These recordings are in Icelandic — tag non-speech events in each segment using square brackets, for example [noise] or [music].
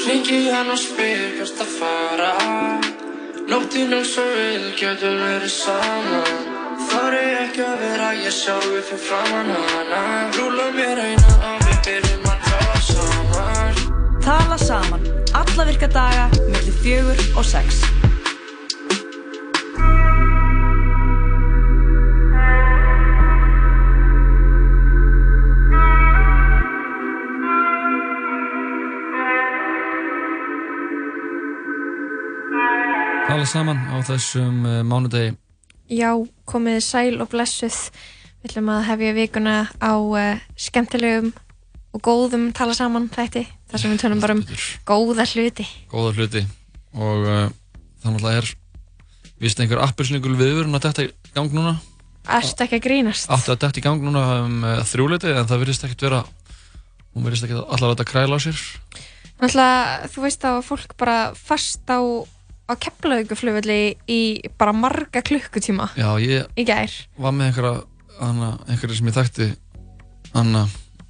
Klingi hann og spyr hvert að fara. Nóttinn eins og við getum verið saman. Þar er ekki að vera ég sjálfi fyrir framann hana Rúla mér eina og við byrjum að tala saman. Tala saman, alla virka daga, millir fjögur og sex. Tala saman á þessum uh, mánudegi Já, komið sæl og blessuð. Við ætlum að hefja vikuna á uh, skemmtilegum og góðum tala saman þætti. Þar sem við tölum bara um góða hluti. góða hluti og uh, þannig að er vist einhver appelsningul viðvörun að detta í gang núna Erstu ekki að grínast? áttu að detta í gang núna um uh, þrjúleiti en það virðist ekkert vera hún virðist ekkert allar að þetta kræla á sér Náttúrulega, þú veist að fólk bara fast á, á keflauguflugvelli í bara marga klukkutíma já ég í gær. var með einhverja hana, einhverja sem ég þekkti hana,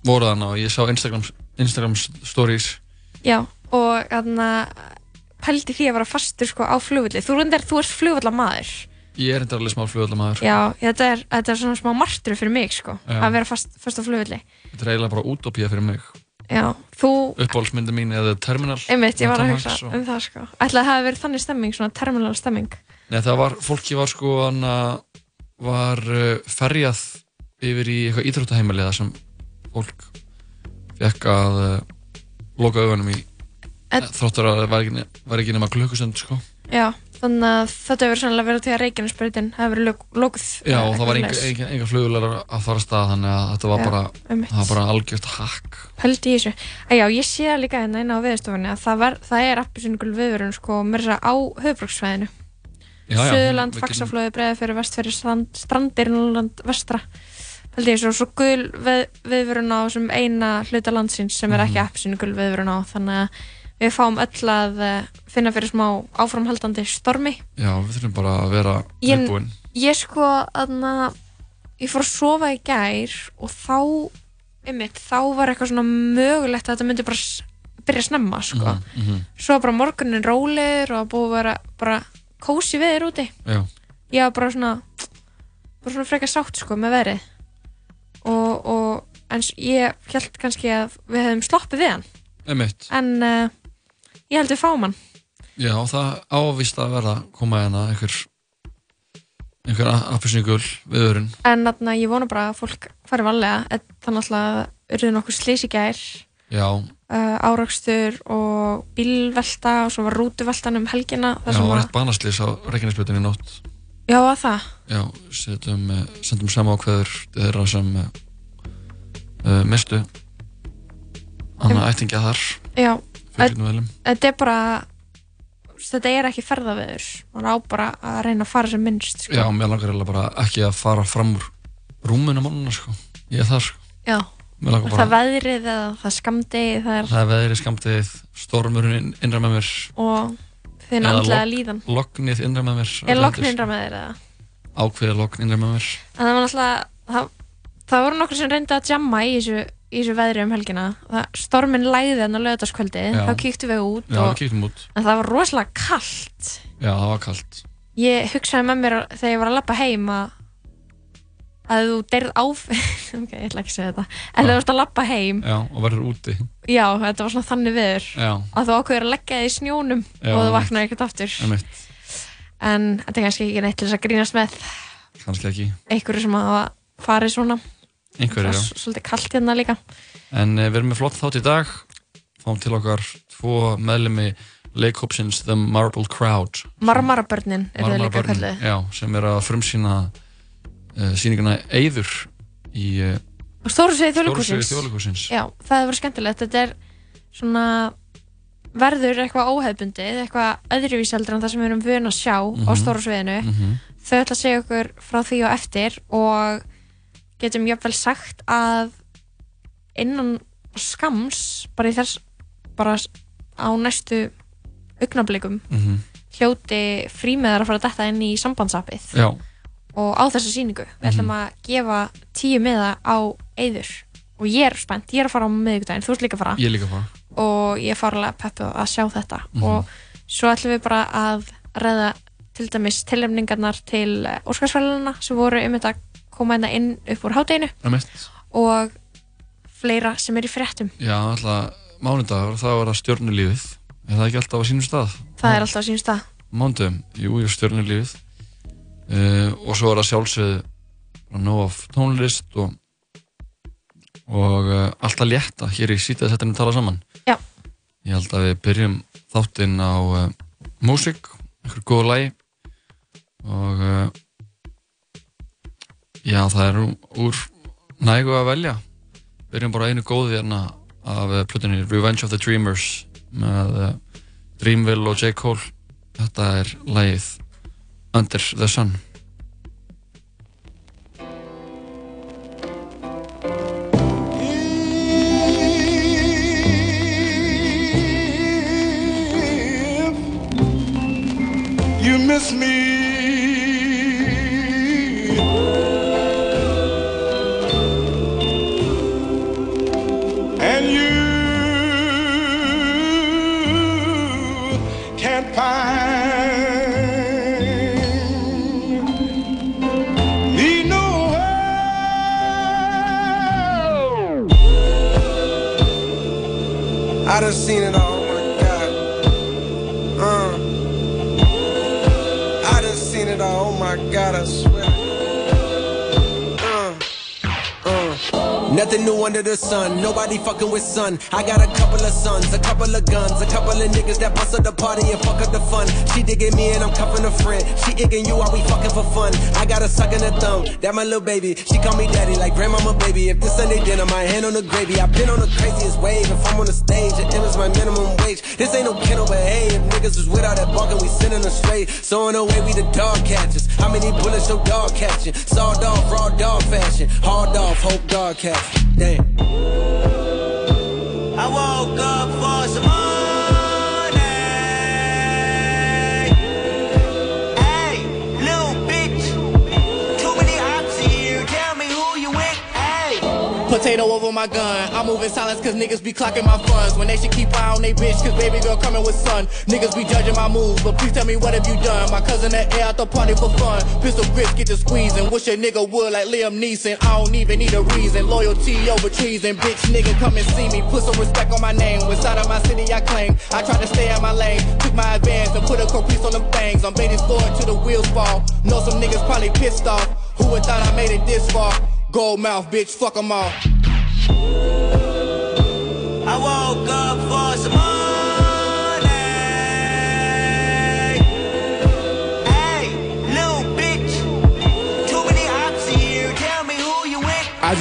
voru hana og ég sá Instagram, Instagram stories Já, og þannig að pældi því að vera fastur sko á flugvelli. Þú, reyndar, þú ert flugvallamaður. ég er enda alveg smá flugvallamæður Já, þetta er, þetta er svona smá martur fyrir mig sko, Já. að vera fast, fast á flugvelli. þetta er eiginlega bara útópía fyrir mig Já, þú, uppáhaldsmyndi mín eða Terminal einmitt, ég var að hugsa Hanks og- um það sko. Ætlaði að það hafi verið þannig stemming, svona terminal stemming. Nei, það var, fólki var sko hana, var uh, ferjað yfir í eitthvað íþróttaheimili þar sem fólk fekk að uh, loka augunum í þróttur að það var ekki, nema klukkustund sko. Já, þannig að þetta hefur sannlega verið til að Reykjanesbreytin hafi verið lok- lokuð. Já, og það var enga, flugulegar að fara að stað þannig að þetta var Já, bara, það var bara algjört hakk Pældi í þessu. Að já, ég sé það líka hérna inn á viðstofunni að það, var, það er appisyningul viðvörun sko mér þess að á já, Suðurland, Faxaflóði, Breiðafjörður, Vestfjörður, strand, Strandir, Norrland, Vestra. Pældi í þessu og svo gul við, viðvörun á eina hluta landsins sem er ekki Mhm. appisyningul viðvörun á þannig að við fáum öll að eh, finna fyrir smá áframhaldandi stormi. Já, við þurfum bara að vera Ég- tilbúin Ég sko, aðna, ég fór að sofa í gær og þá, einmitt, þá var eitthvað svona mögulegt að þetta myndi bara byrja snemma, sko. Mhm, mhm. Svo var bara morgunin rólegur og búið að vera bara kósi veður úti. Já, Ég var bara svona, bara svona frekar sátt, sko, með veðrið. Og, og, en ég held kannski að við hefðum sloppið við hann. emitt En uh, ég held við fáum hann. Já, það ávist að verða að koma hérna einhver einhver appisningul viðurinn En aðna, ég vona bara að fólk fari valega. Þannig að urðu nokkuð slís í gær. Já, uh, árakstur og bílvelta og svo var rútuveltan um helgina. Já, sem var eitt banaslýs á Reykjanesbjörnum í nótt. Já að það? Já, setjum, eh, sendum sama ákveður þeirra sem uh, uh, mistu Anna ættingja þar. Já, þetta er bara þetta er ekki ferðaveður. Maður á bara að reyna að fara sem minnst sko. Já, mér langar eiginlega bara ekki að fara fram úr rúminu mannuna sko. Ég er þar sko. Já. Mér langar það bara veðrið eða það skamdi það er, Það er veðrið skamtið, stormurinn inn- innra með mér. Og þinn Eða andlega líðan. Lognið innra með mér er lokn innra með þér eða? Ákveðið logn innra með mér. En það var náttúrulega það, það voru nokkur sem reyndi að jamma í þessu, í þessu veðri um helgina. Það, stormin læði þennan á lögðarskvöldi Já. þá kíktum við út Já, við og, kíktum út. En það var rosalega kallt Já, það var kallt ég hugsaði með mér þegar ég var að lappa heim að að þú deyrð áf [laughs] ok, ég ætla ekki að segja þetta. En þú ert að lappa heim. Já, og verður úti. Já, þetta var svona þannig viður Já, að þú ákveður að leggja þig í snjónum og þú vaknaði ekkert aftur. Emitt en þetta er kannski ekki neitt til þess að grínast með. Kannski ekki. Einhverju sem hafa farið svona Einhverju, já. svolítið kallt hérna líka. En uh, við erum með flott þátt í dag. Fáum til okkar tvo meðlemi leikhópsins The Marble Crowd. Marmarabörnin er það líka kallið Já, sem er að frumsýna uh, sýninguna Eyður í uh, þjóðleikusins þjóðleikhússins. já, það hefur verið skemmtilegt. Þetta er svona verður eitthvað óhefbundið eitthvað öðruvís heldur en það sem við erum vön að sjá á Mhm. stóra sviðinu. Mhm. þau ætla að segja okkur frá því og eftir og getum jafnvel sagt að innan skams bara í þess bara á næstu augnablikum Mhm. hljóti frímiðar að fara að detta inn í sambandsappið Já, og á þessa sýningu við ætlum Mhm. að gefa tíu miða á eyður og ég er spennt, ég er að fara á miðvikudaginn, þú ert líka að fara ég líka fara og ég er fárlega peppuð að sjá þetta Mhm. og svo ætlum við bara að ræða til dæmis tilnefningarnar til Óskarsfæluna sem voru um þetta að koma hérna inn upp úr hátteginu og fleira sem er í fréttum. Já, alltaf mánudagur, það var að stjórnulífið er það ekki alltaf á sínum stað? það er alltaf á sínum stað. Mándum, jú, jú, stjórnulífið uh, og svo er það sjálfsögðu bara nóg af tónlist og og uh, alltaf létta hér í sítið tala saman. Já. Ég held að við byrjum þáttinn á uh, músík, einhver góð lagi. Og já, það er úr nægu að velja byrjum bara á einu góði hérna af uh, plötunni Revenge of the Dreamers með uh, Dreamville og J. Cole þetta er lagið Under the Sun You miss me. I done seen it all, Nothing new under the sun, nobody fucking with sun. I got a couple of sons, a couple of guns, a couple of niggas that bust up the party and fuck up the fun. She digging me and I'm cuffing a friend. She igging you while we fucking for fun. I got a suck in the thumb, that my little baby. She call me daddy like grandmama baby. If this Sunday dinner, my hand on the gravy. I've been on the craziest wave. If I'm on the stage, it is my minimum wage. This ain't no kennel, but hey, if niggas was without that barking, we sending them straight. So in a way, we the dog catchers. How many bullets your dog catching? Sawed off, raw dog fashion. Hard off, hope dog catch. Damn. I woke up for some Potato over my gun. I'm moving silence cause niggas be clocking my funds. When they should keep eye on they bitch cause baby girl coming with son. Niggas be judging my moves, but please tell me what have you done? My cousin that air out the party for fun. Pistol grips get to squeezing. Wish a nigga would like Liam Neeson. I don't even need a reason. Loyalty over treason. Bitch nigga come and see me. Put some respect on my name. West of my city I claim. I try to stay out my lane. Took my advance and put a caprice on them things. I'm baiting forward till the wheels fall. Know some niggas probably pissed off. Who would thought I made it this far? Gold mouth, bitch, fuck 'em all. I woke up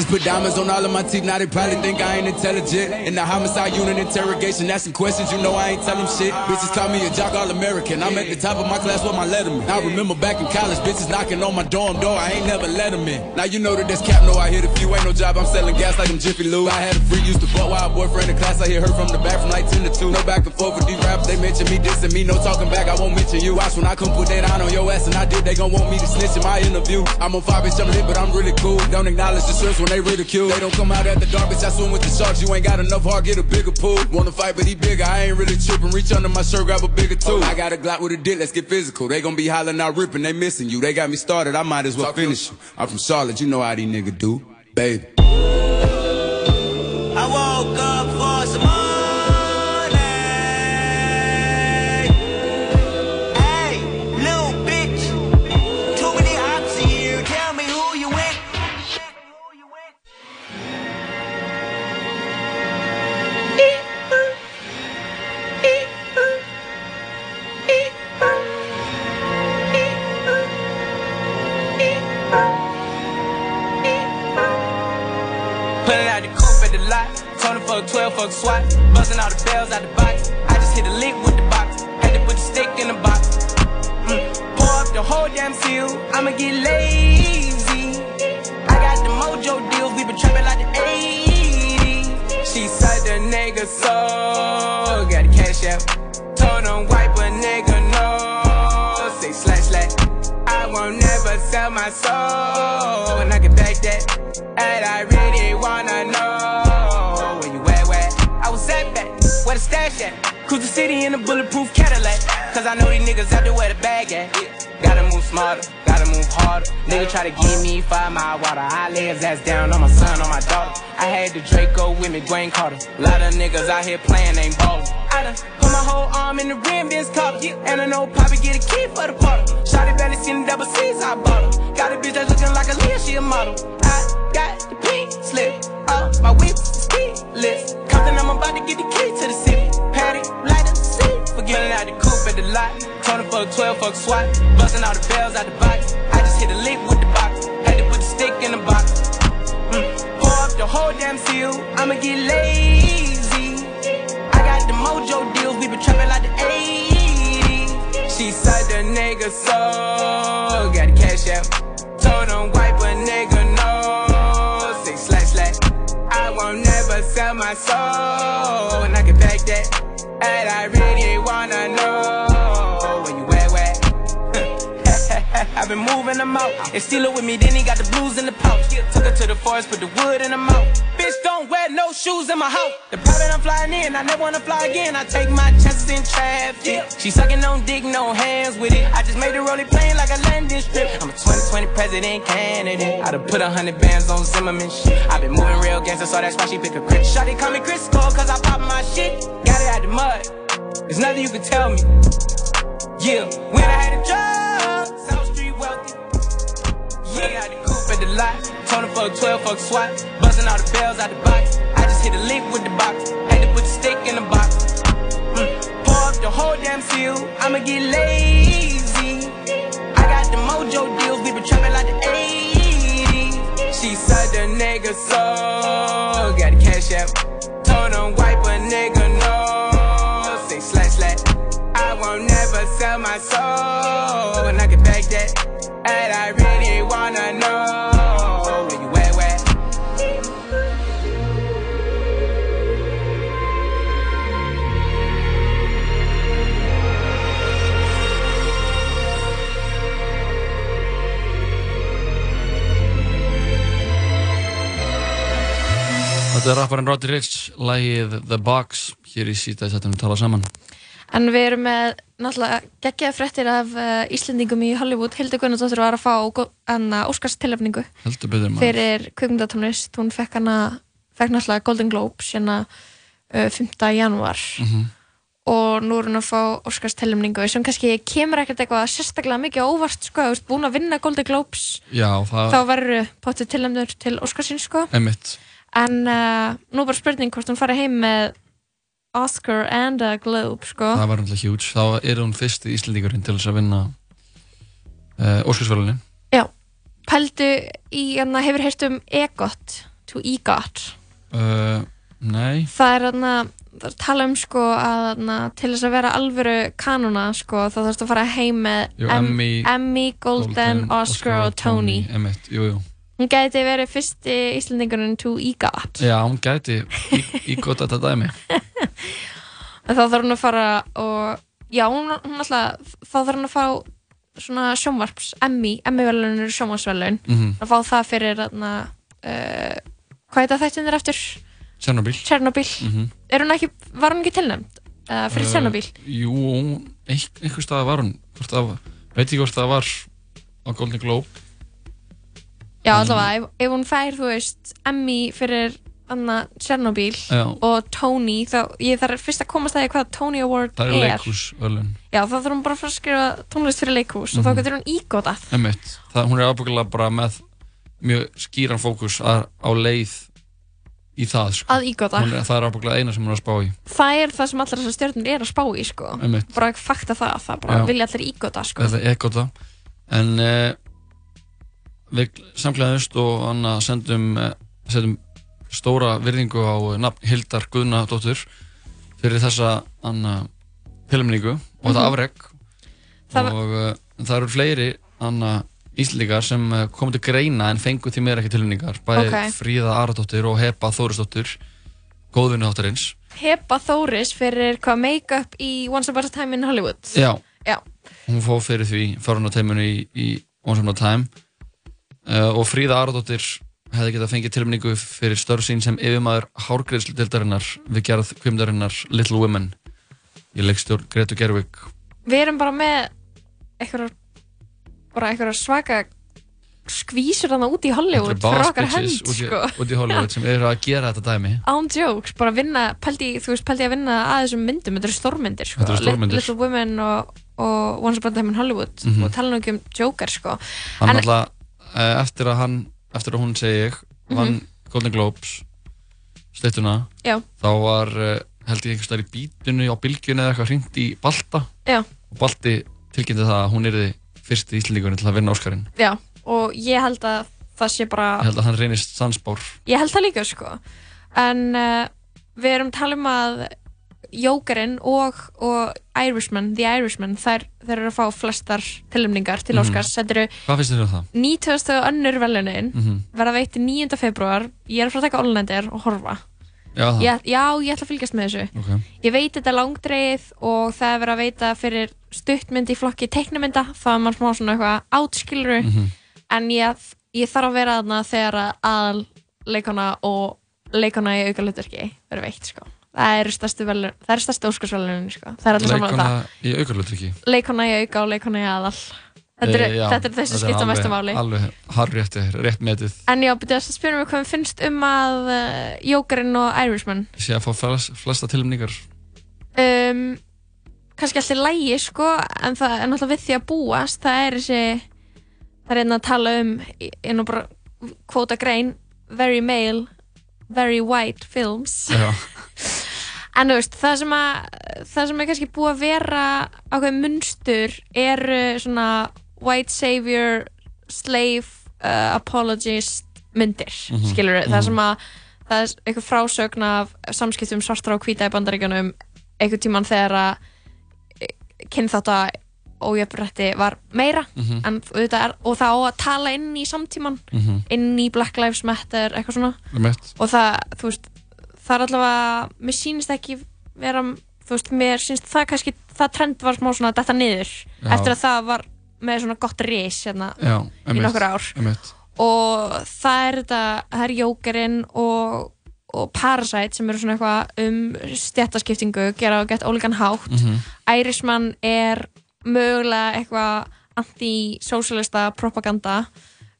just put diamonds on all of my teeth, now they probably think I ain't intelligent. In the homicide unit interrogation, asking questions, you know I ain't tell them shit. Bitches call me a jock all American. I'm at the top of my class with my letterman. I remember back in college, bitches knocking on my dorm door, I ain't never let them in. Now you know that that's cap, no, I hit a few, ain't no job, I'm selling gas like I'm Jiffy Lube. I had a free, used to fuck while boyfriend in class, I hit her from the back from like 10 to 2. No back and forth with these rappers, they mention me, dissing me, no talking back, I won't mention you. Watch when I come put that on your ass, and I did, they gon' want me to snitch in my interview. I'm on fire, bitch, I'm lit, but I'm really cool. Don't acknowledge the shrimps when they ridicule. They don't come out at the dark, bitch, I swim with the sharks. You ain't got enough heart, get a bigger pool. Wanna fight, but he bigger. I ain't really tripping. Reach under my shirt, grab a bigger tool. I got a Glock with a dick, let's get physical. They gon' be hollering out ripping, they missing you. They got me started, I might as well finish you. I'm from Charlotte, you know how these niggas do. Baby. I woke up for some money. For a 12 fuck swat. Busting all the bells out the box. I just hit a lick with the box. Had to put the stick in the box. Mm. Pour up the whole damn seal. I'ma get lazy. I got the mojo deals. We been trapping like the 80s. She said the nigga so. Got the cash out. Told him wipe a nigga no. Say slash slash. I won't never sell my soul. And I can back that. And I really wanna know where the stash at? Cruise the city in a bulletproof Cadillac. Cause I know these niggas out there where the bag at. Gotta move smarter, gotta move harder. Nigga try to give me five mile water. I lay his ass down on my son, on my daughter. I had the Draco with me, Dwayne Carter. Lot of niggas out here playing, ain't ballin'. I done put my whole arm in the rim, Vince Carter. And I know Poppy get a key for the bottle. Shotty belly skin double C's, I bought her. Got a bitch that's looking like a Leah, she a model. I got the slip, uh, my whip is keyless. Compton, I'm about to get the key to the city. Patty, light up the seat. Forgetting out the coupe at the lot. Tony for a 12 fuck swat. Busting all the bells out the box. I just hit a lick with the box. Had to put the stick in the box. Mm. Pour up the whole damn seal. I'ma get lazy. I got the mojo deals. We been trapping like the 80s. She said the nigga so. Got the cash out. My soul. And I can back that. And I really wanna know where you at, where? [laughs] I've been moving them out. And steal it with me, then he got the blues in the pouch. Took her to the forest, put the wood in the mouth. Bitch, don't wear no shoes in my house. The private I'm flying in, I never wanna fly again. I take my chances in traffic. She sucking on dick, no hands with it. I just made the rolling plane like a landing strip. I'm a 2020 president candidate. I done put a hundred bands on Zimmerman shit. i been moving real gangster, so that's why she pick a crit. Shotty call me Crisco, cause I pop my shit. Got it out the mud. There's nothing you can tell me. Yeah, when I had a job, South Street wealthy. Yeah, I the coupe at the lot. Tony a 12 fuck swat. Busting all the bells out the box. I just hit a lick with the box. Had to put the stick in the up the whole damn seal. I'ma get lazy. I got the mojo deals. We been trapping like the 80s. She said the nigga so. Got the cash out. Told him wipe a nigga no. Say slash slash. I won't never sell my soul. And I can back that. And I really wanna know Þetta er rapparinn Roddy Rich, lægið The Box, hér í síta í setjum við tala saman. En við erum með náttúrulega geggjaða fréttir af uh, Íslendingum í Hollywood. Hildur Gunnardóttir var að fá betur maður. fyrir kvikmyndatónlist. Hún fekk hana, fekk náttúrulega Golden Globes hérna uh, 5. janúar Mhm. og nú er hún að fá Óskarstilöfningu sem kannski kemur ekkert eitthvað sérstaklega mikið óvart sko, þú veist, búin að vinna Golden Globes Já, það þá verður potið tilöfnur til Óskarsins sko. er mitt. En uh, nú bara spurning hvort hún fari heim með Oscar and a Globe sko. Það var náttúrulega huge. Þá er hún fyrsti Íslendingurinn til þess að vinna uh, Óskarsvölunin. Já, pældu í, hérna, hefur heyrt um EGOT, to EGOT. Uh, nei, Það er hérna, það er tala um sko að hérna, til þess að vera alvöru kanona sko, þá þarfst að fara heim með Emmy, Emmy, Golden, Oscar og Tony. Emitt, jú, jú. Hún gæti verið fyrsti Íslandingurinn to EGOT. Já, hún gæti í gott þetta dæmi. [laughs] Þá þarf hún að fara og, já, hún, hún alltaf, þá þarf hún að fá svona sjónvarps, Emmy, Emmy-velun eru sjónvarpsvelun, Mhm. að fá það fyrir hérna, uh, hvað heit það þættin þér eftir? Chernobyl. Chernobyl. Mhm. Er hún ekki, var hún ekki tilnæmd uh, fyrir Uh, Chernobyl? Jú, ein, einhver stað var hún. Hvort það, veit ekki hvort það var á Golden Globe. Já, allavega, ef, ef hún fær, þú veist, Emmy fyrir Anna Chernobyl Já. og Tony, þá ég þarf fyrst að komast að því hvað Tony Award Það er. er leikhúsvölun. Já, þá þarf hún bara að fara að skrifa tónlist fyrir leikhús og þá Mhm. getur hún ígótað. Emitt. Það, hún er ábyggilega bara með mjög skýran fókus að, á leið í það, sko. Að ígóta. Hún Er, það er ábyggilega eina sem hún er að spá í. Það er það sem allar þessar stjórnir er að spá í, sko. Einmitt. Bara fakta það, það bara Já. vilja allir ígóta, sko. Þetta er ekkert það. En uh, við samklæðumst og Anna sendum, uh, sendum stóra virðingu á uh, nafn Hildar Guðnadóttur fyrir þessa Anna tilmningu og þetta Mhm. afreg Það var- og uh, það eru fleiri Anna Íslendingar sem komu til greina en fengu því meira ekki tilmningar bæði Ok. Fríða Aradóttir og Heba Þórisdóttir góðvinni þáttarins Heba Þóris fyrir hvað make-up í Once Upon a Time in Hollywood. Já, Já. hún fóð fyrir því farun á teiminu í, í Once Upon a Time uh, og Fríða Aradóttir hefði getað fengið tilmningu fyrir störf sín sem yfirmaður hárgreðslutildarinnar við gerð kvimdarinnar Little Women í leikstjórn Gretu Gerwig Við erum bara með eitthvað bara eitthvað svaka skvísur þarna út í Hollywood fyrir okkar í, sko. út í Hollywood [laughs] sem eru að gera þetta dæmi án jokes, bara vinna pældi, þú veist, pældi að vinna að þessum myndum þetta eru stórmyndir, sko. Þetta eru stórmyndir. Little Women og, og Once Upon a Time in Hollywood Mhm. og tala nú ekki um Joker, sko hann En- alltaf, eftir að hann eftir að hún segi ég vann Mhm. Golden Globes slittuna Já. þá var eh, held ég einhvers staðar í bítinu á bylgjunni eða eitthvað hringt í Balta Já. og Balti tilkynnti það að hún yrði fyrsti íslendingurinn til að vinna Óskarinn Já, og ég held að það sé bara ég held að hann reynist sansbár Ég held það líka sko En uh, við erum tala um að Jókerinn og, og Irishman, The Irishman þær, þær eru að fá flestar tilumningar til Mhm. Óskars Þetta eru hvað finnst þér um það? 90. önnur velunin Mhm. verða veitti 9. februar Ég er að fara að taka Ollendir og horfa Já, það. ég, Já, ég ætla að fylgjast með þessu Ok. Ég veit þetta langdreið og það er verið að veita fyrir stuttmynd í flokki teiknumynda þá er maður smá svona eitthvað átskiluru Mhm. en ég, ég þarf að vera þarna þegar að leikona og leikona í auka hlutverki verður veitt sko. Það eru stærstu það stærstu óskarsvelunin sko. það er allir saman um það. leikona í aukarlutryggi leikona í auka og leikona í aðal. Þetta eru, þetta eru þessi skipta mestu máli. alveg harrétt, rétt metið. En já, byrja að spyrja mig hvað mér finnst um að uh, Jókerinn og Irishman. Sé að fá flest, flesta tilumningar um, kannski alltaf lægi sko, en það er náttúrulega við því að búast. Það er þessi það er einnig að tala um kvóta grein very male, very white films. [laughs] En þú veist, það sem að það sem er kannski búið að vera ákveð munstur eru svona white savior slave uh, apologist myndir, mm Mhm, skilur mhm. það sem að það er eitthvað frásögn af samskiptum svartra og hvíta í bandaríkjunum einhvern tíman þegar að kynþátt að ójöfnrætti var meira Mhm. en auðvitað er, og það á að tala inn í samtíman Mhm. inn í Black Lives Matter eitthvað svona Einmitt. og það, þú veist, það er allavega mér sýnist ekki vera þú veist, mér sýnist það kannski það trend var smá svona detta niður Já. eftir að það var með svona gott ris hérna Já, í nokkur ár einmitt. og það er þetta, það er Jókerinn og, og Parasite sem eru svona eitthvað um stjættaskiptingu gera á gett ólíkan hátt Mhm. Irishman er mögulega eitthvað anti-socialista propaganda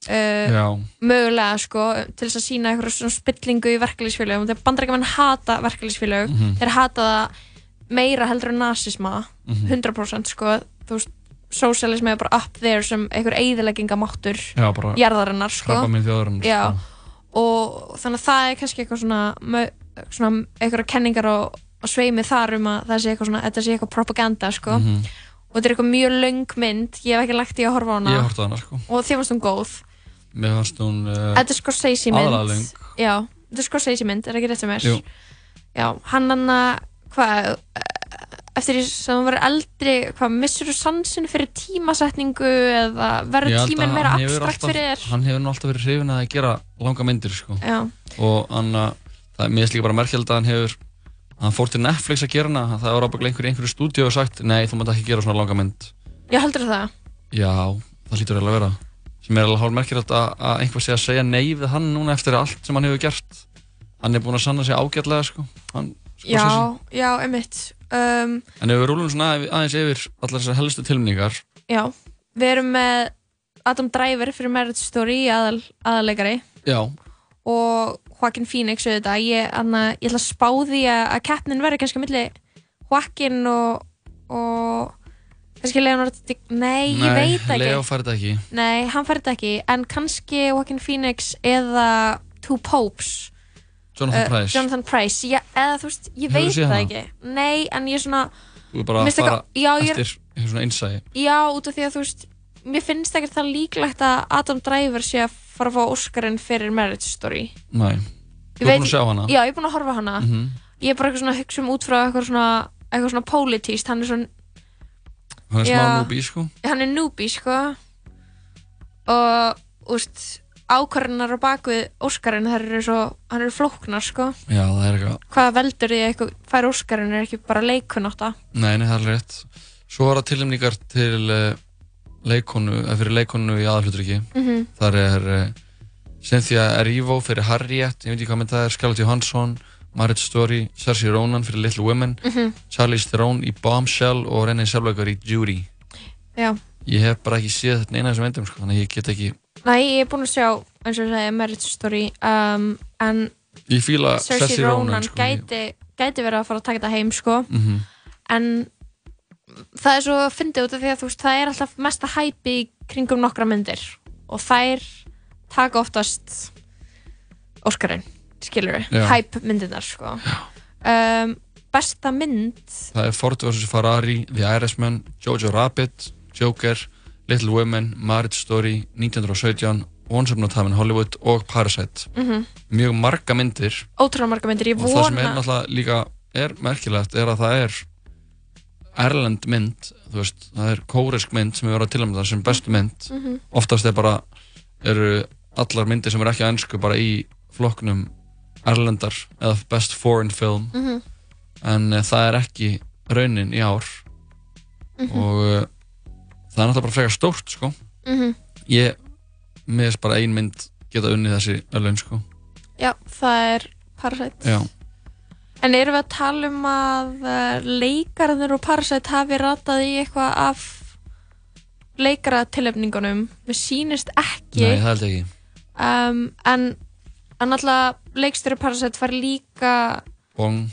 uh, mögulega sko til þess að sína eitthvað svona spillingu í verkefliðsfélögum þegar bandarækjumenn hata verkefliðsfélög Mhm. þeir hata það meira heldur en nazisma Mhm. 100% sko þú veist socialism er bara up there sem einhver eigðileggingamáttur Já, bara jarðarinnar sko Já, sko. og þannig að það er kannski eitthvað svona, svona einhverja kenningar og, og sveimi þar um að það sé eitthvað svona, sé eitthvað propaganda sko Mhm. Og þetta er eitthvað mjög löng mynd ég hef ekki lagt í að horfa á hana Ég horft á hana, sko. og þið fannst hún góð Mér fannst hún uh, Þetta er Scorsese mynd aðalega löng. Já, þetta er Scorsese mynd, er ekki rétt sem er Jú. Já, hann hann að hvað eftir því sem hann verður eldri hvað, missur þú sansin fyrir tímasetningu eða Ég verður held tíminn að meira hann hefur abstrakt alltaf- fyrir þér Hann hefur nú alltaf verið hrifin að gera langa myndir sko. Já. og hann að það er mér finnst líka bara merkjald að hann hefur hann fór til Netflix að gera hana. Það var ábygglega einhverju einhverju stúdíu og sagt nei þú mátt ekki gera svona langa mynd. Já, heldur það? já það hlýtur eiginlega að vera. Sem er alveg hálf merkjald að, að einhver sé að segja nei við hann núna eftir allt sem hann hefur gert. Hann er búinn að sanna sig ágætlega sko. hann, Já, Scorsese. já, einmitt. Um, en ef við rúlum svona aðeins yfir allar þessar helstu tilmningar Já, við erum með Adam Driver fyrir Marriage Story aðal, aðalleikari. Já. Og Joaquin Phoenix auðvitað. Ég, anna, ég ætla að spá því að, að keppnin verður kannski að milli Joaquin og, og kannski Leonardo Di- Nei, ég veit ekki. Leo fær þetta ekki. Nei, hann fær þetta ekki. En kannski Joaquin Phoenix eða Two Popes. Jonathan Uh, Price. Jonathan Price, já, eða þú veist, ég Hefurðu veit það hana? ekki. Nei, en ég er svona þú er bara að fara já, er- eftir svona innsæði Já, út af því að þú veist Mér finnst ekkert það líklegt að Adam Driver sé að fara að fá Óskarinn fyrir Marriage Story. Nei. Þú er búinn að sjá hana? Já, ég er búin að horfa hana. Mhm. Ég er bara eitthvað svona að hugsa um út frá eitthvað svona eitthvað svona politíst, hann er svona hann er Já. smá núbi sko. Hann er newbie, sko. Og, úst ákvarðunar á bakvið Óskarinn þær eru svo, hann eru flóknar, sko. Já það er eitthvað Hvað veldur því að eitthvað fær Óskarinn er ekki bara leikunátta Nei, nei, það er rétt. Svo var það tilnefningar til uh, leikonu, fyrir leikonu í aðalhluturiki. Mhm. Þar er uh, Cynthia Erivo fyrir Harriet, ég veit ekki hvað mynd það er, Scarlett Johansson, Marriage Story, Saoirse Ronan fyrir Little Women, Mhm. Charlize Theron í Bombshell og Renée Zellweger í Judy. Já. Ég hef bara ekki séð þetta eina af þessum myndum, sko, þannig að ég get ekki, Nei, ég er búin að sjá, eins og ég segi, Marriage Story um, en Saoirse Ronan Ronan, sko. gæti, gæti verið að fara að taka þetta heim sko. Mhm. en það er svo að fyndi út af því að þú veist, það er alltaf mesta hæpi í kringum nokkra myndir og þær taka oftast Óskarinn, skilur við hæp myndirnar sko. um, besta mynd Það er Ford vs. Ferrari, The Irishman, Jojo Rabbit, Joker, Little Women, Marriage Story, 1917, Once Upon a Time in Hollywood og Parasite. Mhm. Mjög marga myndir marga myndir, og það sem er náttúrulega líka er merkilegt er að það er erlend mynd, veist, það er kórisk mynd sem er verið að tilnæmda sem bestu mynd. Mhm. Oftast er bara, eru allar myndir sem er ekki á ennsku bara í flokknum erlendar eða best foreign film Mhm. en uh, það er ekki raunin í ár Mhm. og uh, það er náttúrulega bara frekar stórt sko. Mhm. ég meðist bara ein mynd geta unnið þessi öllun sko. já, það er Parasite já, en erum við að tala um að uh, leikararnir og Parasite hafi ratað í eitthvað af leikaratilefningunum? Mér sýnist ekki. Nei það held ekki. Um, en en náttúrulega leikstjóri Parasite fær líka Bong,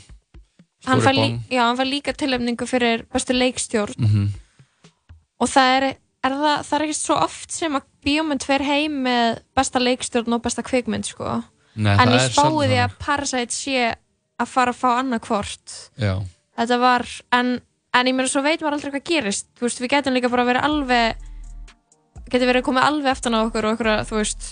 hann fær, Bong. lí, já, hann fær líka tilefningu fyrir bestu leikstjórn. Mm og það er, er það, það er ekki svo oft sem að bíómynd fer heim með besta leikstjórn og besta kvikmynd sko. Nei, en það ég þannig. að Parasite sé að fara að fá annað hvort. Já, þetta var, en, en ég meina svo veit maður aldrei hvað gerist, þú veist, við getum líka bara verið alveg getum verið komið alveg eftir á okkur og okkur, þú veist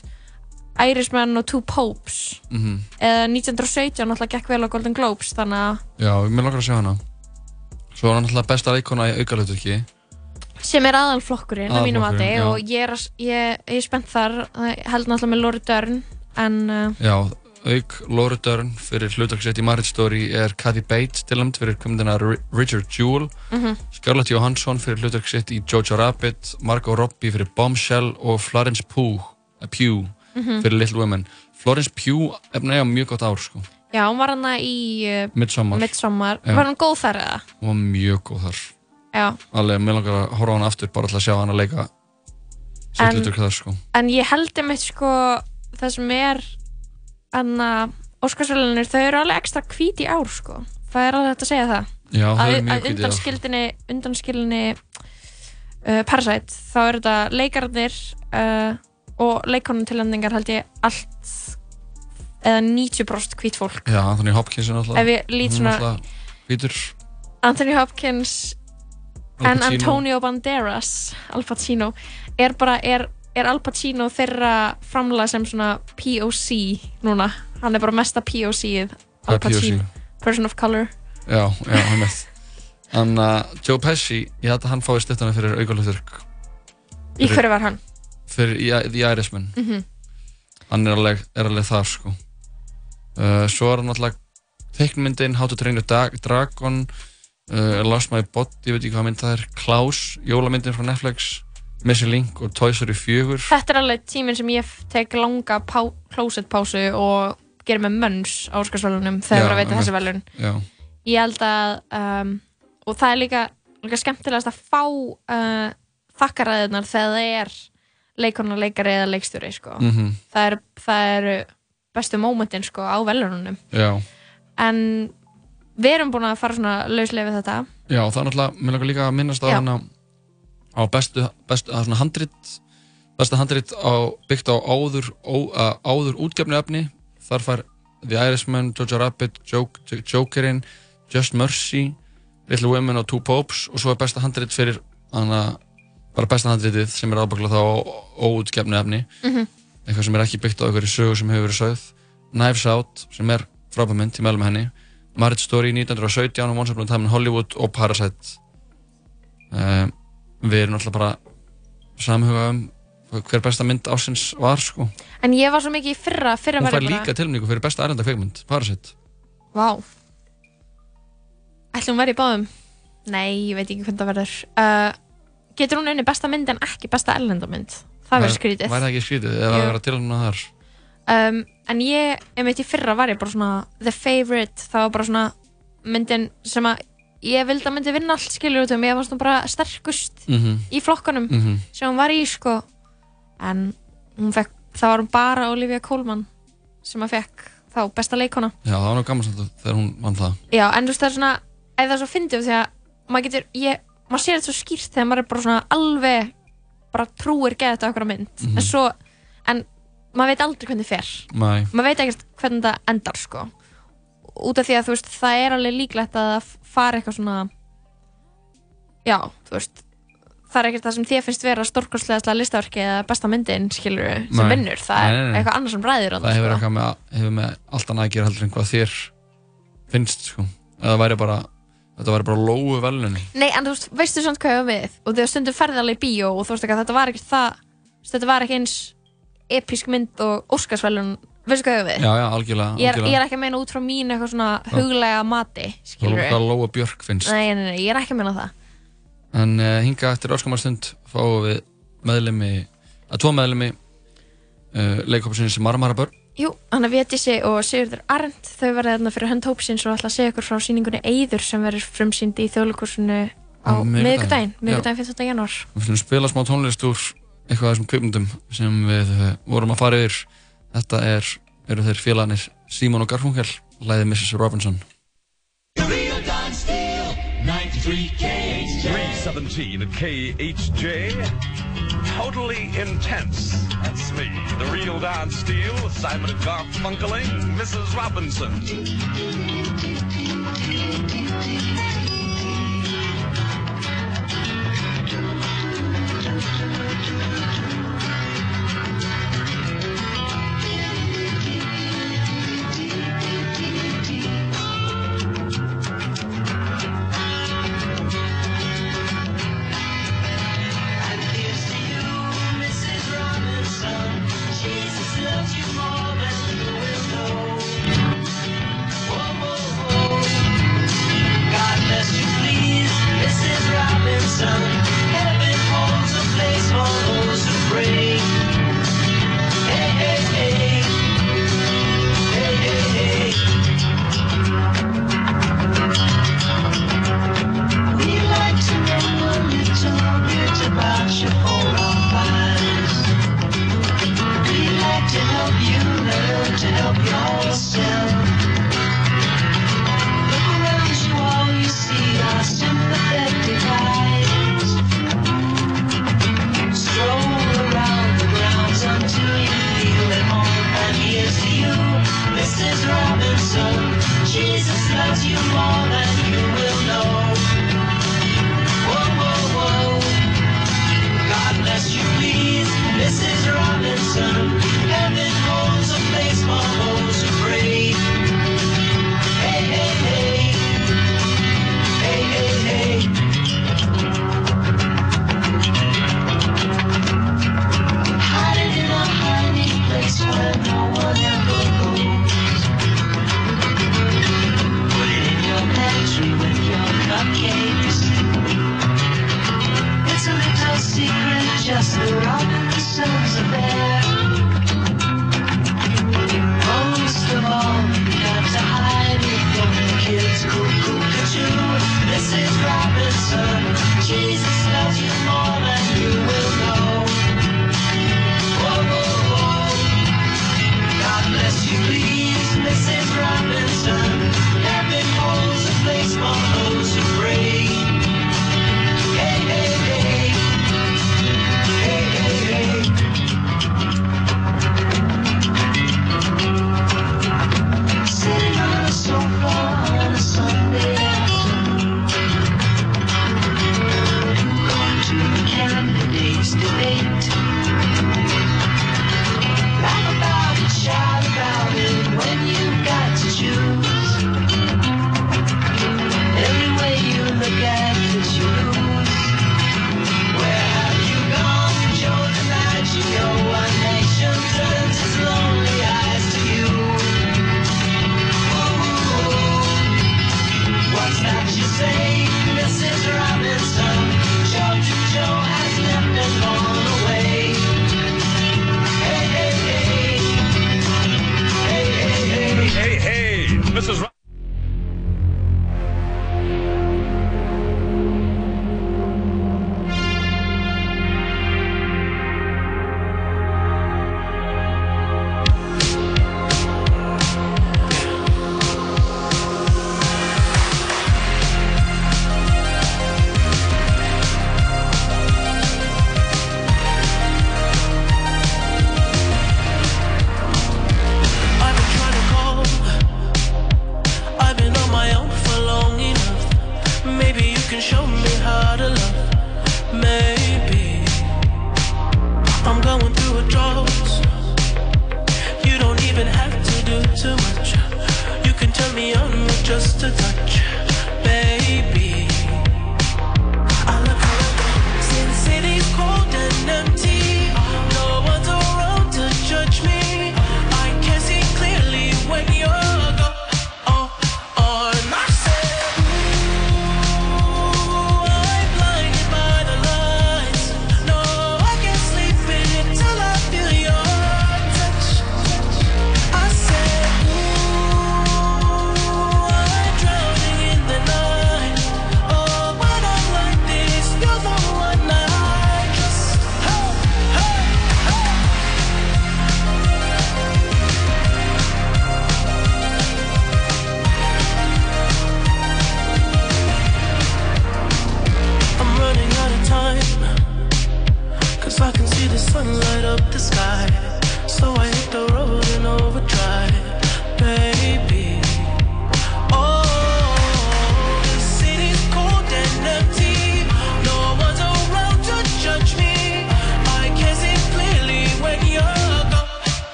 Irishman og Two Popes. Mhm. Eða 1917 náttúrulega gekk vel á Golden Globes þannig að Já, mér langar að sjá hana. Svo er hann alltaf besta leikona í aukalauturki sem er aðalflokkurinn að mínu mati Aðalflokkurinn, já. og ég er, að- ég, ég er spennt þar. Held náttúrulega með Lori Dörn en uh, Já, auk Laura Dern fyrir hlutaksett í Marriage Story er Kathy Bates tilnæmt fyrir komendina Richard Jewell Mhm. Scarlett Johansson fyrir hlutaksett í Jojo Rabbit Margot Robbie fyrir Bombshell og Florence Pugh, uh, Pugh Mhm. fyrir Little Women Florence Pugh er næja mjög gott ár sko. já, hún var hana í uh, Midsommar Midsommar, var hún góð þar eða? Hún var mjög góð þar Já, Alveg, mér langar að horfa hana aftur bara til að sjá hana leika En- hlutur þar sko. en ég held einmitt sko það sem er anna Óskarsvölinir, þau eru alveg ekstra hvít í ár sko, það er alveg hægt að segja það Já, það að, er mjög að hvít í ár. undanskildinni undanskildinni uh, Parasite, þá eru þetta leikararnir uh, og leikonum tilendingar held ég allt eða 90% hvít fólk Já, Anthony Hopkins er náttúrulega hvítur Anthony Hopkins en. Antonio Banderas Al Pacino er bara, er, er Al Pacino þeirra framlega sem svona POC núna, hann er bara mesta POC-ið Al? Pacino, Person of Color. Já, já, hann með Þannig að Joe Pesci, ég held að hann fái stittana fyrir augalutverk í hverju var hann? Fyrir The Irishman. Mhm. Hann er alveg, er alveg þar sko. Uh, Svo er hann alltaf teiknmyndin How to Train Your Dra- Dragon uh, Lost My Body, ég veit ekki hvað mynd það er Klaus, jólamyndin frá Netflix Missing Link og Toy Story 4 Þetta er alveg tíminn sem ég tek langa pá, closet pásu og gerir með mönns á Óskarsvælunum þegar að veita þessi velun Já, ég held að um, og það er líka, líka skemmtilegast að fá uh, þakkaræðinar þegar það er leikona, leikari eða leikstjóri sko. Það, er, það eru bestu mómentin sko, á velunum já. En við erum búin að fara svona lauslega við þetta. Já, það er náttúrulega, mér langar líka að minnast á Já. hana á bestu, bestu handrit besta handrit á, byggt á áður, ó, uh, áður útgefni efni þar fær The Irishman, Jojo Rabbit Joke, Jokerinn, Just Mercy Little Women og Two Popes. Og svo er besta handrit fyrir hana, bara besta handritið sem er ábækla þá á óútgefni efni Mhm. eitthvað sem er ekki byggt á einhverju sögu sem hefur verið sögð. Knives Out sem er frábæmynd, ég meðlum henni. Marriage Story 1917 og Once Upon a Time in Hollywood og Parasite. Um, við erum alltaf bara samhuga um hver besta mynd ásins var sko. En ég var svo mikið í fyrra, fyrra hún var fær ég líka tilmningu fyrir besta erlenda kveikmynd Parasite. Vá. Ætlum hún verið í báðum? Nei, ég veit ekki hvernig það verður. Uh, Getur hún unni besta mynd en ekki besta ellendamynd? Það verður skrítið. væri það ekki skrítið ef það Jú. verður tilmningu þar? Um, en ég, einmitt í fyrra var ég bara svona the favorite, það var bara svona myndin sem að ég vildi að myndi vinna allt skilur út um, ég var svona bara sterkust Mhm. í flokkanum Mhm. sem hún var í sko en hún fekk, það var hún bara Olivia Colman sem að fekk þá besta leikona Já, það var nú gaman samt þegar hún vann það Já, en þú veist það er svona, eða það svo fyndið því að maður getur, ég, maður sér þetta svo skýrt þegar maður er bara svona alveg bara trúir geða þetta okkur á mynd Mhm. en svo, en maður veit aldrei hvernig fer Nei. maður veit ekkert hvernig þetta endar sko út af því að veist, það er alveg líklegt að það fara eitthvað svona já, þú veist það er ekkert það sem þér finnst vera stórkostlega listaverki eða besta myndin, skilur sem Nei. vinnur, það Nei, er nei, nei. eitthvað annars sem ræðir Það hefur sko. eitthvað með, hefur með allt annað að gera heldur en hvað þér finnst sko. eða það væri bara þetta væri bara lóu velunni Nei, en þú veist, veistu samt hvað ég var við og þegar stundum ferði alveg í bíó og þú veist ekki að þetta var ekki það þetta var ekki eins episk mynd og Óskarsvelun veistu hvað ég við? Já, já, algjörlega, Ég er, algjörlega. ég er ekki að meina út frá mín eitthvað svona huglega mati skilur Hvað Lóa Björk finnst Nei, nei, nei, ég er ekki að meina það En uh, hinga eftir öskamastund fáum við meðlemi að tvo meðlemi uh, leikópsins Marmara Börn Jú, hann er Vétissi og Sigurður Arndt þau verða þarna fyrir hönd hópsins og ætla að segja ykkur frá síningunni Eyður sem verður frumsýnd í þjóðlukursinu á Já. miðvikudaginn 15. janúar Við fyrir spila smá tónlist úr eitthvað af þessum kvikmyndum sem við uh, vorum að fara yfir Þetta er, eru þeir félagarnir Simon og Garfunkel, læðið Mrs. Robinson Real Don Steel, 93 KHJ. 317 at KHJ. Totally intense. That's me. The real Don Steele, Simon and Garfunkeling, Mrs. Robinson. And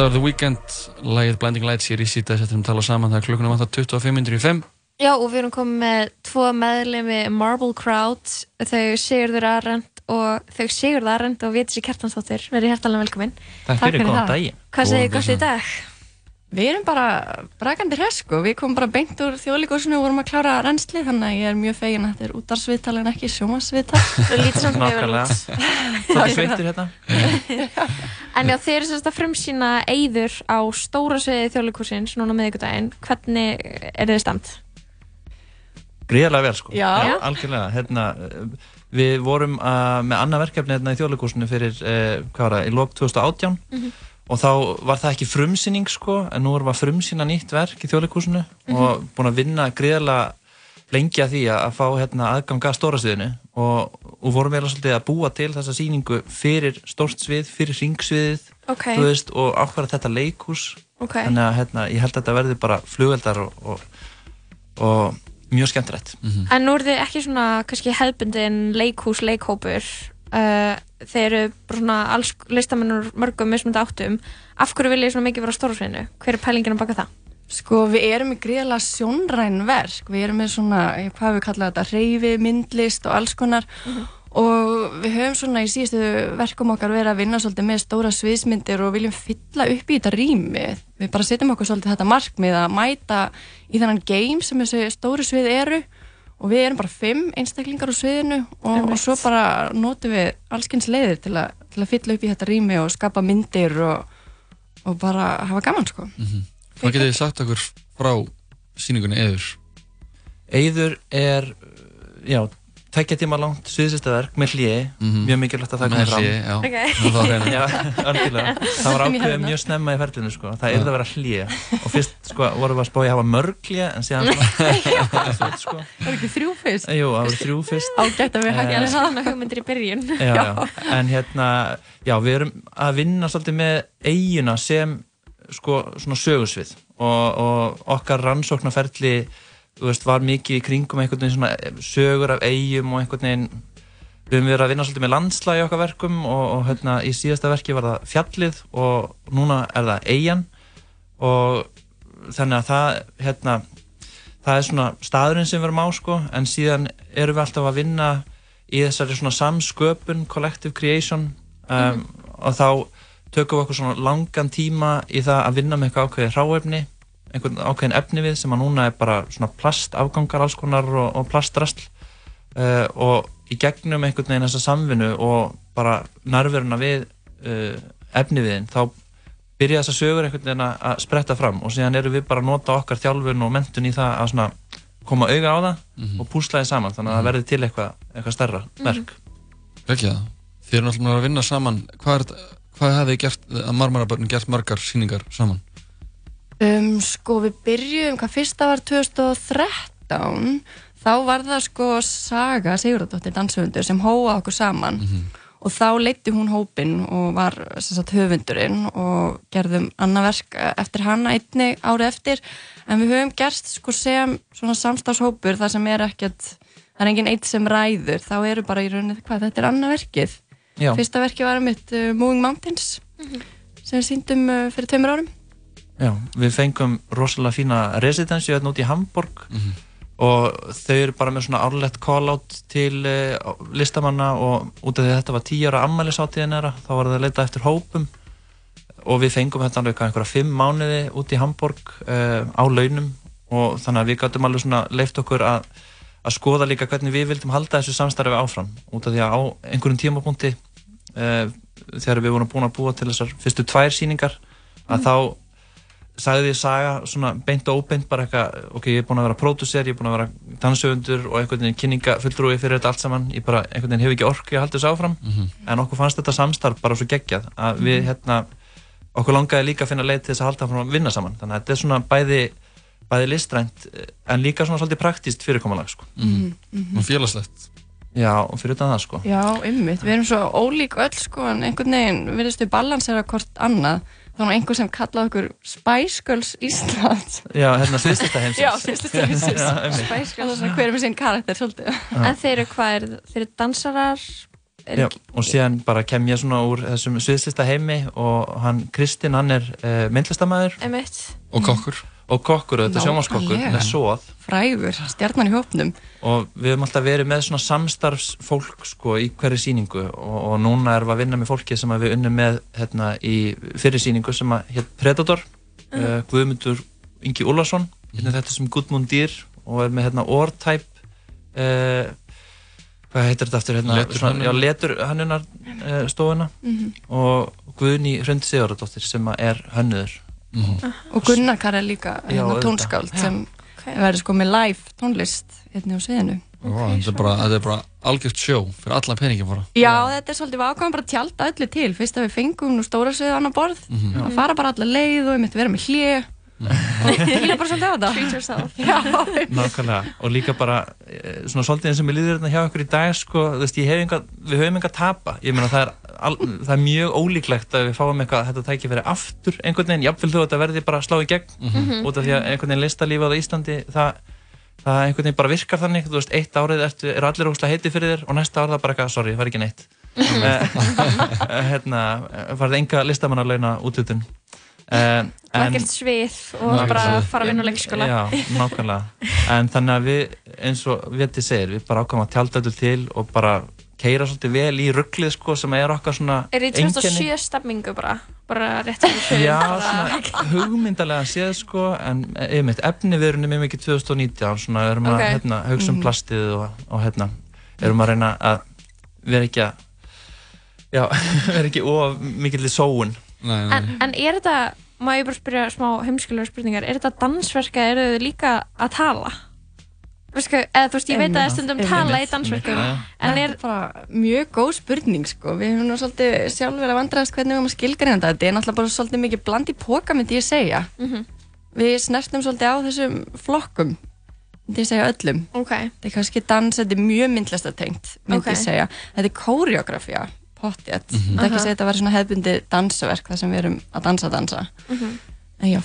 Þetta var The Weeknd, lagið Blinding Lights hér í síta þess að við tala saman, það er klukkunum vantar 25 minnir í 5 Já, og við erum komið með tvo meðlemi Marble Crowd, þau Sigurður Arend og þau Sigurður Arend og Vétis Kjartansdóttir, verið hjertalega velkomin. Takk fyrir, góðan daginn. Hvað segir gott í dag? Við erum bara brakandi hresk og við komum bara beint úr þjóðlíkursinu og vorum að klára reynsli þannig að ég er mjög fegin að þetta er útarsviðtal en ekki sjómasviðtal. [laughs] Það lítið samt mjög vel út. Svolítið sveittur hérna. [laughs] En já, þeir eru að frumsýna eyður á stóra sviði þjóðleikursins núna miðvikudaginn. Hvernig er þið stamt? Gríðarlega vel sko. Já. algjörlega. Hérna, uh, við vorum uh, með annað verkefni hérna í þjóðleikursinu fyrir, uh, hvað var það, í lók 2018 Mhm. Og þá var það ekki frumsýning sko, en nú við að frumsýna nýtt verk í þjóðleikursinu Mhm. og búin að vinna gríðarlega lengi að því að, fá hérna, aðgang að stóra sviðinu og, og vorum eiginlega svolítið að búa til þessa sýningu fyrir stórt svið, fyrir ringsviðið Ok. þú veist, og ákvæða þetta leikhús Ok. þannig að hérna, ég held að þetta verði bara flugeldar og, og, og mjög skemmtilegt En nú eru þið ekki svona hefbundin leikhús, leikhópur uh, þeir eru bara svona alls listamennur mörgum mismundi áttum af hverju viljið þið svona mikið vera á stórasviðinu? Hver er pælingin að baka það? Sko við erum í gríðarlega sjónræn verk, við erum með svona, eh, hvað við kalla þetta, reyfi, myndlist og alls konar og við höfum svona í síðustu verkum okkar verið að vinna svolítið með stóra sviðsmyndir og viljum fylla upp í þetta rými. Við bara setjum okkur svolítið þetta markmið að mæta í þennan game sem þessi stóru svið eru og við erum bara fimm einstaklingar á sviðinu og, og svo bara notum við allskins leiðir til, a, til að fylla upp í þetta rými og skapa myndir og, og bara hafa gaman sko. Hvað getið þið sagt okkur frá síningunni eður? Eyður er, já, tveggja tíma langt sviðsistaverk með hliði, mjög mikilvægt að það Með komi fram. hléi, já. Ok. Það [laughs] var hreinu. já. [laughs] Það var ég ákveðið mjög snemma í ferlinu, sko. Það er að vera hliði. Og fyrst, sko, vorum við að spája að hafa mörg hliði, en síðan [laughs] sko. Það var ekki þrjú fyrst? Jú, það voru þrjú fyrst. Ágætt að við Ég er svona hugmyndir í byrjun. já, já. En hérna, já, við erum að vinna svolítið með eiguna sem sko svona sögursvið og, og okkar rannsóknarferli veist, var mikið í kringum einhvern veginn svona sögur af eigum og einhvern veginn við höfum verið að vinna svolítið með landslag í okkar verkum og, og hérna í síðasta verki var það fjallið og núna er það eigin og þannig að það hérna það er svona staðurinn sem við erum á sko en síðan erum við alltaf að vinna í þessari svona samsköpun collective creation um, og þá tökum við okkur svona langan tíma í það að vinna með eitthvað ákveðið hráefni einhvern ákveðin efni við sem að núna er bara svona plastafgangar alls konar og, og plastrastl uh, og í gegnum einhvern veginn þessa samvinnu og bara nærveruna við uh, efni viðinn þá byrja þessa sögur einhvern veginn að spretta fram og síðan erum við bara að nota okkar þjálfun og mentun í það að svona koma auga á það og púsla þið saman þannig að það verði til eitthvað, eitthvað stærra verk Ekki það. Þið eru náttúrulega að vinna saman. Hvað, hvað hefði gert, að marmarabörnum gert margar sýningar saman? Um, sko við byrjum, hvað fyrsta var 2013 þá var það sko Saga Sigurðardóttir dansöfundur sem hóa okkur saman. Og þá leitti hún hópinn og var sem sagt, höfundurinn og gerðum annað verk eftir hana einni ári eftir. En við höfum gerst sko sem svona samstafshópur þar sem er ekkert það er enginn eitt sem ræður. Þá eru bara í rauninni hvað þetta er annað verkið. Já. fyrsta verkið var mitt uh, Moving Mountains sem við síndum uh, fyrir tveimur árum Já, við fengum rosalega fína residency hérna út í Hamburg og þau eru bara með svona árlegt call-out til uh, listamanna og út af því að þetta var 10 ára ammælisáttíðin þeirra, þá var það að leita eftir hópum. Og við fengum þetta alveg einhverja fimm mánuði út í Hamburg uh, á launum og þannig að við gætum alveg svona leift okkur að, að skoða líka hvernig við vildum halda þessu samstarfi áfram. Út af því að á einhverjum tímapunkti uh, þegar við vorum búin að búa til þessar fyrstu tvær sýningar að þá sagði ég saga svona beint og óbeint bara eitthvað, ok, ég er búin að vera pródúser, ég er búin að vera dansöfundur og einhvern veginn kynninga fulltrúi fyrir þetta allt saman, ég bara einhvern veginn hef ekki orku að halda þessu áfram, en okkur fannst þetta samstarf bara svo geggjað að við hérna okkur langaði líka að finna leið til þess að halda áfram að vinna saman, þannig að þetta er svona bæði bæði listrænt en líka svona svolítið praktíst fyrirkomalag sko. Mhm, mhm. Og félagslegt. Já, og fyrir utan það sko. Já, ymmit, við erum svo ólík öll sko en einhvern veginn virðist við balansera hvort annað þannig að einhver sem kallaði okkur Spice Girls Íslands. Já, hérna sviðslista heimsins. Já, sviðslista heimsins. Spice Girls, hver er með sín karakter svolítið. En þeir eru hvað, er, þeir eru dansarar? Er Já, og síðan bara kem ég svona úr þessum sviðslista heimi og hann, Kristinn, hann er uh, myndlistamæður Emitt og kokkur og kokkur, þetta er með svoð Frægur, stjarnan í hópnum. Og við höfum alltaf verið með svona samstarfsfólk sko í hverju sýningu. Og, og núna erum við að vinna með fólki sem að við unnum með hérna í fyrir sýningu sem að hétt Predator uh, Guðmundur Ingi Úlarsson hérna þetta sem Gudmundir og er með hérna Ortype uh, hvað heitir þetta aftur hérna svona, já, letur hannunar uh, stofuna Mhm. og Guðni Hrund Sigurðardóttir sem að er hönnuður og Gunnar Karel líka Já, hérna, tónskáld sem verður sko með live tónlist hérna á sviðinu. Vá, þetta, er bara, þetta er bara algjört sjó fyrir alla peningin bara. Já, þetta er svolítið við ákvæmum bara að tjálta öllu til. Fyrst að við fengum nú stóra sviðið á annar borð Mhm. að fara bara alla leið og einmitt vera með hlje og hýla bara svolítið á þetta. Treat yourself. Já, Nákvæmlega, og líka bara eh, svona svolítið eins og mér líður hérna hjá ykkur í dag sko, veist, ég hef enga, við höfum enga tapa. Ég meina það er, al, það er mjög ólíklegt að við fáum eitthvað, þetta tækifæri aftur einhvern veginn, jafnvel þó að þetta verði bara að slá í gegn Mhm. út af því að einhvern veginn listalífið á Íslandi, það það einhvern veginn bara virkar þannig, þú veist, eitt árið ertu, er allir óslega heiti fyrir þér og næsta árið það bara eitthvað, sorry, það var ekki neitt. Eh, hérna, farið enga listamannarlauna útlutun uh, Og ekkert svið og bara fara að vinna á leikskóla. Já, nákvæmlega. En þannig að við, eins og Veti segir við bara ákvæmum að tjálta þetta til og bara keira svolítið vel í rugglið sko, sem er okkar svona Er þið 2007 stefningu bara? Bara rétt fyrir sögum Já, bara- svona hugmyndalega séð sko, en einmitt efniviðurinn er mikið 2019, svona erum að Ok. hérna, hugsa um Mhm. plastið og, og hérna, erum að reyna að vera ekki að já, [laughs] vera ekki of mikill í sóun Nei, En, en er þetta, má ég bara spyrja smá heimskilega spurningar, er þetta dansverka, eru þið líka að tala? Eða þú veist, ég veit að það er stundum tala í dansverkum, en er, bara mjög góð spurning sko. við hefum nú svolítið sjálf verið að vandræðast hvernig við höfum að skilgreina þetta þetta er náttúrulega bara svolítið mikið bland í póka myndi ég segja Mhm. við snertum svolítið á þessum flokkum myndi ég segja öllum okay. þetta er kannski dans, þetta er mjög myndlistatengt myndi Ok. ég segja, þetta er kóreografía pottjætt, Mhm. þetta er ekki að segja þetta var svona hefbundi dansaverk þar sem við erum að dansa dansa Mhm. en já,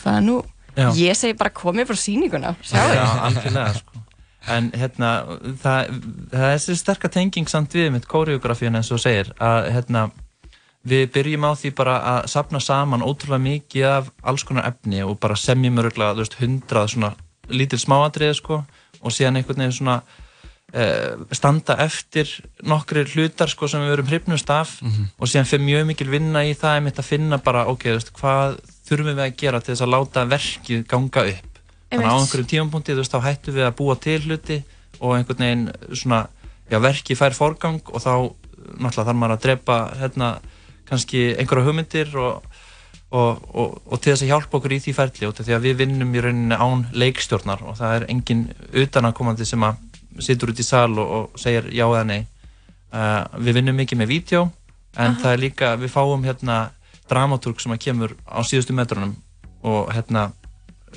Já. ég segi bara komið frá sýninguna sjáu Já, algjörlega sko. En hérna, það, það er þessi sterka tenging samt við mitt kóreografíun eins og segir að hérna, við byrjum á því bara að sapna saman ótrúlega mikið af alls konar efni og bara semjum öruglega, hundrað svona lítil smáatriði sko og síðan einhvern veginn svona uh, standa eftir nokkri hlutar sko sem við verum hrifnust af Mhm. og síðan fyrir mjög mikil vinna í það að finna bara, ok, veist, hvað þurfum við að gera til þess að láta verkið ganga upp þannig að á einhverjum tímapunkti þú veist, þá hættum við að búa til hluti og einhvern veginn svona já, verki fær forgang og þá náttúrulega þarf maður að drepa hérna, kannski einhverja hugmyndir og, og, og, og til þess að hjálpa okkur í því ferli og því að við vinnum í rauninni án leikstjórnar og það er engin utanakomandi sem að situr út í sal og, og segir já eða nei uh, við vinnum mikið með vídeo en Aha. það er líka, við fáum hérna dramatúrk sem að kemur á síðustu metrunum og hérna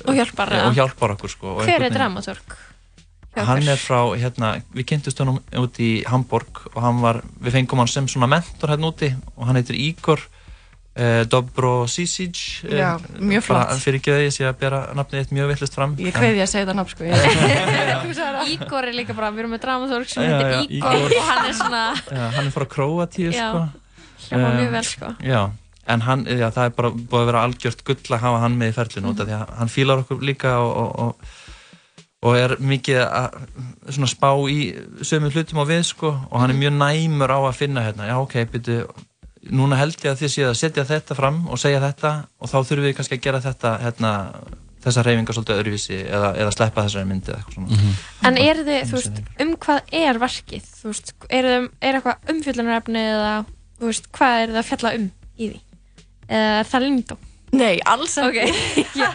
Og hjálpar, og hjálpar okkur sko, Hver er hjá hann er frá, hérna, við kynntumst honum út í Hamburg og hann var, við fengum hann sem svona mentor hérna úti og hann heitir Igor uh, Dobro Sisic Já, mjög flott. fyrir ekki að ég sé að bera nafnið eitt mjög villist fram ég kveði að segja þetta nafn sko ég- [laughs] [laughs] Ígor er líka bara, við erum með dramatúrk sem Já, heitir já, Ígor Ígor. og hann er svona Já, hann er frá Króatíu Já, sko. hljómar mjög vel, sko. Já, en hann, já, það er bara búið að vera algjört gull að hafa hann með í ferlinu út af því að hann fílar okkur líka og, og, og, og er mikið að svona spá í sömu hlutum á við sko og hann er mjög næmur á að finna hérna, já ok, byrju núna held ég að þið séð að setja þetta fram og segja þetta og þá þurfum við kannski að gera þetta hérna, þessar reyfingar svolítið öðruvísi eða, eða sleppa þessari myndi eða eitthvað svona. En eru þið, þú veist, um hvað er verkið? Þú veist, er, er eitthvað umfjöllunarefni eða, þú veist, hvað er það að fjalla um í því? Eða er það lindó? Nei, alls ekki.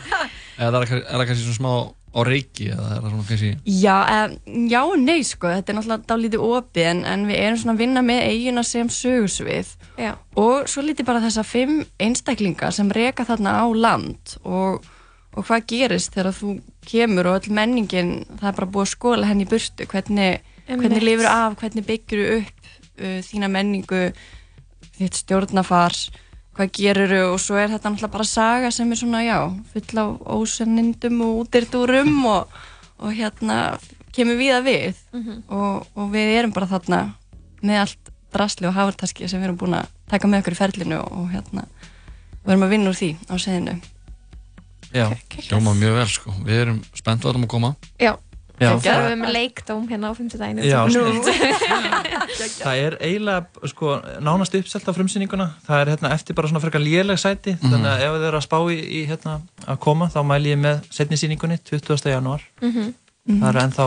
[laughs] Eða er það kann- er það kannski svona smá á reiki eða er það svona kannski Já, um, já og nei sko, þetta er náttúrulega dálítið opið en, en við erum svona að vinna með eigina sem sögursvið Já. og svo lítið bara þessa fimm einstaklinga sem reka þarna á land. Og, og hvað gerist þegar þú kemur og öll menningin, það er bara búið að skóla henni í burtu, hvernig, hvernig lifur af, hvernig byggir upp uh, þína menningu, þitt stjórnafar, hvað gerur og svo er þetta náttúrulega bara saga sem er svona, já, full af ósennindum og útirdúrum og, og hérna kemur við að við. Mhm. og, og við erum bara þarna með allt drasli og hafurtaski sem við erum búin að taka með okkur í ferlinu og hérna við erum að vinna úr því á seðinu Já, hljóma mjög vel sko. Við erum spennt að það að koma. Já, við með leikdóm hérna á 50 daginu. Já, Nú. [laughs] Það er eiginlega sko, nánast uppselt á frumsýninguna það er hérna, eftir bara svona frekar léleg sæti Mhm. þannig að ef þið eru að spá í, í hérna, að koma þá mæli ég með setni sýningunni 20. janúar Mhm. það eru ennþá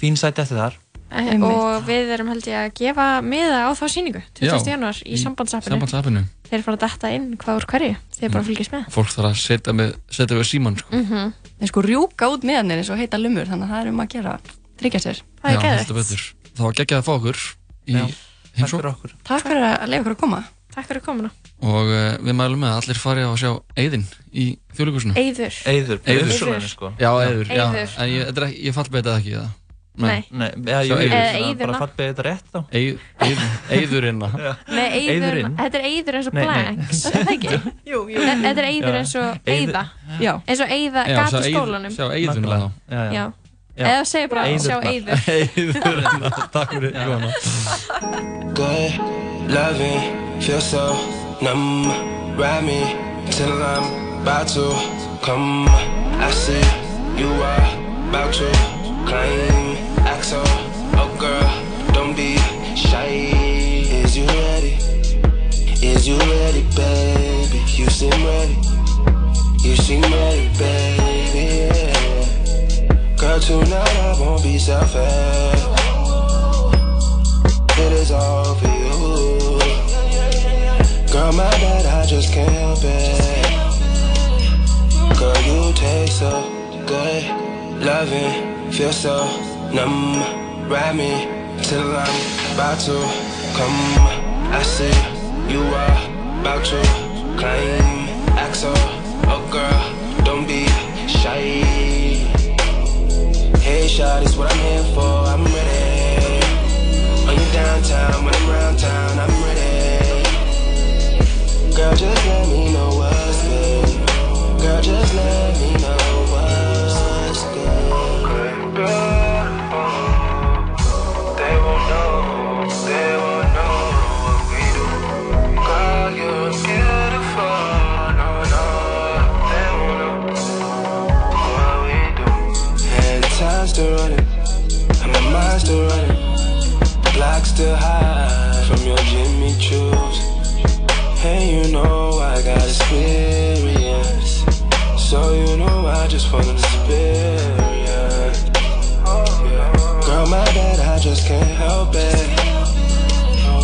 fín sæti eftir þar Eh, Og við erum held ég að gefa miða á þá síningu 20. Já, januar í, í sambandsappinu. Sambandsappinu. Þeir fara að detta inn hvað úr hverju. Þeir bara fylgjast með. Fólk þarf að setja, með, setja við síman sko Mm Þeir sko rjúka út með henni eins og heita lumur þannig að það er um að gera, tryggja sér Það er betur. Það var geggjað að fá okkur í heimsók Takk fyrir að leiða okkur að koma Takk fyrir komuna. og uh, við mælum með að allir fari að sjá Eyðin í þjóðleikusinu Eyður. Eyður, Eyður. Uppsölunni, sko. Já, Eyður, já, ég, þetta er ekki- ég fallbeitað ekki það Nei. Nei. Eða er eyðurna. bara fallið þetta rétt þá Eyðurinn. [laughs] þetta er eyður eins og Nei, nei. blanks, er það ekki? [laughs] Jú, jú. Þe- Þetta er eyður Já. eins og. Já. Eins og eyða, Já, gat sjá í eyð- skólanum. Sjá Eyðuna Nákvæmlega. þá Já, já. Já. Já. Eða segja bara sjá Eyðurnar. eyður. [laughs] Eyðurina, takk fyrir Good loving, feel so numb. Ride me till I'm about to come. I see you are about to climb. Axel, oh girl, don't be shy. Is you ready? Is you ready, baby? You seem ready. You seem ready, baby. Yeah. Girl, tonight I won't be selfish. It is all for you. Girl, my bad, I just can't help it. Girl, you taste so good. Loving, feel so numb. Ride me till I'm about to come. I see you are about to climb. Axel, oh girl, don't be shy. Hey, shot is what I'm here for. I'm ready. On you downtown, when I'm round town, I'm ready. Girl, just let me know what's good. Girl, just let experience. So you know I just wanna experience. Girl, my bad, I just can't help it.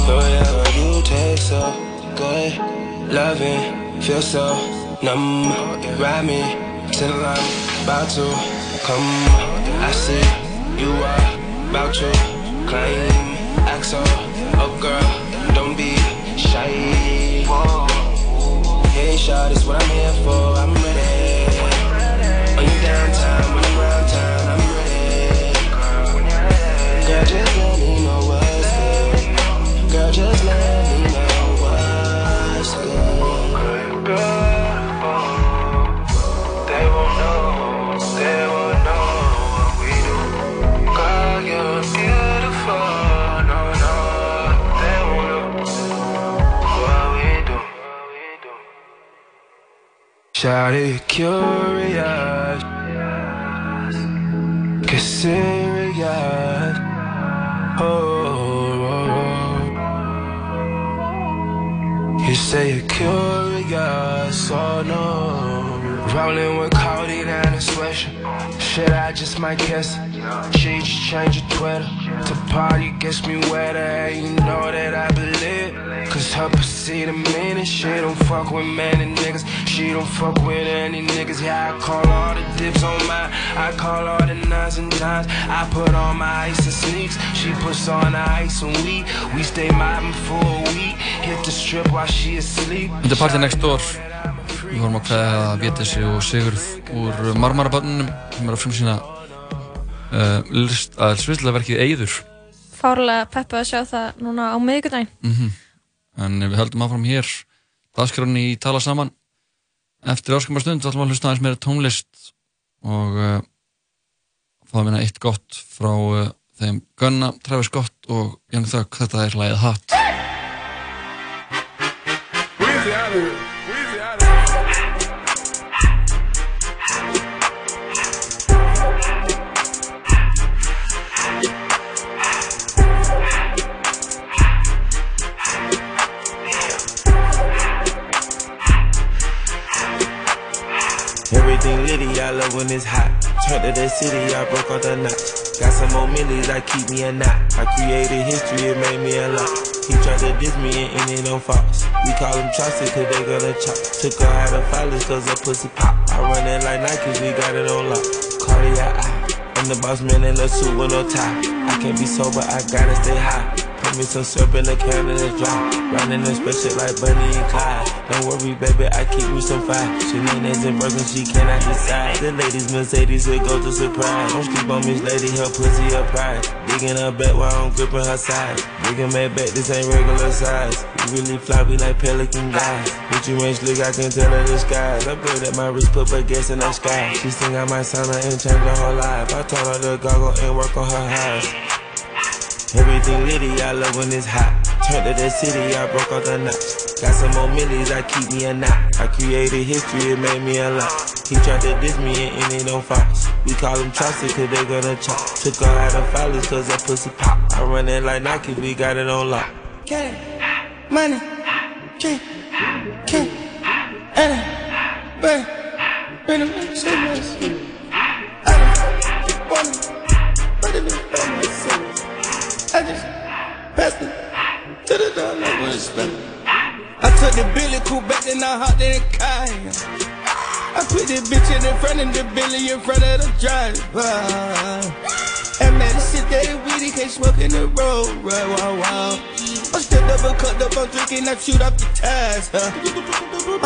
Forever you take, so good Loving, feel so numb. Ride me till I'm about to come. I see you are about to climb Axel, oh girl, don't be shy. Whoa. Hey, shot is what I'm here for. I'm ready. When you downtown, when I'm around town, I'm ready. Girl, just let me know what's good. Girl, just let me know Shawty curious, get serious. Oh, oh, oh. you say you're curious, oh no. Rolling with Cody and a swisher. Shit, I just might kiss her. She just changed her Twitter to party gets me wetter. And you know that I believe. Cause her pussy the meanest. She don't fuck with many niggas. She don't fuck with any niggas. Yeah, I call all the dips on mine. I call all the nines and dimes. I put on my ice and sneaks. She puts on the ice and we. We stay mobbing for a week. Hit the strip while she asleep. Þetta er Party Next Door. Við vorum að kveða Vétesi og Sigurð úr Marmarabönnunum sem er að frumsýna uh, list, að svislega verkið Eyður. Fárlega peppu að sjá það núna á miðvikudaginn. Mm En við höldum áfram hér dagskráni í Tala Saman. Eftir áskamar stund ætlum við að hlusta aðeins meira tónlist og uh, fá að minna eitt gott frá uh, þeim Gunna, Travis Scott og Young Thug. Þetta er lagið Hot. Everything litty, I love when it's hot. Turned to the city, I broke all the knots. Got some more millies, I keep me a knot. I created history, it made me a lot. He tried to diss me and ended on Fox. We call him Chaucer, cause they gonna chop. Took her out of filers, cause her pussy pop. I run it like Nike, we got it on lock. Cardiac eye. I'm the boss man in a suit with no tie. I can't be sober, I gotta stay high. Me some syrup in the can and it's dry. Running this special like Bunny and Clyde. Don't worry, baby, I keep me some fire. She names and broken, she cannot decide. The ladies Mercedes will go to surprise. Don't sleep on Miss Lady, her pussy a prize. Digging her back while I'm gripping her side. Digging my back, this ain't regular size. You really floppy like pelican guys. But you ain't slick, I can tell her skies. I put at my wrist, put her gas in the sky. She sing might sign her and change her whole life. I told her to goggle and work on her eyes. Everything litty, I love when it's hot. Turned to the city, I broke all the knots. Got some more millies, I keep me a knot. I created history, it made me a lot. He tried to diss me and ended on Fox. We call him Chaucer, cause they gonna chop. Took her out of filers, cause that pussy pop. I run it like Nike, we got it on lock. Cash, money, drink, king, Anna, baby, baby, so much. I don't wanna, but it is for myself. I just passed it to the spent. I took the Billy cool back and I hopped in the car. I put the bitch in the front of the Billy in front of the driver. And man, this shit that weedy can't smoke in the road, right? Wow, wow. I'm still double cut up, I'm drinking, I shoot off the tires, huh?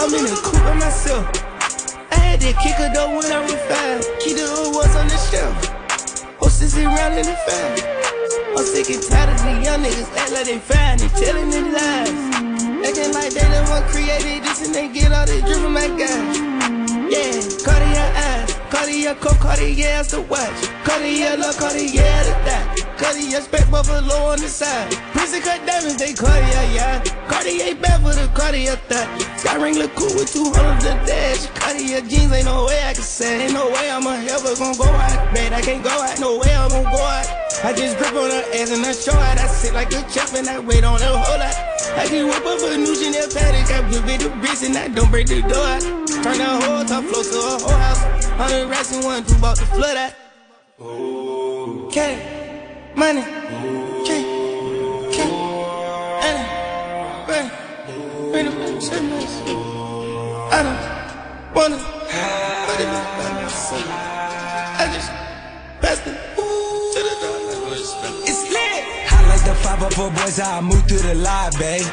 I'm in the coupe by myself. I had to kick her though when I was five. Keep the ones on the shelf. Hostess around in the fan. I'm sick and tired of these young niggas act like they fine and telling their lies. Acting like they the one created this and they get all this drip from my guys. Yeah, Cartier eyes, Cartier coat, Cartier as the watch. Cartier love, Cartier the thigh. Cartier spec buffalo on the side. Prison cut diamonds, they Cartier, yeah. Cartier bad for the Cartier thigh. Sky ring look cool with 200 the dash. Cartier jeans, ain't no way I can say. Ain't no way I'm a ever gonna go out. Man, I can't go out, no way I'm gonna go out. I just grip on her ass and I show out. I sit like a champ and I wait on her whole lot. I can whip up a new Chanel paddock. I whip it the wrist and I don't break the door out. Turn the whole top floor to a whole house. Hundred racks and one two bought the flood at. Cash, money, K, K, bring it, say this. I don't wanna put it back. I just passed it the. It's lit. I like the 504 boys, how I move through the line, babe.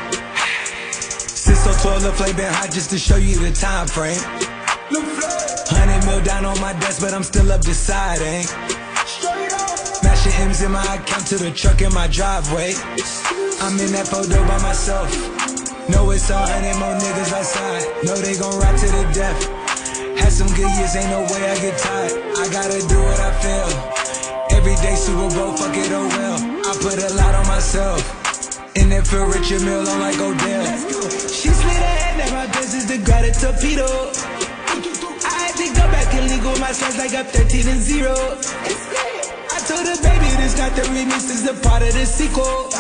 Since so 12, the flame been hot just to show you the time frame. Hundred mil down on my desk, but I'm still up deciding. Mashing M's in my account to the truck in my driveway. I'm in that photo by myself. Know it's a hundred more niggas outside. Know they gon' ride to the death. Had some good years, ain't no way I get tired. I gotta do what I feel. Every day Super Bowl, fuck it, oh well. I put a lot on myself. In it for Richard Mill, I'm like Odell. She slid ahead, now my business to grab a torpedo. I had to go back and legal my slides like up 13 and 0. I told her, baby, this not the remix, this the part of the sequel.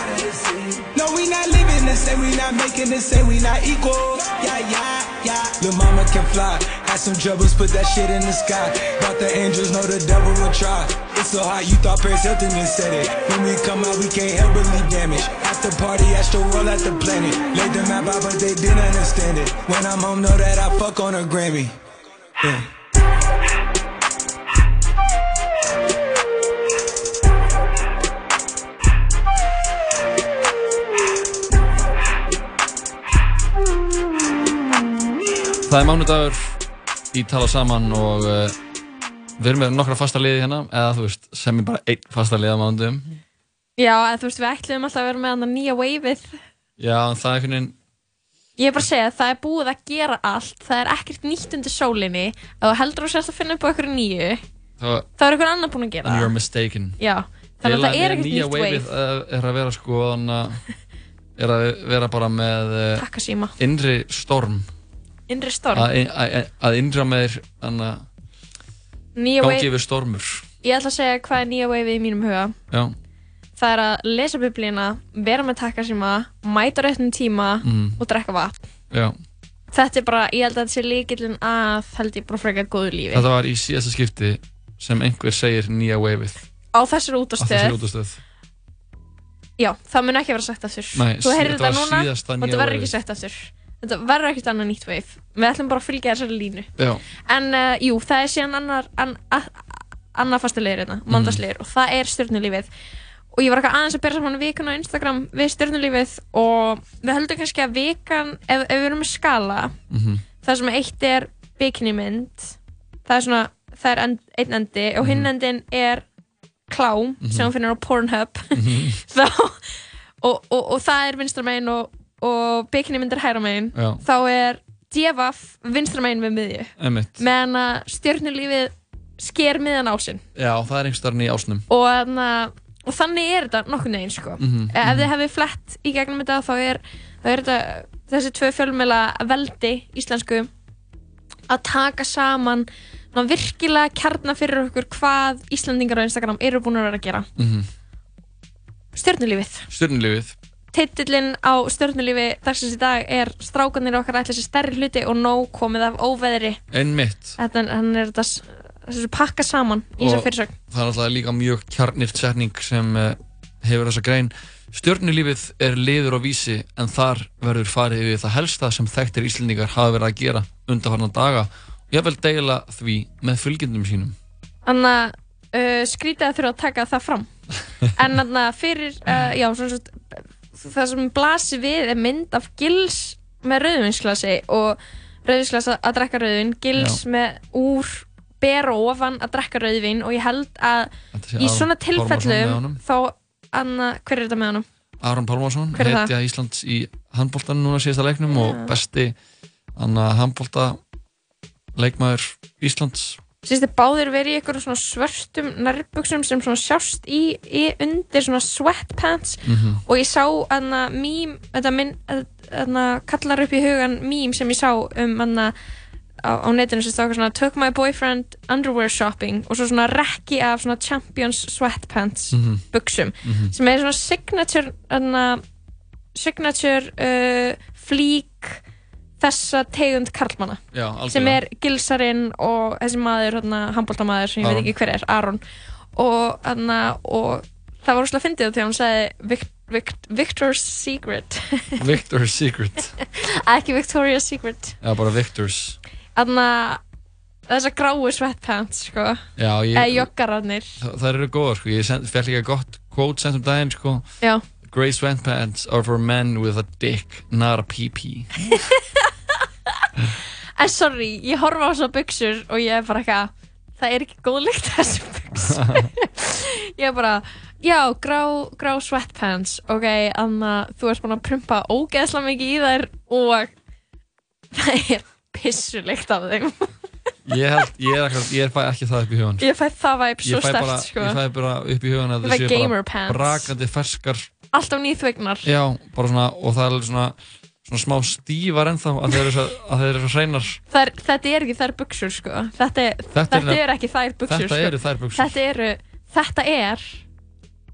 No, we not living the same, we not making the same, we not equal. Yeah, yeah, yeah. Lil' mama can fly. Had some troubles, put that shit in the sky. Thought the angels know the devil will try. It's so hot, you thought Paris Hilton just said it. When we come out, we can't help but leave damage. After party, astro world at the planet. Laid the map out, but they didn't understand it. When I'm home, know that I fuck on a Grammy. Yeah. Það er mánudagur í tala saman og uh, við erum með nokkra fasta liði hérna eða þú veist, sem er bara einn fasta lið á mánudum Já, en þú veist, við ætlum alltaf að vera með hann nýja waveið. Já, en það er einhvern veginn Ég er bara að segja að það er búið að gera allt, það er ekkert nýtt undir sólinni, ef þú heldur að sérst að finna upp á einhverju nýju, það, þá er einhver annar búinn að gera you're það. mistaken Já, þannig að það er ekkert nýja nýtt waveið wave. uh, er að vera sko að er að vera bara með Takkasíma. innri storm Innri storm. að, innra með þér þannig að Nýja gangi yfir stormur ég ætla að segja hvað er nýja waveið í mínum huga. Já, Það er að lesa biblíuna, vera með takkasíma, mæta á réttum tíma Mm. og drekka vatn. já Þetta er bara, ég held að þetta sé líkillinn að, held ég, bara frekar góðu lífi. Þetta var í síðasta skipti sem einhver segir nýja waveið Á þessari á útastöð. þessari útastöð Já, það mun ekki vera sagt aftur. Nei, Þú heyrir þetta þetta var núna síðasta og nýja þetta verður ekki sagt aftur. Þetta verður ekkert annað nýtt wave. Við ætlum bara að fylgja þessari línu. Já, En uh, jú, það er síðan annar, an, annar fastilegir hérna, Mhm. mandagslegir og það er stjórnulífið. Og ég var eitthvað aðeins að bera saman vikan á Instagram við stjórnulífið og við höldum kannski að vikan, ef, ef við erum með skala, Mhm. það sem eitt er bikinimynd, það er svona, það er end, einn endi og hinn endin er klám Mhm. sem hún finnur á Pornhub. [laughs] þá, og, og, og það er vinstra megin og, og bikini myndir hæra megin Já. þá er djefaf vinstra megin við miðju Einmitt. meðan að stjörnulífið sker miðan ásinn já, það er einhverstaðarinn í ásnum og, þarna, og þannig er þetta nokkur neginn sko. Mhm, ef þið hefði flett í gegnum þetta þá er, þá er þetta þessi tvö fjölmjöla veldi íslensku að taka saman ná, virkilega kjarna fyrir okkur hvað Íslandingar á Instagram eru búin að vera að gera -hmm. stjörnulífið Stjörnulífið Titillinn á stjörnulífi dagsins í dag er Strákanir okkar ætla sér stærri hluti og nóg komið af óveðri. Einmitt. Þetta hann er þetta þessu pakka saman í þessar fyrirsögn. það er alltaf líka mjög kjarnirt setning sem uh, hefur þessa grein. Stjörnulífið er liður á vísi en þar verður farið yfir það helsta sem þekktir Íslendingar hafa verið að gera undanfarnar daga og ég vil deila því með fylgjendum sínum. Þannig að uh, skrítið að þurfa að taka það fram. [laughs] En þannig að fyrir uh, já, svona, svona, það sem blasir við er mynd af gils með rauðvinsklasi og rauðvinsklasi að drekka rauðvin gils Já. með úr ber og ofan að drekka rauðvin og ég held að í svona tilfellum þá Anna, hver er þetta með honum? Aron Pálmarsson, hetja Íslands í handbóltan núna síðasta leiknum og Já. besti anna handbólta leikmaður Íslands Sýstu báðir verið í eitthvað svörstum nærbuksum sem sjást í, í undir svona sweatpants Mhm. og ég sá anna mím, þetta minn, anna kallar upp í hugan mím sem ég sá um anna á, á netinu sem eitthvað svona took my boyfriend underwear shopping og svo svona rekki af svona champions sweatpants Mhm. buksum Mhm. sem er svona signature anna signature uh, flík þessa tegund karlmanna Já, sem er gilsarinn og þessi maður, handbóltamaður sem ég Aron. veit ekki hver er, Aron. Og, hana, og það var úrslega fyndið þegar hún sagði Vic, Vic, Victor's Secret. [laughs] Victor's Secret. Ekki Victoria's Secret. Já, bara Victor's. Þessar gráu sweatpants sko. Eða joggararnir. Það, það eru góðar sko, ég send- fékk líka gott quote sent um daginn sko. Grey sweatpants are for men with a dick, not a pee-pee [laughs] en sorry, ég horfa á þessar buksur og ég er bara eitthvað það er ekki góð lykt [laughs] af þessum buksur ég er bara já, grá, grá sweatpants ok, anna, þú ert búin að prumpa ógeðslega mikið í þær og það er pissulykt af þeim. Ég held, ég er, ekki, ég bara ekki það upp í hugan ég fæ það væp svo fæ stert sko. ég fæ bara upp í hugan að það fæ gamer bara brakandi ferskar alltaf nýþvegnar. Já, bara svona, og það er svona svona smá stífar ennþá að þeir eru svo, eru svo hreinar. Er, þetta er ekki þær buksur sko. Þetta, er- Þetta er þetta nefn- er ekki þær buksur Þetta sko. eru þær buxur. Þetta eru, þetta er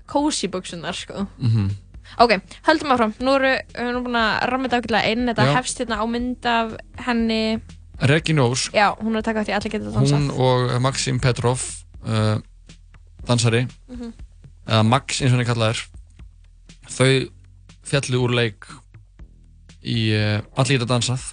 cozy buksunar sko. Mm Ok, höldum áfram. Nú erum við erum búin að ramma þetta ákveðlega inn. Þetta Já. hefst hérna á mynd af henni. Regin Ósk, Já, hún er að taka átt í allir geta dansað. Hún og Maxim Petrov uh, dansari. Mhm. eða Max eins og hann er kallaður. Þau fjallu úr leik í uh, allir geta dansað.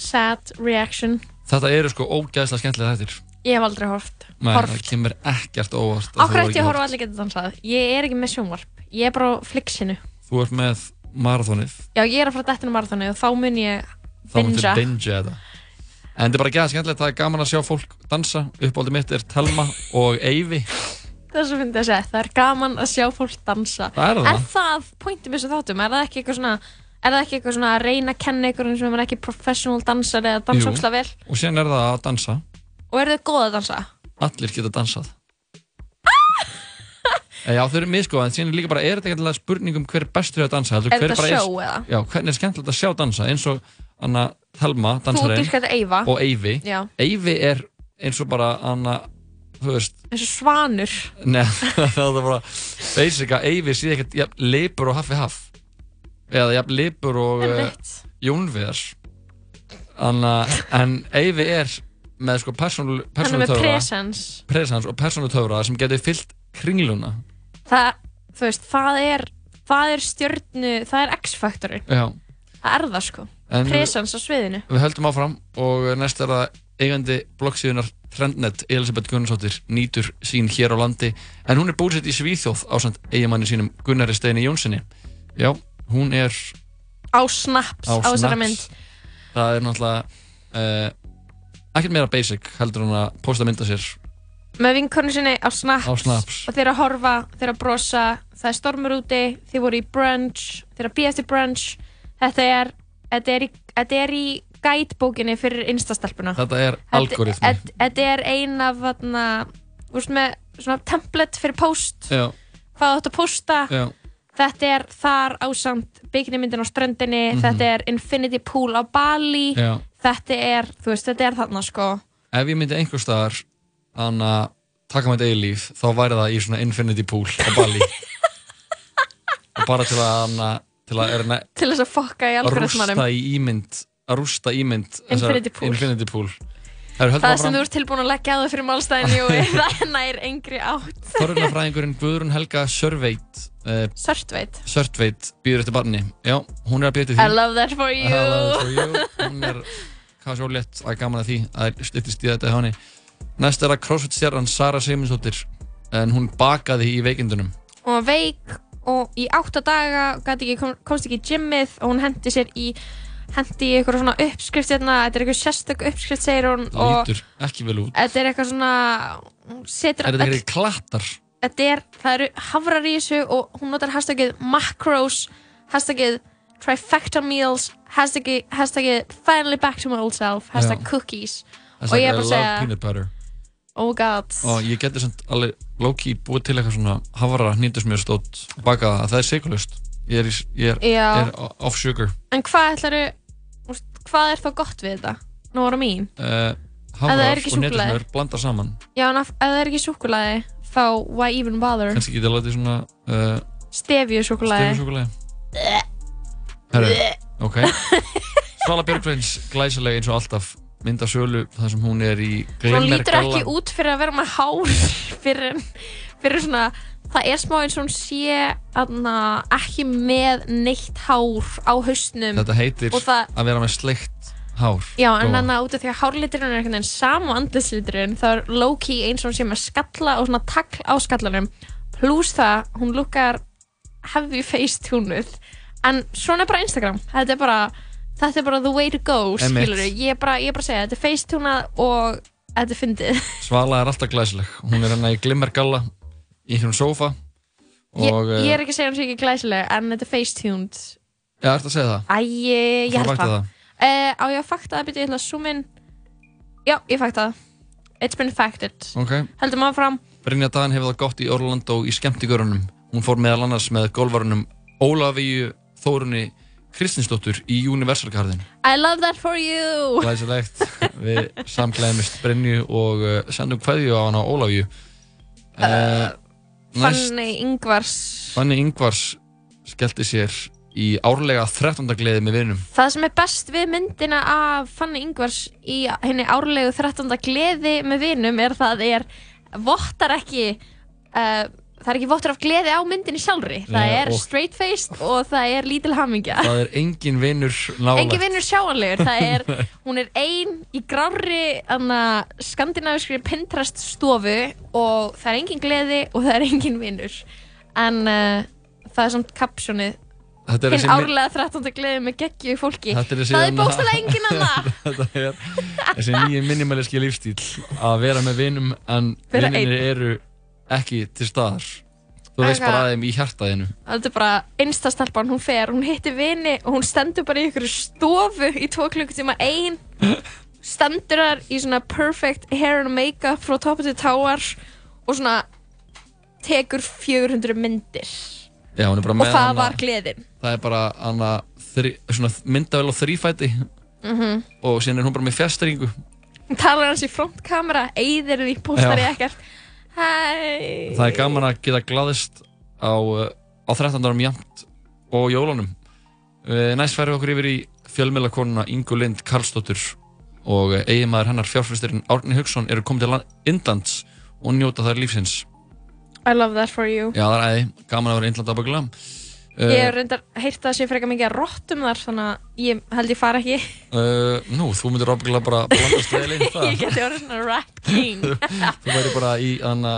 Sad reaction. Þetta eru sko ógæðslega skemmtilega þættir. Ég hef aldrei hort Nei, Horft. það kemur ekkert óvart að þú Ákveð hefur ekki ég að horfa horft. allir geta dansað? Ég er ekki með sjónvarp. Ég er bara á flixinu. Þú ert með marathonið. Já, ég er að fara dættinu marathoni og þá mun ég þá máttu bingea. bingea þetta. En þetta er bara gæða skemmtilegt, það er gaman að sjá fólk dansa. Uppáldið mitt er Telma og Eyvi. Það er svo fyndið að segja, það er gaman að sjá fólk dansa. Það er það. Er það pointið með þessu þáttum? Er það ekki eitthvað svona, er það ekki eitthvað svona að reyna að kenna einhverjum sem er ekki professional dansari eða dansa ókslega vel? og síðan er það að dansa Og eru þið góð að dansa? allir geta dansað Eh, [laughs] Já, þau eru miskoða, en síðan er líka bara, er þetta ekki alltaf spurning um hver er bestur í að dansa? heldur Er hver þetta bara show eða? Já, hvernig er skemmtilegt að sjá dansa, eins og Anna Telma, Þú dansarinn dýrkar þetta Eyva. og Eyvi Já. Eyvi er eins og bara Anna, þú veist Eins og svanur. Nei, [laughs] það er bara basic að Eyvi sé ekkert jafn leipur og haffi haff eða jafn leipur og Einmitt. Jónviðar Anna, en Eyvi er með sko persónu Hann er með presence. presence og persónutöfra sem getur fyllt kringluna Það, veist, það er, það er stjörnu, það er X-faktorinn. Já. Það er það sko. En- Presence á sviðinu. Við höldum áfram og næst er það eigandi bloggsíðunar Trendnet Elisabeth Gunnarsdóttir nýtur sín hér á landi en hún er búsett í Svíþjóð ásand eigimanni sínum Gunnari Steini Jónssoni Já, hún er Á snaps, á, þessari mynd. Það er náttúrulega uh, ekkert meira basic heldur hún að posta mynda sér Með vinkornu sinni á snaps. Á Snaps. Og þeir að horfa, þeir að brosa, það er stormur úti, þeir voru í brunch, þeir að býja eftir brunch. Þetta er, þetta er í, þetta er í guidebókinni fyrir instastelpuna. Þetta er algoritmi. þetta- Þetta er ein af, þarna, þú veist með svona template fyrir post. Já, Hvað þú átt að posta. já, Þetta er þar ásamt byggnimyndin á ströndinni, Mhm. þetta er infinity pool á Bali, já þetta er, þú veist, þetta er þarna sko. Ef ég myndi einhver staðar að taka mitt eigin líf þá væri það í svona infinity pool á Bali [laughs] og bara til að hana, til að, er, Til þess að fokka í að algoritmanum. rústa í ímynd að rústa ímynd Infinity pool. infinity pool. Það sem þú ert tilbúin að leggja á [laughs] það fyrir málstæðin, jú, það nær engri átt. Þorrunafræðingurinn Guðrún Helga Sörveit uh, Sörtveit. Sörtveit býður eftir barni já, hún er að býða til I því love that for you. I love that for you. hún er hvað svo létt að gaman að því að það er styttist í þetta hjá henni næst er að crossfit stjarnan Sara Seymundsdóttir en hún bakaði í veikindunum Hún var veik og í átta daga ekki, kom, komst ekki í gymmið og hún hendi sér í hendi í eitthvað svona uppskrift hérna, þetta er eitthvað sérstök uppskrift segir hún og lítur ekki vel út. Þetta er eitthvað svona setur er þetta ekki klattar? Þetta er, það eru hafrar í þessu og hún notar hashtagið macros hashtagið trifecta meals hashtagið, hashtagið finally back to my old self hashtag Já. cookies. Og ég er bara að segja peanut butter. Oh god. Og ég geti samt alveg low-key búið til eitthvað svona hafara hnýndusmjörstótt og baka það, það er sigurlust ég er, ég er, Já. er off sugar. En hvað ætlaru hvað er þá gott við þetta? Nóra mín. Uh, hafrar ekki og súkkulaði. netusmjör blanda saman. Já en ef það er ekki súkulaði þá why even bother? Kannski getið að láta svona uh, stefju súkulaði stefjusúkulega Herru, ok. [laughs] Svala Björgvins, glæsileg eins og alltaf. Mynda sölu þar sem hún er í Hún lítur ekki út fyrir að vera með hár [laughs] fyrir, fyrir svona það er smá eins og hún sé aðna, ekki með neitt hár á hausnum. Þetta heitir það, að vera með sleikt hár. Já, en þannig að út af því að hárliturinn er einhvern veginn sama og andlisliturinn þá er low-key eins og hún sé með skalla og svona tagl á skallanum. Pluss það, hún lukkar heavy face túnuð en svona er bara Instagram. Þetta er bara, þetta er bara the way to go skilur bara, ég er bara að segja, þetta er face túnað og þetta er fyndið. Svala er alltaf glæsileg. Hún er hérna í glimmergalla í einhvern sófa ég, og ég er eh, ekki að segja hún sé ekki glæsileg en þetta er face tuned Já, ertu að segja það? Æ, ég Þú held það? Uh, á ég að fakta það, byrju, ég að zoom in. Já, ég fakta það. It's been facted. Ok. Heldum áfram. Brynja Dan hefur það gott í Orlando í skemmtigörunum. Hún fór meðal annars með golfarunum Ólafíu Þórunni Kristinsdóttur í Universal Garden. I love that for you. Glæsilegt. Við samglæðumist Brynju og uh, sendum kveðju á hana Ólafíu. Uh, Næst Fanny Ingvars Fanny Ingvars skellti sér í árlega 13. gleði með vinum Það sem er best við myndina af Fanny Ingvars í henni árlegu 13. gleði með vinum er það er vottar ekki uh, það er ekki vottar af gleði á myndinni sjálfri það Nei, er og- straight faced og það er lítil hamingja Það er engin vinur nálægt Engin vinnur sjáanlegur, það er, [laughs] hún er ein í grári skandinavískri Pinterest stofu og það er engin gleði og það er engin vinnur. En uh, það er samt kapsjónið, Þetta er hinn þessi mi- árlega 13. gleði með geggju fólki. Þetta er þessi það er hérna- bókstæðlega engin [laughs] annað. Þetta er þessi nýju minimalíski lífstíl að vera með vinum en Vera vinnir einn. eru ekki til staðar þú veist Aga. bara aðeim í hjartaðinu Þetta er bara einstastelpan, hún fer, hún hittir vini og hún stendur bara í ykkur stofu í tvo klukkutíma ein. Stendur þar í svona perfect hair and makeup frá topu til táar og svona tekur 400 myndir. Já, Og það hana- var gleðin. það er bara hana, þri, svona myndavel á þrýfæti Mhm. og síðan er hún bara með fjastringu Hún talar hans í frontkamera, eyðir því, postar í ekkert. Hæ. það er gaman að geta glaðist á, uh, á 13. árum jæmt og jólunum uh, næst færum við okkur yfir í fjölmiðlakonuna Ingu Lind Karlsdóttur og eiginmaður hennar fjárfæstirinn Árni Hugson eru komið til land- Indlands og njóta þær lífsins I love that for you. Já, það er æði, gaman að vera Indland að byggla Ég hef reyndar heyrt að það sé frekar mikið að rottum þar, þannig að ég held ég fara ekki. uh, Nú, þú myndir ábyggla bara blandast vel inn í það [laughs] ég geti orðið svona rat king. [laughs] Þú væri bara í, anna,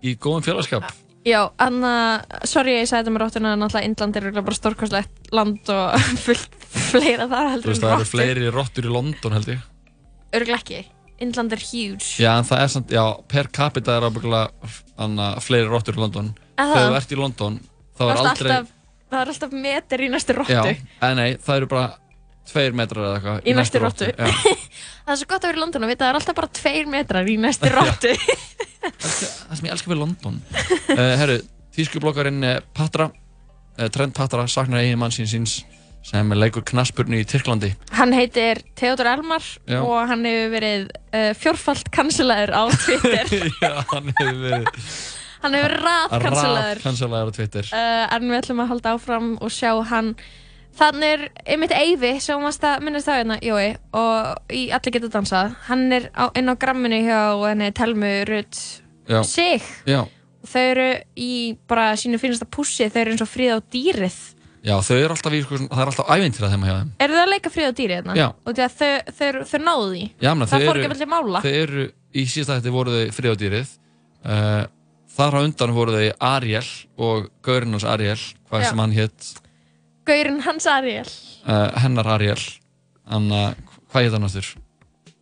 í góðum félagskap Já, anna, sorry ég sagði þetta með rottuna, náttúrulega Indland er örugglega bara stórkostlegt land og [laughs] fullt fleira þar heldur veist, það eru fleiri rottur í London held ég Örglega ekki. Indland er huge. Já, en það er samt, já, per capita er ábyggla anna, fleiri rottur í London Er? Þegar þú ert í London, þá er er aldrei alltaf, það er alltaf meter í næstu rottu. Já, en nei, það eru bara tveir metrar eða eitthvað Í næstu rottu. Já, [laughs] Það er svo gott að vera í London og vita að það er alltaf bara tveir metrar í næstu [laughs] rottu. það sem ég elskar við London uh, Herru, tískublokkarinn uh, Patra uh, Trend Patra saknar eigin mann sín síns sem leikur knaspurnu í Tyrklandi Hann heitir Theodor Elmar Já. og hann hefur verið uh, fjórfalt kanselaður á Twitter. [laughs] Já, hann hefur verið hann hefur verið rat kanselaður. kanselaður á Twitter. Uh, en við ætlum að halda áfram og sjá hann. Þannig er einmitt Eyvi sem varst að minnast á hérna, Jói og í Allir geta dansað. Hann er á, inn á gramminu hjá henni Telmu Rutt. Sig. Já, þau eru í bara sínu finnasta pussi þau eru eins og fríða á dýrið. Já, þau eru alltaf í, sko, það er alltaf ævintýra þeim að hjá þeim. Eru þau að leika fríða á dýrið hérna? Já. Og þau, þau, þau, þau náðu því. Já, menn, Það fór ekki vel til mála. Þau eru, í síðasta hætti voru þau friðádýrið uh, Þar á undan voru þau Ariel og gaurinn hans Ariel hvað Já. sem hann hétt Gaurinn hans Ariel. Uh, hennar Ariel. Hann, uh, hvað hétt hann áttur?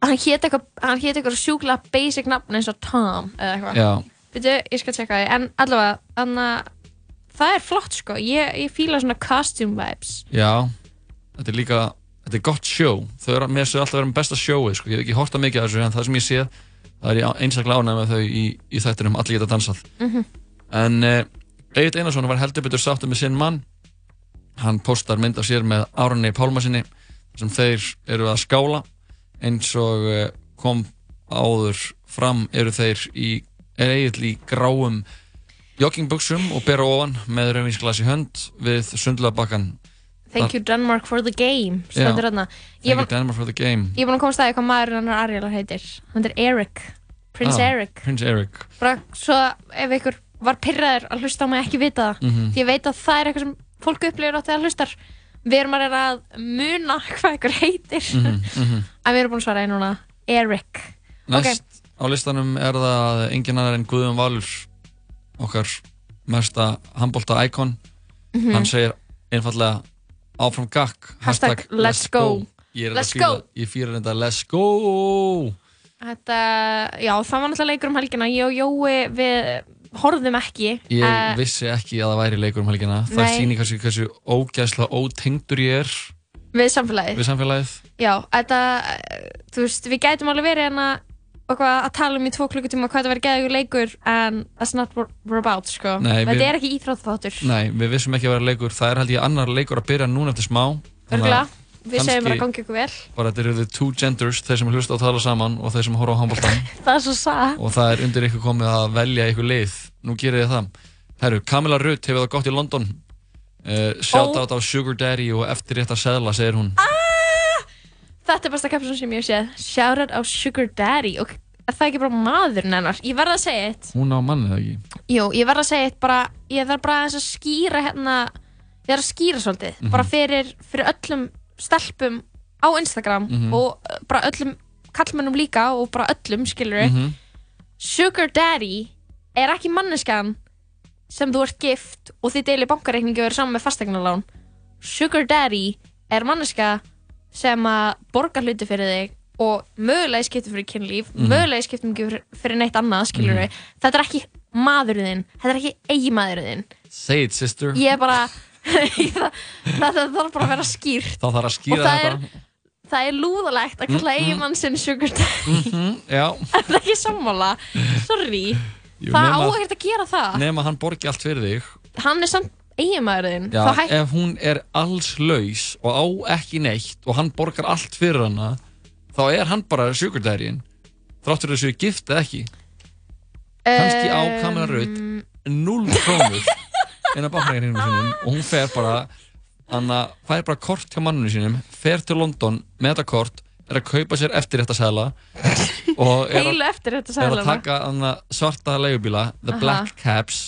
Hann hét eitthvað, sjúklega basic nafn eins og Tom eða eitthvað. Já, Veitu, ég skal tjekka því, en allavega, þannig að það er flott sko, ég, ég fíla svona costume vibes. já. Þetta er líka, þetta er gott sjó. Þau eru með þessu alltaf verið með besta sjóið sko. Ég hef ekki horta mikið af þessu en það sem ég sé það er ég einstaklega ánægð með þau í, í þættinum Allir geta dansað. Mhm. En uh, Egil Einarsson var heldur betur sáttur með sinn mann. Hann postar mynd af sér með Árunni Pálmasinni sem þeir eru að skála. Eins og uh, kom áður fram eru þeir í Egil í gráum joggingbuxum og bera ofan með rauðvínsglas í hönd við sundlöðabakkan Thank you Denmark for the game stendur hérna Thank you Denmark for the game. Ég er búin að komast að því hvað maður hennar Ariel heitir. Hann heitir Eric. Prince Ah, Eric. Prince Eric. Bara svo ef ykkur var pyrraður að hlusta á mig ekki vita það. Mhm. því ég veit að það er eitthvað sem fólk upplifir átti að hlustar. Við erum að reyna að muna [laughs] hvað ykkur heitir. Mhm, [laughs] mhm. en við erum búin að svara einu núna. Eric. Næst á listanum er það engin annar en Guðjón Valur okkar mesta handbólta íkon Mhm. hann segir einfallega áfram gakk. Hashtag let's go. er Let's go. ég fýra þetta let's go. Þetta, já, það var náttúrulega leikur um helgina. Ég og Jói, við horfðum ekki ég Eh, vissi ekki að það væri leikur um helgina. Það Nei. sýnir kannski hversu ógæsla ótengdur ég er við samfélagið. við samfélagið. Já, þetta, eh, þú veist, við gætum alveg verið hérna og hvað að tala um í tvo klukkutíma hvað þetta verið geðugur leikur en that's not what we're about, sko. Nei, Þetta við- er ekki íþróttþáttur nei, við vissum ekki að vera leikur. Það er held ég annar leikur að byrja núna eftir smá. Þannig Örgulega, að við segjum bara kannski- gangi ykkur vel. bara þetta eru the two genders þeir sem hlusta að tala saman og þeir sem horfa á handbóltan [laughs] Það er svo satt og það er undir ykkur komið að velja ykkur leið nú gerir þið það. Herru, Camilla Rutt hefur það gott í London. Uh, shout out á Sugar Daddy og eftir rétt að seðla segir hún Þetta er besta kapsum sem ég séð. Shout out á Sugar Daddy. Og er það ekki bara maðurinn hennar? Ég verð að segja eitt. Hún á mannið ekki? Jú, ég verð að segja eitt bara Ég þarf bara að skýra hérna Ég þarf að skýra svolítið. Mhm. Bara fyrir, fyrir öllum stelpum á Instagram Mhm. og uh, bara öllum kallmennum líka og bara öllum, skilur Mhm. Sugar Daddy er ekki manneskan sem þú ert gift og þið deilir bankareikningi og eru saman með fastegnalán Sugar Daddy er manneska sem að borga hluti fyrir þig og mögulega skiptir fyrir kynlíf Mhm. mögulega skiptir ekki fyrir, neitt annað skilur Mhm. þetta er ekki maðurinn þetta er ekki eiginmaðurinn þinn. Say it sister. Ég er bara [laughs] það, það þarf bara að vera skýrt. Þá þarf að skýra það er, þetta það er lúðalegt að kalla Mm, mm. eiginmann sinn Sugar Daddy Mhm, já. [laughs] Er það ekki sammála? Sorry, Jú, það á nema- ekkert að gera það. Nema hann borgi allt fyrir þig. Hann er samt eiginmaðurinn Já, þá hætt ef hún er alls laus og á ekki neitt og hann borgar allt fyrir hana þá er hann bara Daddy-in þráttur þessu gift eða ekki kannski á Rutt 0 krónur [laughs] inn á baknæðinum sínum og hún fer bara Anna fær bara kort hjá manninu sínum fer til London með þetta kort er að kaupa sér eftir þetta sæla og er heilu að, eftir þetta er að sæðlana taka anna, svarta leigubíla The. Black Cabs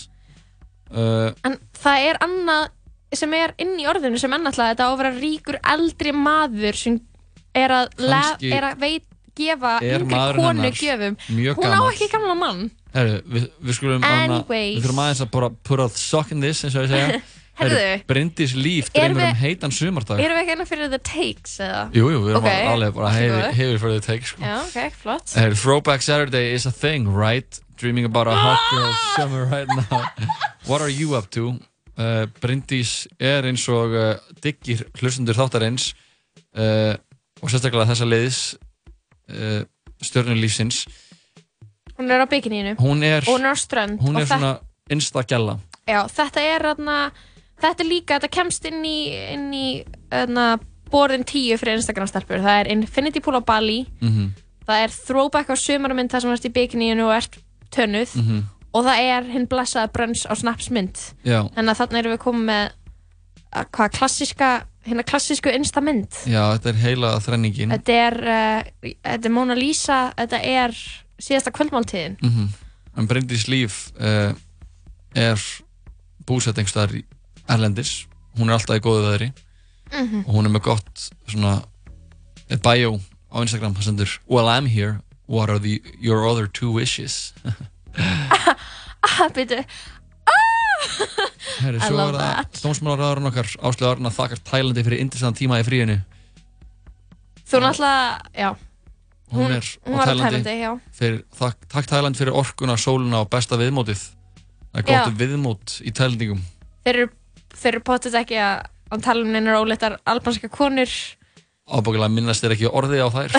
uh, en það er annað sem er inn í orðinu sem ennáttúrulega þetta á að vera ríkur eldri maður sem er að, Kannski er að veit, gefa yngri konu mjög hún á ekki gamla mann Herru, við, við skulum aðeins að bara put a sock in this eins og ég segja [laughs] Heyrðu. Bryndís líf dreymir um heitan sumardag erum við ekki enná fyrir the takes eða? Jú, jú, við erum Ok, okay. alveg bara hefur, fyrir þau teik sko. já, ok, flott Herru, Throwback Saturday is a thing, right? Dreaming about a hot girl summer right now What are you up to? Uh, Bryndís er eins og uh, diggir hlustundur þáttarins uh, og sérstaklega þessa leiðis uh, stjörnulífsins hún er á bikinínu Hún er, hún er á strönd hún er svona insta-gjalla þetta er þarna, þetta er líka, þetta kemst inn í, inn í þarna, borðin 10 fyrir Instagram-stelpur. Það er Infinity Pool á Bali, Mhm. það er throwback á sumarmynd þar sem ert í bikiníinu og ert tönnuð Mhm. og það er hinn blessaða brönns á snapsmynd. Þannig að þarna erum við komið með að, hvað klassíska, hérna klassísku instamynd. Já, þetta er heila þrenningin Þetta er, uh, þetta er Mona Lisa, þetta er síðasta kvöldmáltíðin. mm En Bryndís líf uh, er búsett einhverstaðar í Erlendis hún er alltaf í góðu veðri Mhm. og hún er með gott svona eh, bio á Instagram það sendur Well I'm here, what are the, your other two wishes? Ah, byrju, Herri, I svo love er það that. Dómsmálaráðurinn okkar Áslöðu Arna þakkar Tælandi fyrir indistann tíma í fríinu. Þú náttúrulega, já. hún, er hún á var á Tælandi, já. fyrir, þakk, takk Tæland fyrir orkuna, sóluna og besta viðmótið. Það er Já. gott viðmót í Tælandingum. Þeir eru, þeir eru potið ekki að að tala um neinar óleittar albanska konur. Ábúkilega minnast þér ekki orðið á þær. [laughs]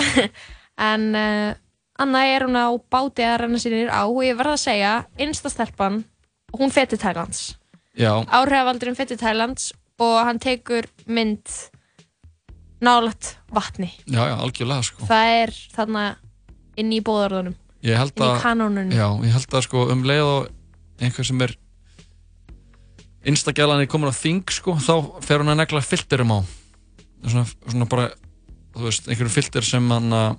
En uh, Anna er hún á báti að renna sínir á og ég verða að segja instastelpan, hún Já, áhrifavaldurinn fer til Thailands og hann tekur mynd nálægt vatni. Já, já, algjörlega sko. Það er þarna inn í bóðarðunum inn í kanónunum. Já, ég held að sko um leið og einhver sem er instagælan er komin á þing sko, þá fer hún að negla filterum á. Svona, svona bara þú veist, einhverjum filter sem hann að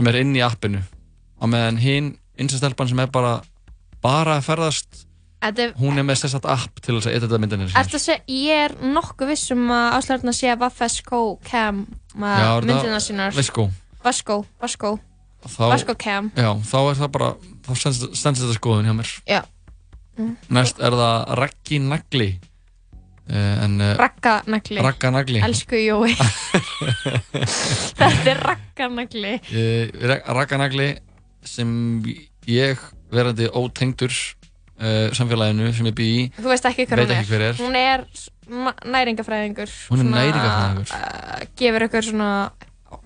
sem er inn í appinu. Á meðan hinn, instastelpan sem er bara bara að ferðast Þetta hún er með sérstætt app til þess að edita myndinir ertu að segja, ég er nokkuð vissum að áslöfna sé að Vaffesco Cam það- myndina sínar. Vasco, Vasco Þá- Vasco Cam. Já, þá er það bara, þá stendst þetta skoðun hjá mér. Já. Mm. Næst er það Raggi Nagli uh, en, uh, Ragga nagli Ragga Nagli Elsku Jói. [laughs] Þetta er Ragga nagli uh, Ragga Nagli sem ég verandi ótengdur uh, samfélaginu sem ég bý í Þú veist ekki hver hún er hver er. Hún er næringafræðingur Hún er næringafræðingur? uh, Gefur ykkur svona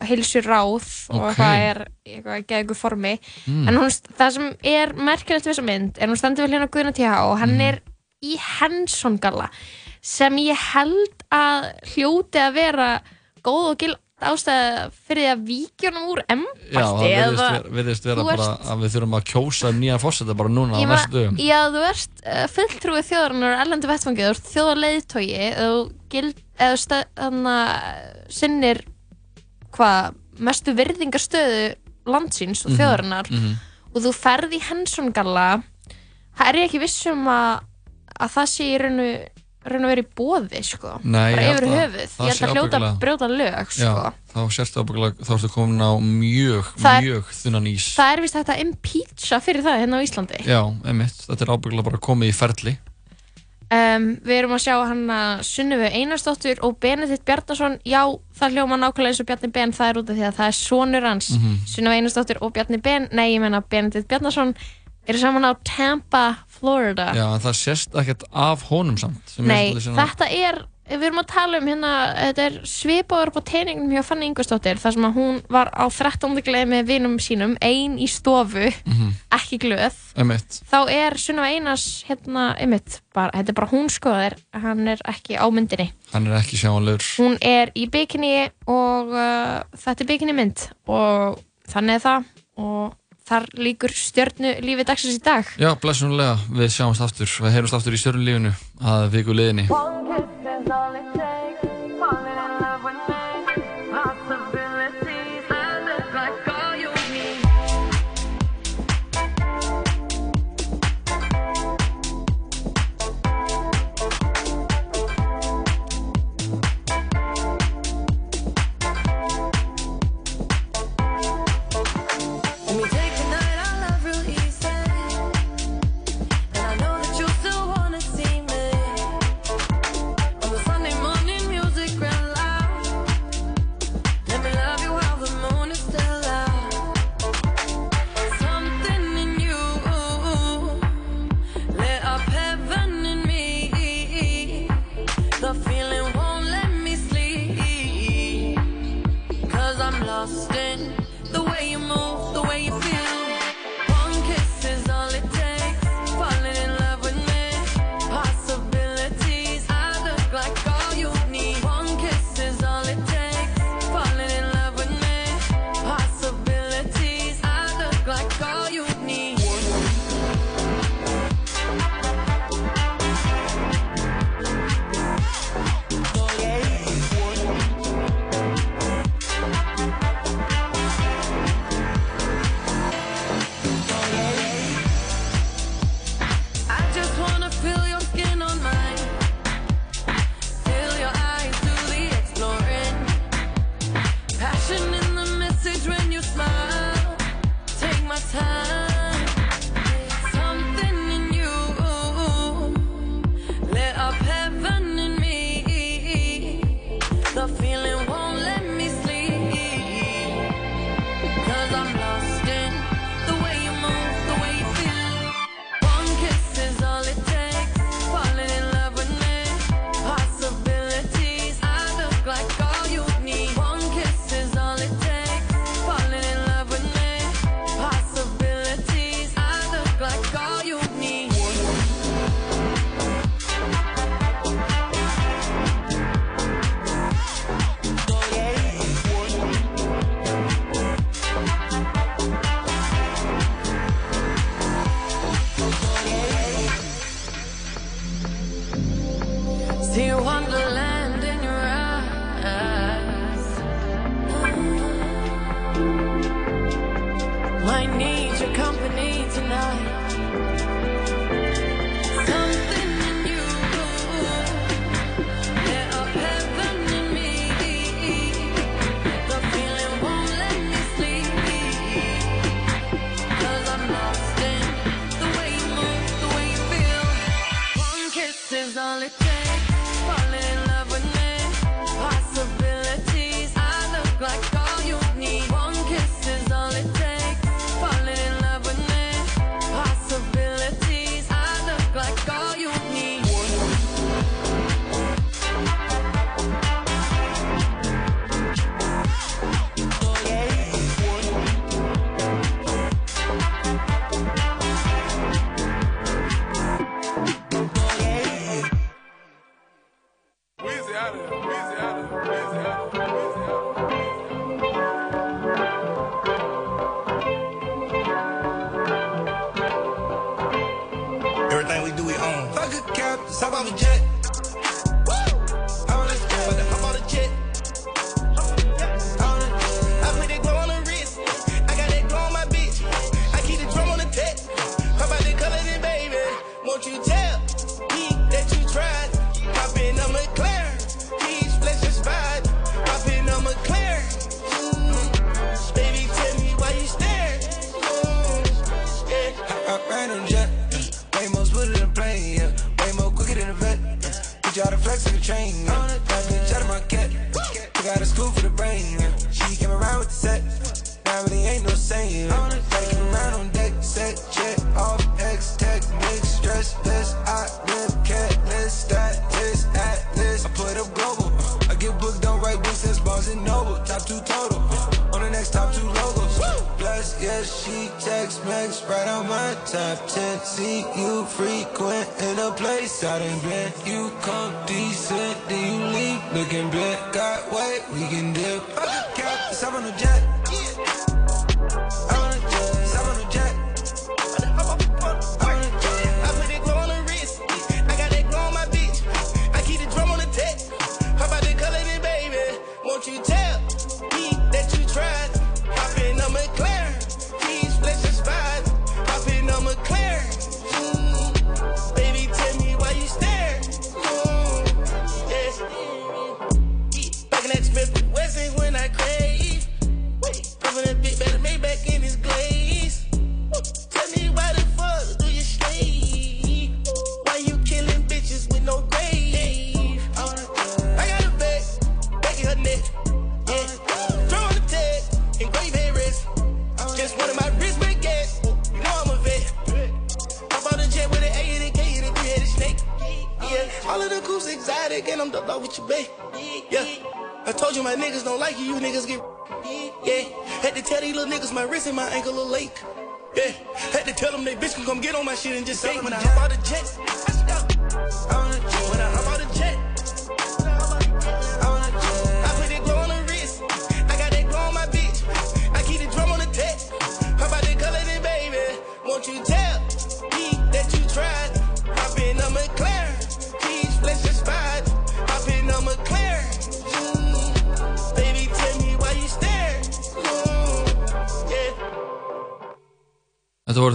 heilsur ráð og Ok. eitthvað er eitthvað að geða ykkur formi. Mm. en hún, það sem er merkilegt við þessa mynd er hún stendur við hljóna Guðna TH og hann Mhm. er í Henson galla sem ég held að hljóti að vera góð og gild ástæða fyrir að víkjunum úr Já, embætti það virðist eða vera, virðist vera bara ert- að við þurfum að kjósa um nýja fórseta bara núna á næstu dögum. Já, þú ert uh, fulltrúið þjóðarinnar erlendu vettfangið, þú ert þjóðarleiðtogi eða þannig að sinnir hvað mestu virðingarstöðu landsins og Mhm, þjóðarinnar. mhm. og þú ferð í Henson galla það er ekki viss um að, að það sé í raun og raun og verið í bóði, sko. Nei, bara yfir höfuð, ég held að hljóta að brjóta lög, sko. Já, þá sérstu ábyggilega, þá ertu komin á mjög, Það er- mjög þunnan ís. Það er vist að impeacha fyrir það hérna á Íslandi. Já, einmitt, þetta er ábyggilega bara komið í ferli. Um, við erum að sjá hann að Sunnifu Einarsdóttur og Benedikt Bjarnason. Já, það hljóma nákvæmlega eins og Bjarni Ben það er út af því að það er sonur hans. Mm Mhm. Sunnifu Einarsdóttur og Bjarni Ben nei, ég menna Benedikt Bjarnason eru saman á Tampa, Florida Já, en það sést ekkert af honum samt er nei, svona- þetta er við erum að tala um hérna þetta er svipaður á teiningnum hjá Fanny Ingvarsdóttir þar sem að hún var á 13. gleði með vinum sínum ein í stofu, Mhm. ekki glöð Einmitt, þá er Sunniva Einars hérna, einmitt, bara, þetta er bara hún sko það er, hann er ekki á myndinni hann er ekki sjáanlegur hún er í bikini og uh, þetta er bikini mynd og þannig er það og þar líkur stjörnu lífi dagsins í dag. Já, blessunulega, við sjáumst aftur. Við heyrumst aftur í stjörnulífinu að viku liðinni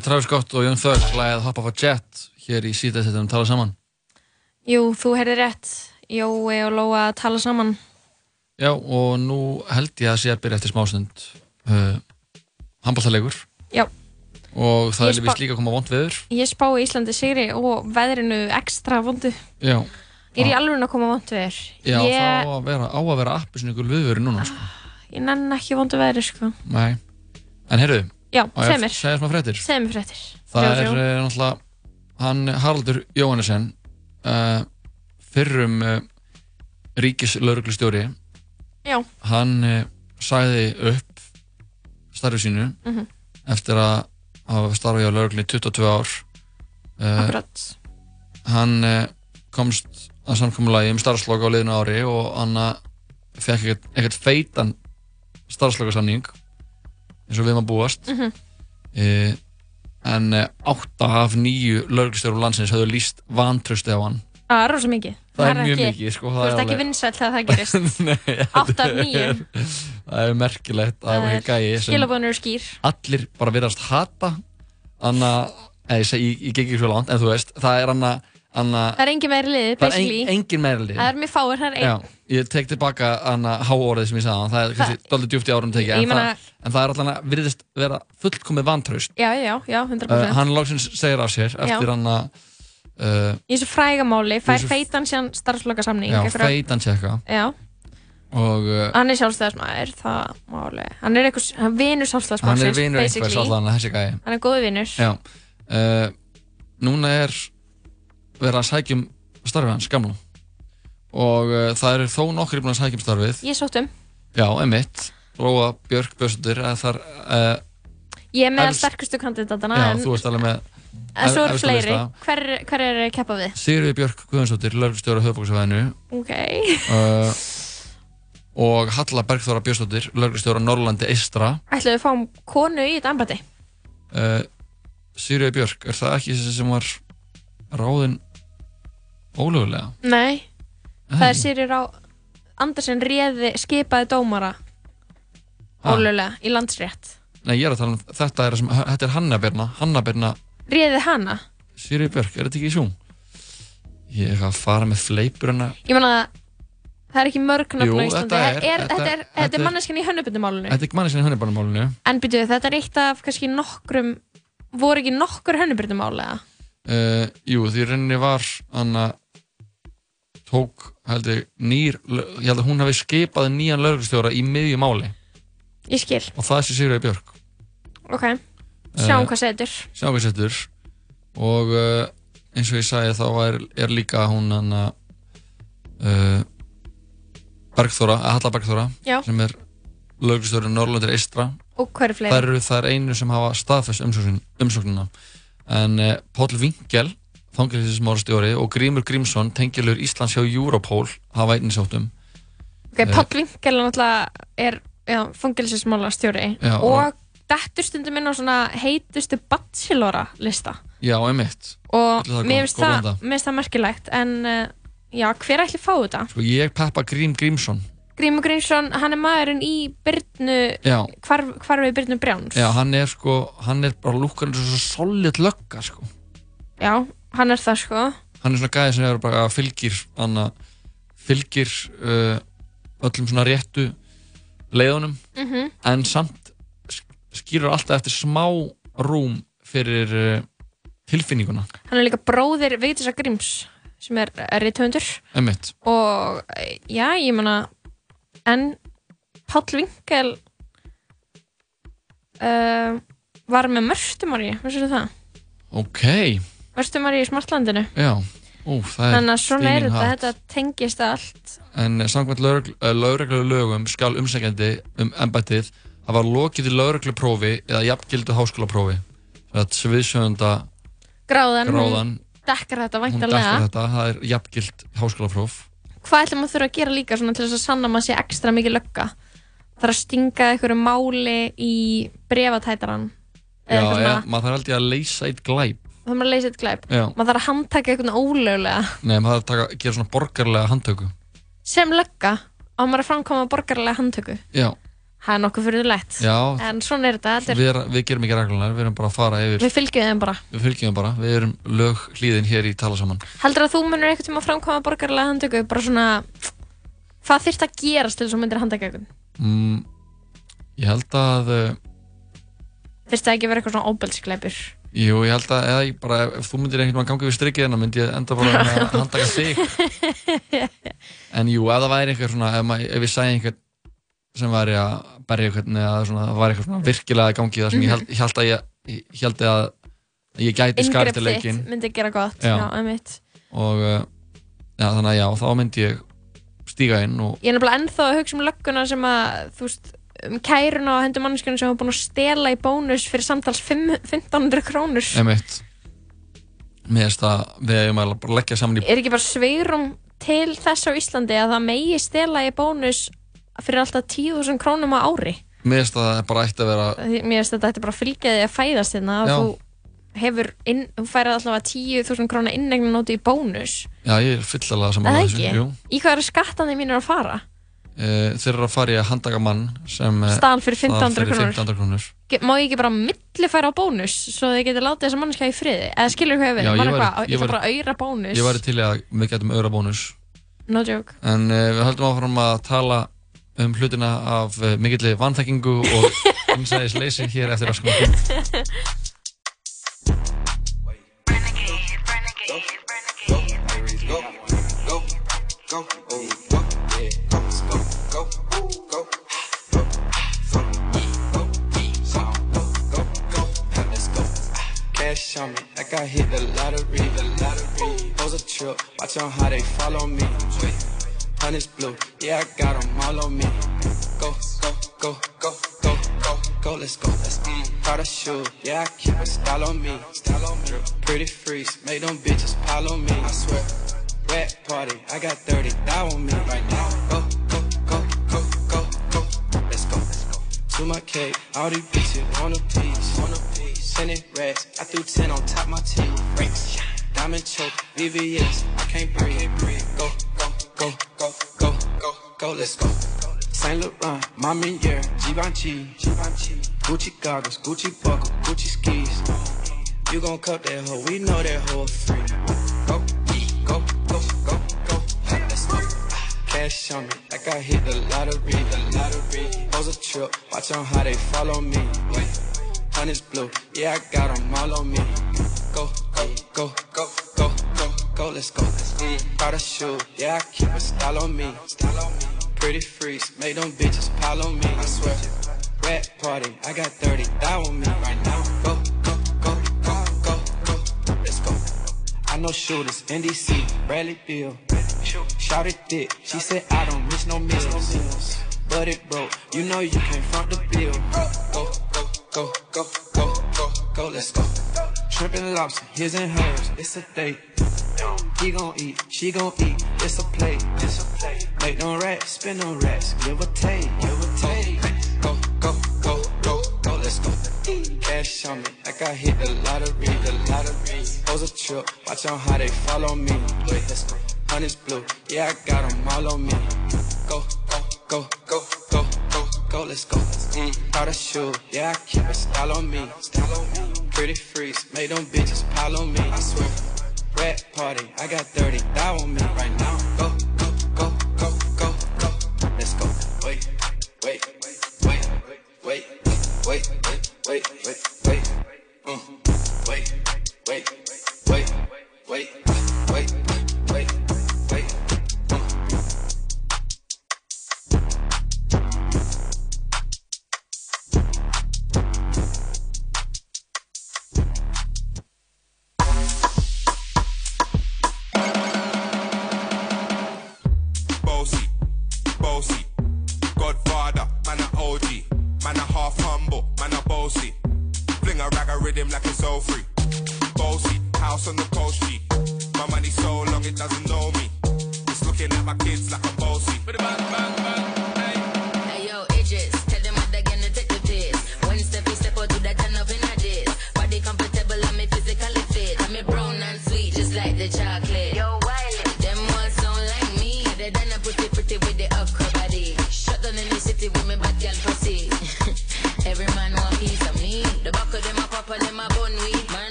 Þeir Travis Scott og Young Thug hlæðið Hop of a Jet hér í síðan þetta um tala saman. Jú, þú heyrði rétt. Jói og Lóa tala saman. Já, og nú held ég að sé að byrja eftir smásund uh, handbóltalegur Já. og það er vist líka að koma vond veður. Ég spá í Íslandi sigri og veðrinu ekstra vondu. Já, Ég er í alveg að koma vondu veður. já ég, það á að vera, vera appi svona ykkur viðveru núna, sko. ég nenn ekki vondu veðri, sko. Nei. En heyrðu, Já, segð mér. segja smá fréttir. Segð mér fréttir. Það er uh, náttúrulega hann Haraldur Jóhannesen uh, fyrrum uh, ríkislauruglustjóri Já. hann sagði upp starfi sínu Mhm. eftir að hafa starfið á lauruglunni í 22 ár Akkurat. hann komst að samkomulagi um starfslokk á liðinu ári og hann fekk ekkert, ekkert feitan starfslokkarsamning eins og við maður búast Mhm. uh, en uh, átta af nýju lauruglustjórum landsins höfðu líst vantrösti á hann Það er rosa mikið. Það er mjög ekki- mikið, sko, Þú er ert ekki vinsæll þegar það gerist. [laughs] Nei, Átta af þetta níu. er- Það er merkilegt að er eru skýr. allir bara virðast hata Anna, eða ég, seg- ég, ég geng ekki svo langt en þú veist, það er Anna, Anna Það er engin meiri liðið, það er en, engin meira lið Það er mjög fáir, það er Já, einn. ég tek tilbaka háorðið sem ég sagði það er kannski doldið djúpt í árunum tekið Ég en, það, en það er alltaf virðist vera fullkomið vantraust Já, já, já, 100%. uh, Hann lóksins segir af sér eftir Já. hann að uh, Í þessu frægamáli fær þessu- feitan síðan starfslokasamning. já, einhverja- feitan tjekka Já, og uh, hann er sjálfstæðismæður, það máli. Hann er einhvers, hann vinur sjálfstæðismæður. hann er vinur einhvers gæi Hann er góði vinur. Já, núna er verið að sækjum starfið hans gamla og uh, það eru þó nokkri búin að sækjum starfið Ég sótt um. Já, emitt Lóa Björk Björnsdóttir eða þar uh, Ég er með Efst- sterkustu kandidatana. Já, en, þú ert alveg með En svo eru efstu fleiri. lista. Hver, hver er að keppa við? Sigurður Björk Guðjónsdóttir, lögreglustjóra höfbóksafæðinu Ok. uh, og Halla Bergþóra Björnsdóttir lögreglustjóra Norrlandi Eistra Ætlaðu við fáum konu í þetta ambati? uh, Sigurður Björk, er það ekki þessi sem var ráðin ólögulega Nei, Er það er? Sýrir á Andersen réði skipaði dómara. Ha? ólulega í landsrétt. Nei, ég er að tala um, þetta er, sem, þetta er Hanna Birna Hanna Birna, Réði hana? Sýri Björk, er þetta ekki í Zoom? Ég er að fara með fleipur hennar Ég meina það er ekki mörg nöfn Jú, á Íslandi. Þetta er- Þetta er, þetta- er, þetta er manneskjan í hönnubundumálinu Þetta er ekki manni sinni hönnibannumálinu En byrju, þetta er eitt af kannski nokkrum voru ekki nokkur hönnubundumál eða? uh, Jú, því rauninni var Anna tók, held ég, nýr ég held að hún hafi skipað nýjan lögreglustjóra í miðju máli. Ég skil, og það sé Sigurður Björk. Ok. Sjáum Eh, hvað setur. sjáum hvað setur. Og uh, eins og ég sagði þá er, er líka hún hann uh, Bergþóra, að Halla Bergþóra Já. sem er lögreglustjóri Norrlundir Eistra Og hver er fleiri? þær eru þær einu sem hafa staðfest umsóknin, umsóknina. En uh, Páll Vingel fangilsismárastjóri og Grímur Grímsson tengilur Íslands hjá Europol hafa einnig sáttum Ok, Eh, Páll Vinkel er náttúrulega já, fangilsismála stjóri Já, og dettur stundum inn á svona heitustu bachelora lista já, einmitt. Og mér finnst það, það merkilegt en uh, já, hver ætli fá þetta? sko, ég peppa Grím Grímsson. Grímur Grímsson, hann er maðurinn í Byrnu, hvar, hvar við Byrnu Brjáns. Já, hann er sko hann er bara lúkar eins og svo solid lögga sko. Já, hann er það sko hann er svona gæði sem er bara fylgir hann fylgir uh, öllum svona réttu leiðunum Mhm. en samt sk- skýrur alltaf eftir smá rúm fyrir uh, tilfinninguna Hann er líka bróðir Vigdísar Gríms sem er Einmitt. og eh, já, ég meina en Páll Vinkel uh, var með Mörtumari, veistu það? ok, Mörtumari í Smartlandinu? Já. Ú, það er Þannig að svona er þetta, þetta tengist allt. En samkvæmt lögreglu lögum skal umsækjandi um embættið hafa lokið í lögregluprófi eða jafngildu háskólaprófi. Það er sviðsjöfunda Gráðan, Gráðan. hún dekkar þetta hún væntanlega. dekkar þetta, það er jafngild háskólapróf. Hvað ætlum maður þurfa að gera líka svona til þess að sanna að maður sé ekstra mikið lögga? Það er að stinga einhverju máli í brefatætaran já, eða maður þarf aldrei að leysa eitt glæp Það er að leysa eitt glæp. Já. Maður þarf að handtaka einhvern ólöglega. Nei, maður þarf að taka, gera svona borgarlega handtöku. Sem lögga á maður að framkoma borgarlega handtöku. Já, Það er nokkuð fyrirlegt Já. En svona er þetta, þetta er, við, er, við gerum ekki reglunar, við erum bara að fara yfir Við fylgjum þeim bara. Við fylgjum þeim bara, við erum lög hlýðin hér í tala saman. Heldur að þú munur eitthvað tíma að framkoma borgarlega handtöku bara svona Hvað þyrft að gerast til þess að þú myndir handtaka einhvern? mm, Ég held að uh, Þyrft það ekki að vera eitthvað svona óbelskleipur Jú, ég held að eða, ég bara, ef þú myndir einhvern veginn ganga við strikið hérna myndi ég enda bara að handtaka þig. [laughs] En jú, ef það væri einhver svona ef, maður, ef ég sæði einhvern sem væri að berja einhvern eða svona, það væri eitthvað svona virkilega gangi það sem ég held, ég held að ég, ég held að ég gæti skarið til þitt leikin myndi gera gott Já. Einmitt. Og uh, já, þannig að já, þá myndi ég stíga inn og Ég er nefnilega ennþá að hugsa um lögguna sem að, þú veist, um kæruna á hendur mannskjörnum sem hafa búin að stela í bónus fyrir samtals fimm- 1500 krónur. emitt mér finnst að við eigum að leggja saman í Er ekki bara sveirum til þess á Íslandi að það megi stela í bónus fyrir alltaf 10.000 krónum á ári? mér finnst að það bara ætti að vera Mér finnst þetta ætti bara að fylgja því að fæðast hérna og Já. þú hefur, inn, þú færið alltaf 10.000 krónar innegnin nóti í bónus. já, ég er fyllilega saman Það á ekki? Í hvað eru skattandi mínir að fara? Uh, þeir eru að fara í að handtaka mann sem eh, Stal fyrir 1500 stal fyrir krónur. 1500 krónur Ge- Má ég ekki bara millifæra á bónus svo þið getur látið þessa mannskja í friði? Eða skilur hvað við? Já, Var ég eitthvað, ég væri- bara að auðra bónus. ég væri til að við getum auðra bónus No joke. en uh, við höldum áfram að tala um hlutina af uh, mikilli vanþekkingu og [laughs] innsæðisleysi hér eftir að sko Cash on me, like I hit the lottery, the lottery. Pose a trip, watch on how they follow me. Honey's blue, yeah, I got 'em all on me. Go, go, go, go, go, go, go, let's go. Let's. Proud of shoe, yeah, I keep a style on me. Style on me. Pretty freeze, make them bitches pile on me. I swear. Red party, I got 30 thou on me right now. Go, go, To my cake, all these bitches want a piece. Want a piece. It racks, I threw 10 on top my teeth. Racks. diamond choke, VVS, I can't breathe. Go, go, go, go, go, go, go, let's go. Saint Laurent, Mama Year, Givenchy, Givenchy, Gucci goggles, Gucci buckle, Gucci skis. You gon' cut that hoe, we know that hoe free. Cash on me, like I hit the lottery, the lottery. Hoes a trip, watch on how they follow me. Honey's blue, yeah, I got 'em all on me. Go, go, go, go, go, go, go, let's go. Mm, got a shoe, yeah, I keep a style on me. Pretty freaks, make them bitches pile on me. I swear. Rat party, I got 30 thou on me right now. Go, go, go, go, go, go, let's go. I know shooters, NDC, Bradley Bill. Shout it thick, she said I don't miss no meals. But it broke, you know you can't front the bill. Go, go, go, go, go, go, go, let's go. And lobster, his and hers, it's a date. He gon' eat, she gon' eat, it's a plate. It's a plate. Make no racks, spin no racks, give or take, give or take. Go, go, go, go, go, let's go. Cash on me, like I hit the lottery, the lottery. Hoes a trip, watch on how they follow me. Let's go. Honey's blue, yeah, I got 'em all on me. Go, go, go, go, go, go, go, let's go. Mm, got a shoe, yeah, I keep a style on me. Style on me. Pretty freaks, make them bitches pile on me. I swear. Rat party, I got 30 thou on me right now. Go, go, go, go, go, go, let's go. Wait, wait, wait, wait, wait, wait, mm. wait, wait, wait, wait, wait,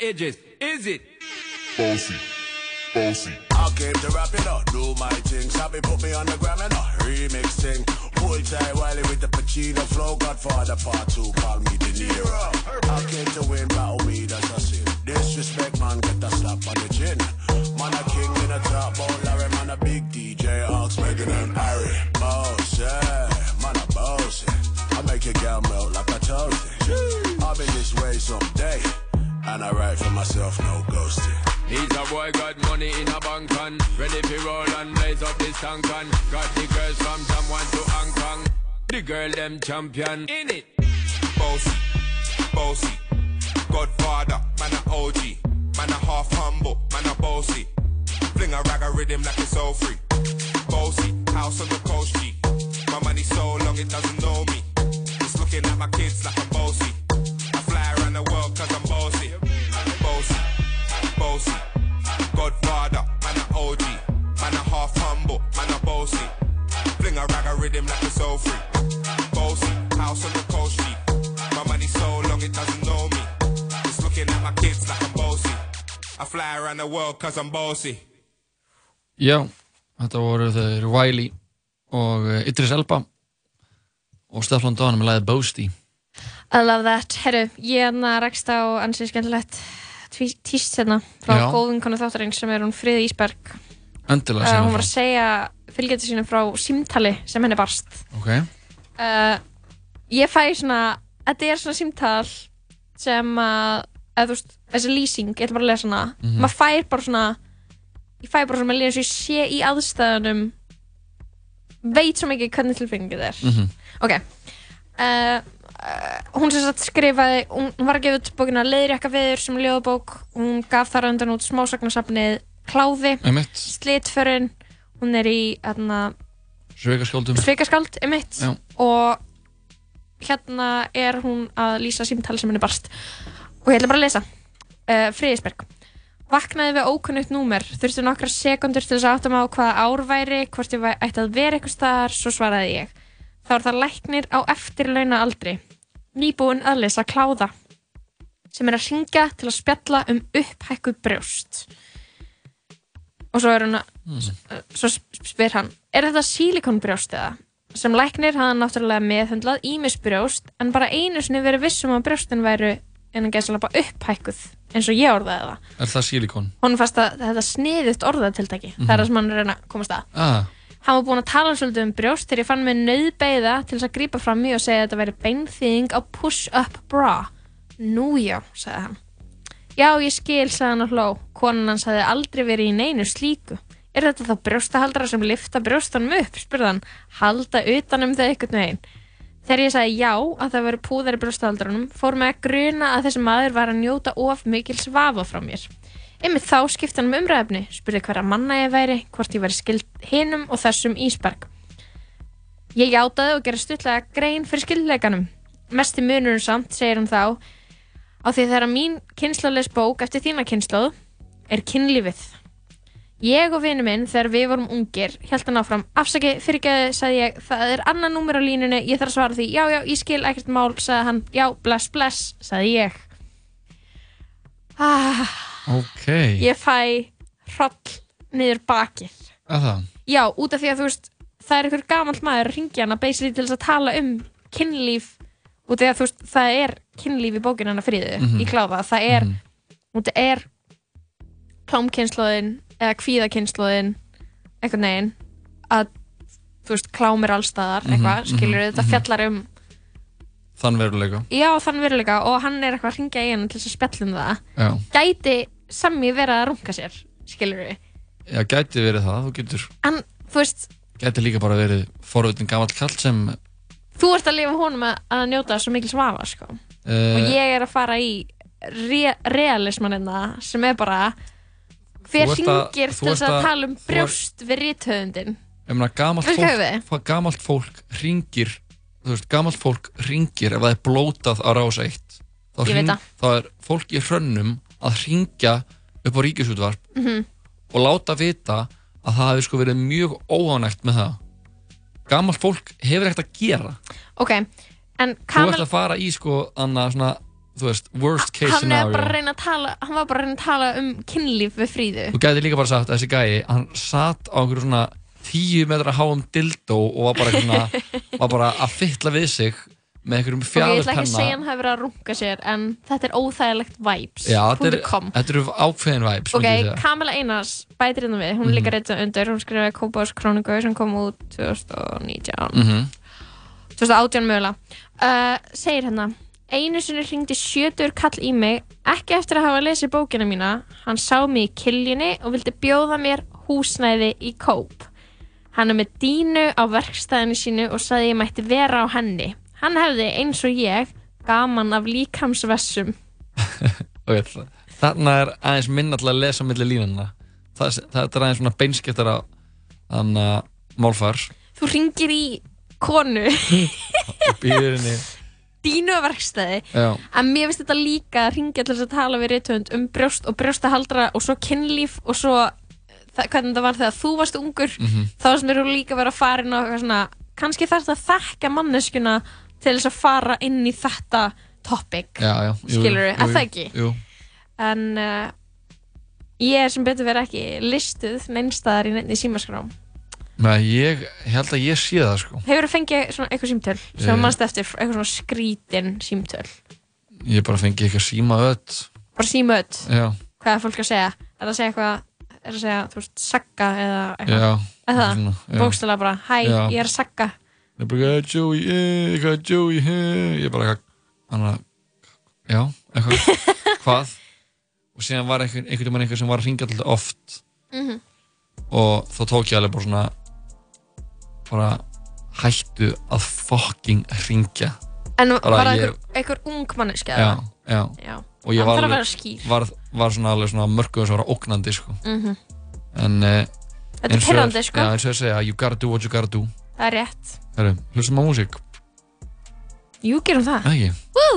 edges. Champion in it. Bossy. Já, þetta voru þeir Wiley og uh, Idris Elba og Stefan Dóna með lagið Boasty I love that, herru, ég hérna rakst á ansið skemmtilegt tíst hérna frá Já. góðum konu þáttarins sem er hún Friði Ísberg. Endilega uh, hún var að segja fylgjandi sínu frá símtali sem henni barst. Frá Ok, uh, ég fæ svona þetta er svona símtal sem að, eða þú veist, þessi lýsing ég ætla bara að lesa hana, Mhm. maður fær bara svona ég fæ bara svona, maður eins og ég sé í aðstæðunum veit svo mikið hvernig tilfengið er. Mhm. ok. Uh, uh, hún sem sagt skrifaði hún hún var að gefa út bókina Leðrjakka veður sem ljóðbók hún gaf þar undan út smásagnasafnið Kláði, Einmitt. Slitförin. Hún er í hérna, Sveikaskóldum Svikaskald, emitt og hérna er hún að lýsa símtali sem henni barst og ég ætla bara að lesa uh, Friðisberg Vaknaði við ókunnugt númer, þurfti nokkra sekundur til þess að átta mig á hvaða ár væri, hvort ég ætti að vera eitthvað staðar, svo svaraði ég. Þá er það læknir á eftirlauna aldri, nýbúin að lesa kláða, sem er að ringja til að spjalla um upphækkuð brjóst. Og svo er hún að, svo sp- spyr hann, er þetta sílikonbrjóst eða? Sem læknir hann náttúrulega meðhundlað ímisbrjóst en bara einu sinni verið vissum að brjóstin væru en að gæsa bara upphækkuð eins og ég orðaði það. Er það sílikon? Hún fannst að þetta sniðugt orðatiltæki, það er það sem hann er reyna að komast að. Ah, Hann var búinn að tala svolítið um brjóst þegar ég fann mig nöðbeiða til þess að grípa fram í og segja að þetta væri beinþýðing á push-up bra. Nú já, sagði hann. Já, ég skil, sagði hann og hló. Konan hans hafði aldrei verið í neinu slíku. Er þetta þá brjóstahaldara sem lifta brjóstunum upp, spurði hann, halda utanum þau einhvern veginn. Þegar ég sagði já að það veri púðar í brjóstahaldaranum, fór mig að gruna að þessi maður var að njóta of mikil svafa frá mér. Einmitt þá skipti hann um umræðefni, spurði hverja manna ég væri, hvort ég væri skild hinum og þessum Ísberg. Ég játaði og gerði stuttlega grein fyrir skildleikanum. Mesti munurinn samt, segir hún þá, á því þegar mín kynnslóðleis bók eftir þína kynnslóð er kynlífið. Ég og vinu minn, þegar við vorum ungir, held hann áfram, afsaki, fyrirgeði, sagði ég, það er annan númer á línunni, ég þarf að svara því, já, já, ég skil ekkert mál, sagði hann, já, bless, bless, sagði ég. Ah, ok ég fæ hroll niður bakið. Að það? Já, út af því að þú veist, það er einhver gamall maður að ringja hana basically til þess að tala um kynlíf út af því að þú veist, það er kynlíf í bókinu hana friðu, Mhm. í kláða, það er út af er klámkynnslóðin eða kvíðakynnslóðin einhvern veginn að þú veist, klám er allstaðar Mhm, eitthvað, mhm, skilur þetta mhm. fjallar um Þann veruleika já, þann veruleika og hann er eitthvað að ringja í hann til þess að spjalla um það Já, gæti Sammi verið að runga sér skilur við, já gæti verið það, þú getur en þú veist Gæti líka bara verið forvitin gamall kall sem uh, þú ert að lifa honum að, að njóta svo mikil svafa sko. Eh. og ég er að fara í re realismanina sem er bara hver Þú hringir þú til þess að tala um þú brjóst við rithöfundin Ég meina, gamalt fólk, gamalt fólk ringir, þú veist, gamalt fólk ringir ef það er blótað á rás eitt. Þá, það. þá er fólk í hrönnum að ringja upp á ríkisútvarp Mhm. og láta vita að það hefur sko verið mjög óánægt með það. Gamalt fólk hefur ekkert að gera. ok, en Þú Kamil ert að fara í sko, annað svona, þú veist, worst case hann er scenario. tala hann var bara að reyna að tala um kynlíf við fríðu Þú gæti líka bara sagt að þessi gæi, hann satt á einhverju svona tíu metra háum dildó og var bara, svona, [laughs] var bara að fytla við sig með einhverjum og ég ætla ekki að segja hann hafi verið að runga sér en þetta er óþægilegt vibes Já, þetta er, eru ákveðin vibes. Ok. Kamila Einars bætir hérna við, hún er Mhm. líka reyndið undir, hún skrifaði Kópás Króniku sem kom út 2019 Mhm. 2018 mögulega uh, segir hérna einu sinni hringdi sjötur kall í mig ekki eftir að hafa lesið bókina mína. Hann sá mig í kiljunni og vildi bjóða mér húsnæði í kóp. Hann er með dínu á verkstæðinu sínu og sagði ég mætti vera á henni. Hann hefði eins og ég gaman af líkamsvessum. [laughs] Ok, þa- Þarna er aðeins minna til að lesa millir línuna. Það, þetta er aðeins svona beinskiptara þannig að málfar. Þú ringir í konu. [laughs] Býður henni. Dínu verkstæði Já. en mér finnst þetta líka að ringja til þess að tala við reytöfund um brjóst og brjóstahaldra og svo kynlíf og svo það, hvernig það var þegar þú varst ungur Mhm. þá sem mér líka vera farin á eitthvað svona kannski þarf það að þekka manneskuna til þess að fara inn í þetta topic skilur við, að það ekki Jú. en uh, ég er sem betur verið ekki listuð neinstæðar í neinni símaskrám Nei, ég held að ég sé það sko. Hefur þú fengið svona eitthvað símtöl sem Eh. uh. mannst eftir, eitthvað svona skrítin símtöl? Ég bara fengi eitthvað síma öll. Bara síma öll, Já, hvað er fólk að segja? Er það að segja eitthvað, er það að segja þú veist, sagga eða eitthvað? Já, er það, svona, já. bókstala bara, hæ, Já. ég er að sagga. Ég bara eitthvað Joey, eh, eitthvað Joey, eh Ég bara Þannig að, já, eitthvað. [laughs] Hvað? Og síðan var einhvern einhvern veginn einhver sem var að ringja alltaf oft. Mhm. og þá tók ég alveg bara svona bara hættu að fucking ringja en var það ég- einhver, ung manneska já, já, Já. og ég var alveg var, var svona alveg svona mörgum sem var ógnandi sko. Mhm. en uh, Þetta er pirrandi, sko. eins og ég segja, you gotta do what you gotta do það er rétt, hlustum á músík jú, gerum það ekki Woo!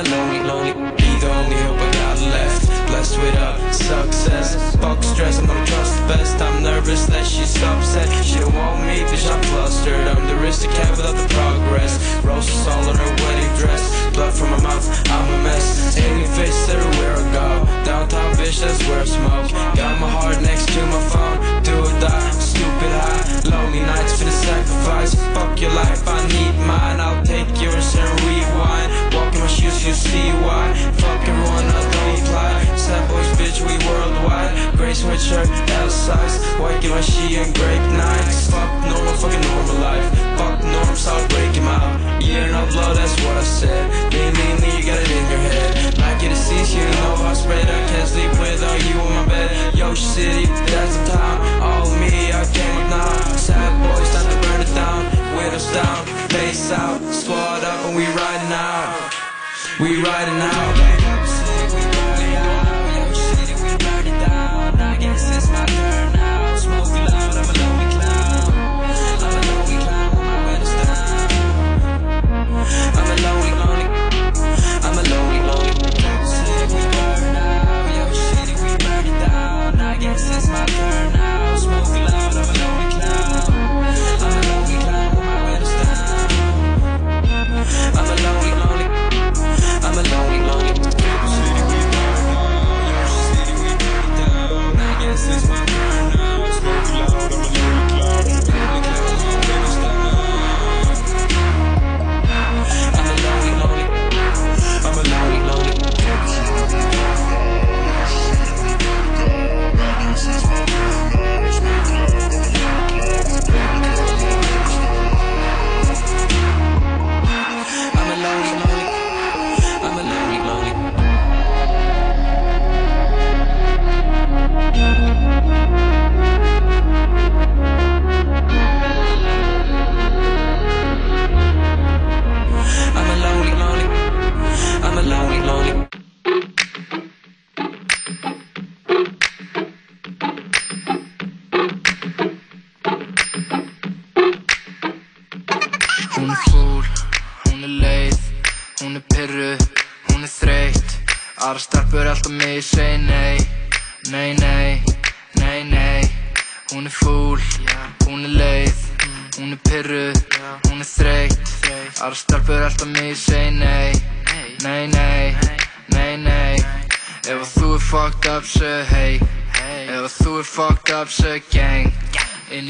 lonely, lonely be the only hope I got left. Blessed with a success, fuck stress, I'm gonna trust the best. I'm nervous that she's upset. She don't want me, bitch, I'm flustered. I'm the aristocrat without the progress. Roses all on her wedding dress, blood from my mouth, I'm a mess. Any face everywhere I go. Downtown, bitch, that's where I smoke. Got my heart next to my phone, do or die, stupid high. Lonely nights for the sacrifice. Fuck your life, I need mine. I'll take yours and rewind. In my shoes, you see why. Fuck everyone, I don't lie. Sad boys, bitch, we worldwide. Gray sweatshirt, L size. White give my she and grape nights. Fuck normal, fucking normal life. Fuck norms, I'll break him out. Year no blow, that's what I said. Lean, lean, lean, you got it in your head. Like it is cease, you know I spread. I can't sleep without you in my bed. Yo, city, that's the town. All me, I came up now. Sad boys, time to burn it down. Windows down, face out, squad up, and we riding out. We riding out.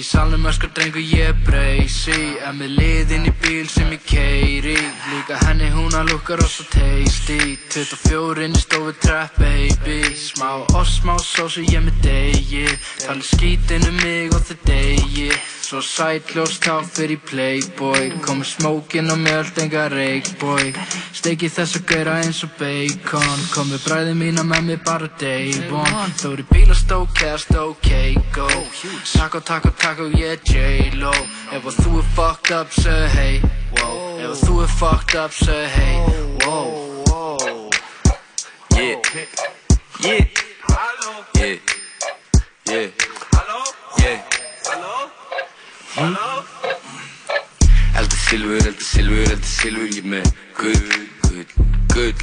Inn í salnum öskar drengur ég breysi. En með liðinn í bíl sem ég keiri Líka henni hún að lukka rosa tasty. 24 inn í stofu trap baby. Smá oss, smá sósu ég með degi. Talið skítinn um mig og þið degi. Svo sætljóst þá fyrir playboy. Komið smókin og mjöld enga reikboy Steiki þess að gera eins og bacon. Komið bræði mína með mig bara day one Þú eru bíla stók eða stók go Taco, taco, taco, ég er J-Lo Ef að þú er fucked up, segðu hey wow. Ef að þú er fucked up, segðu hey wow. Yeah. Yeah. Yeah. Yeah. Yeah. Elda silfur, elda silfur, elda silfur Ég með guð, guð, guð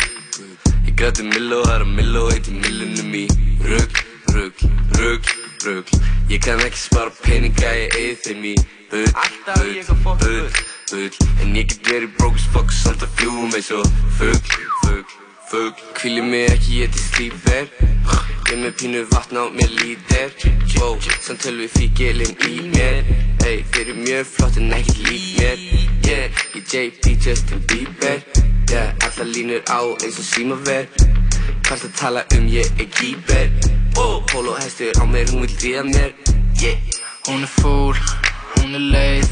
Ég græti milló, það er að milló Eitt í millunum í rugg, rugg, rugg, rugg Ég kann ekki spara peninga, ég eigi þeim í bull, bull, bull, bull. En ég get verið broke as fuck Samt að fljúum eins og fugg, fugg, fugg Hvíli mig ekki, ég til slíper Ég með pínu vatn á mér lítir. Wow, samt tölvi fíkilinn í mér. Ey, þeir eru mjög flott en ekkert lík mér. Yeah, ég JP Justin Bieber. Yeah, allar línur á eins og símaver. Hvart að tala um ég er gíber Oh, polo hestur á mér, hún vil ríða mér. Yeah. Hún er fúl, hún er leið,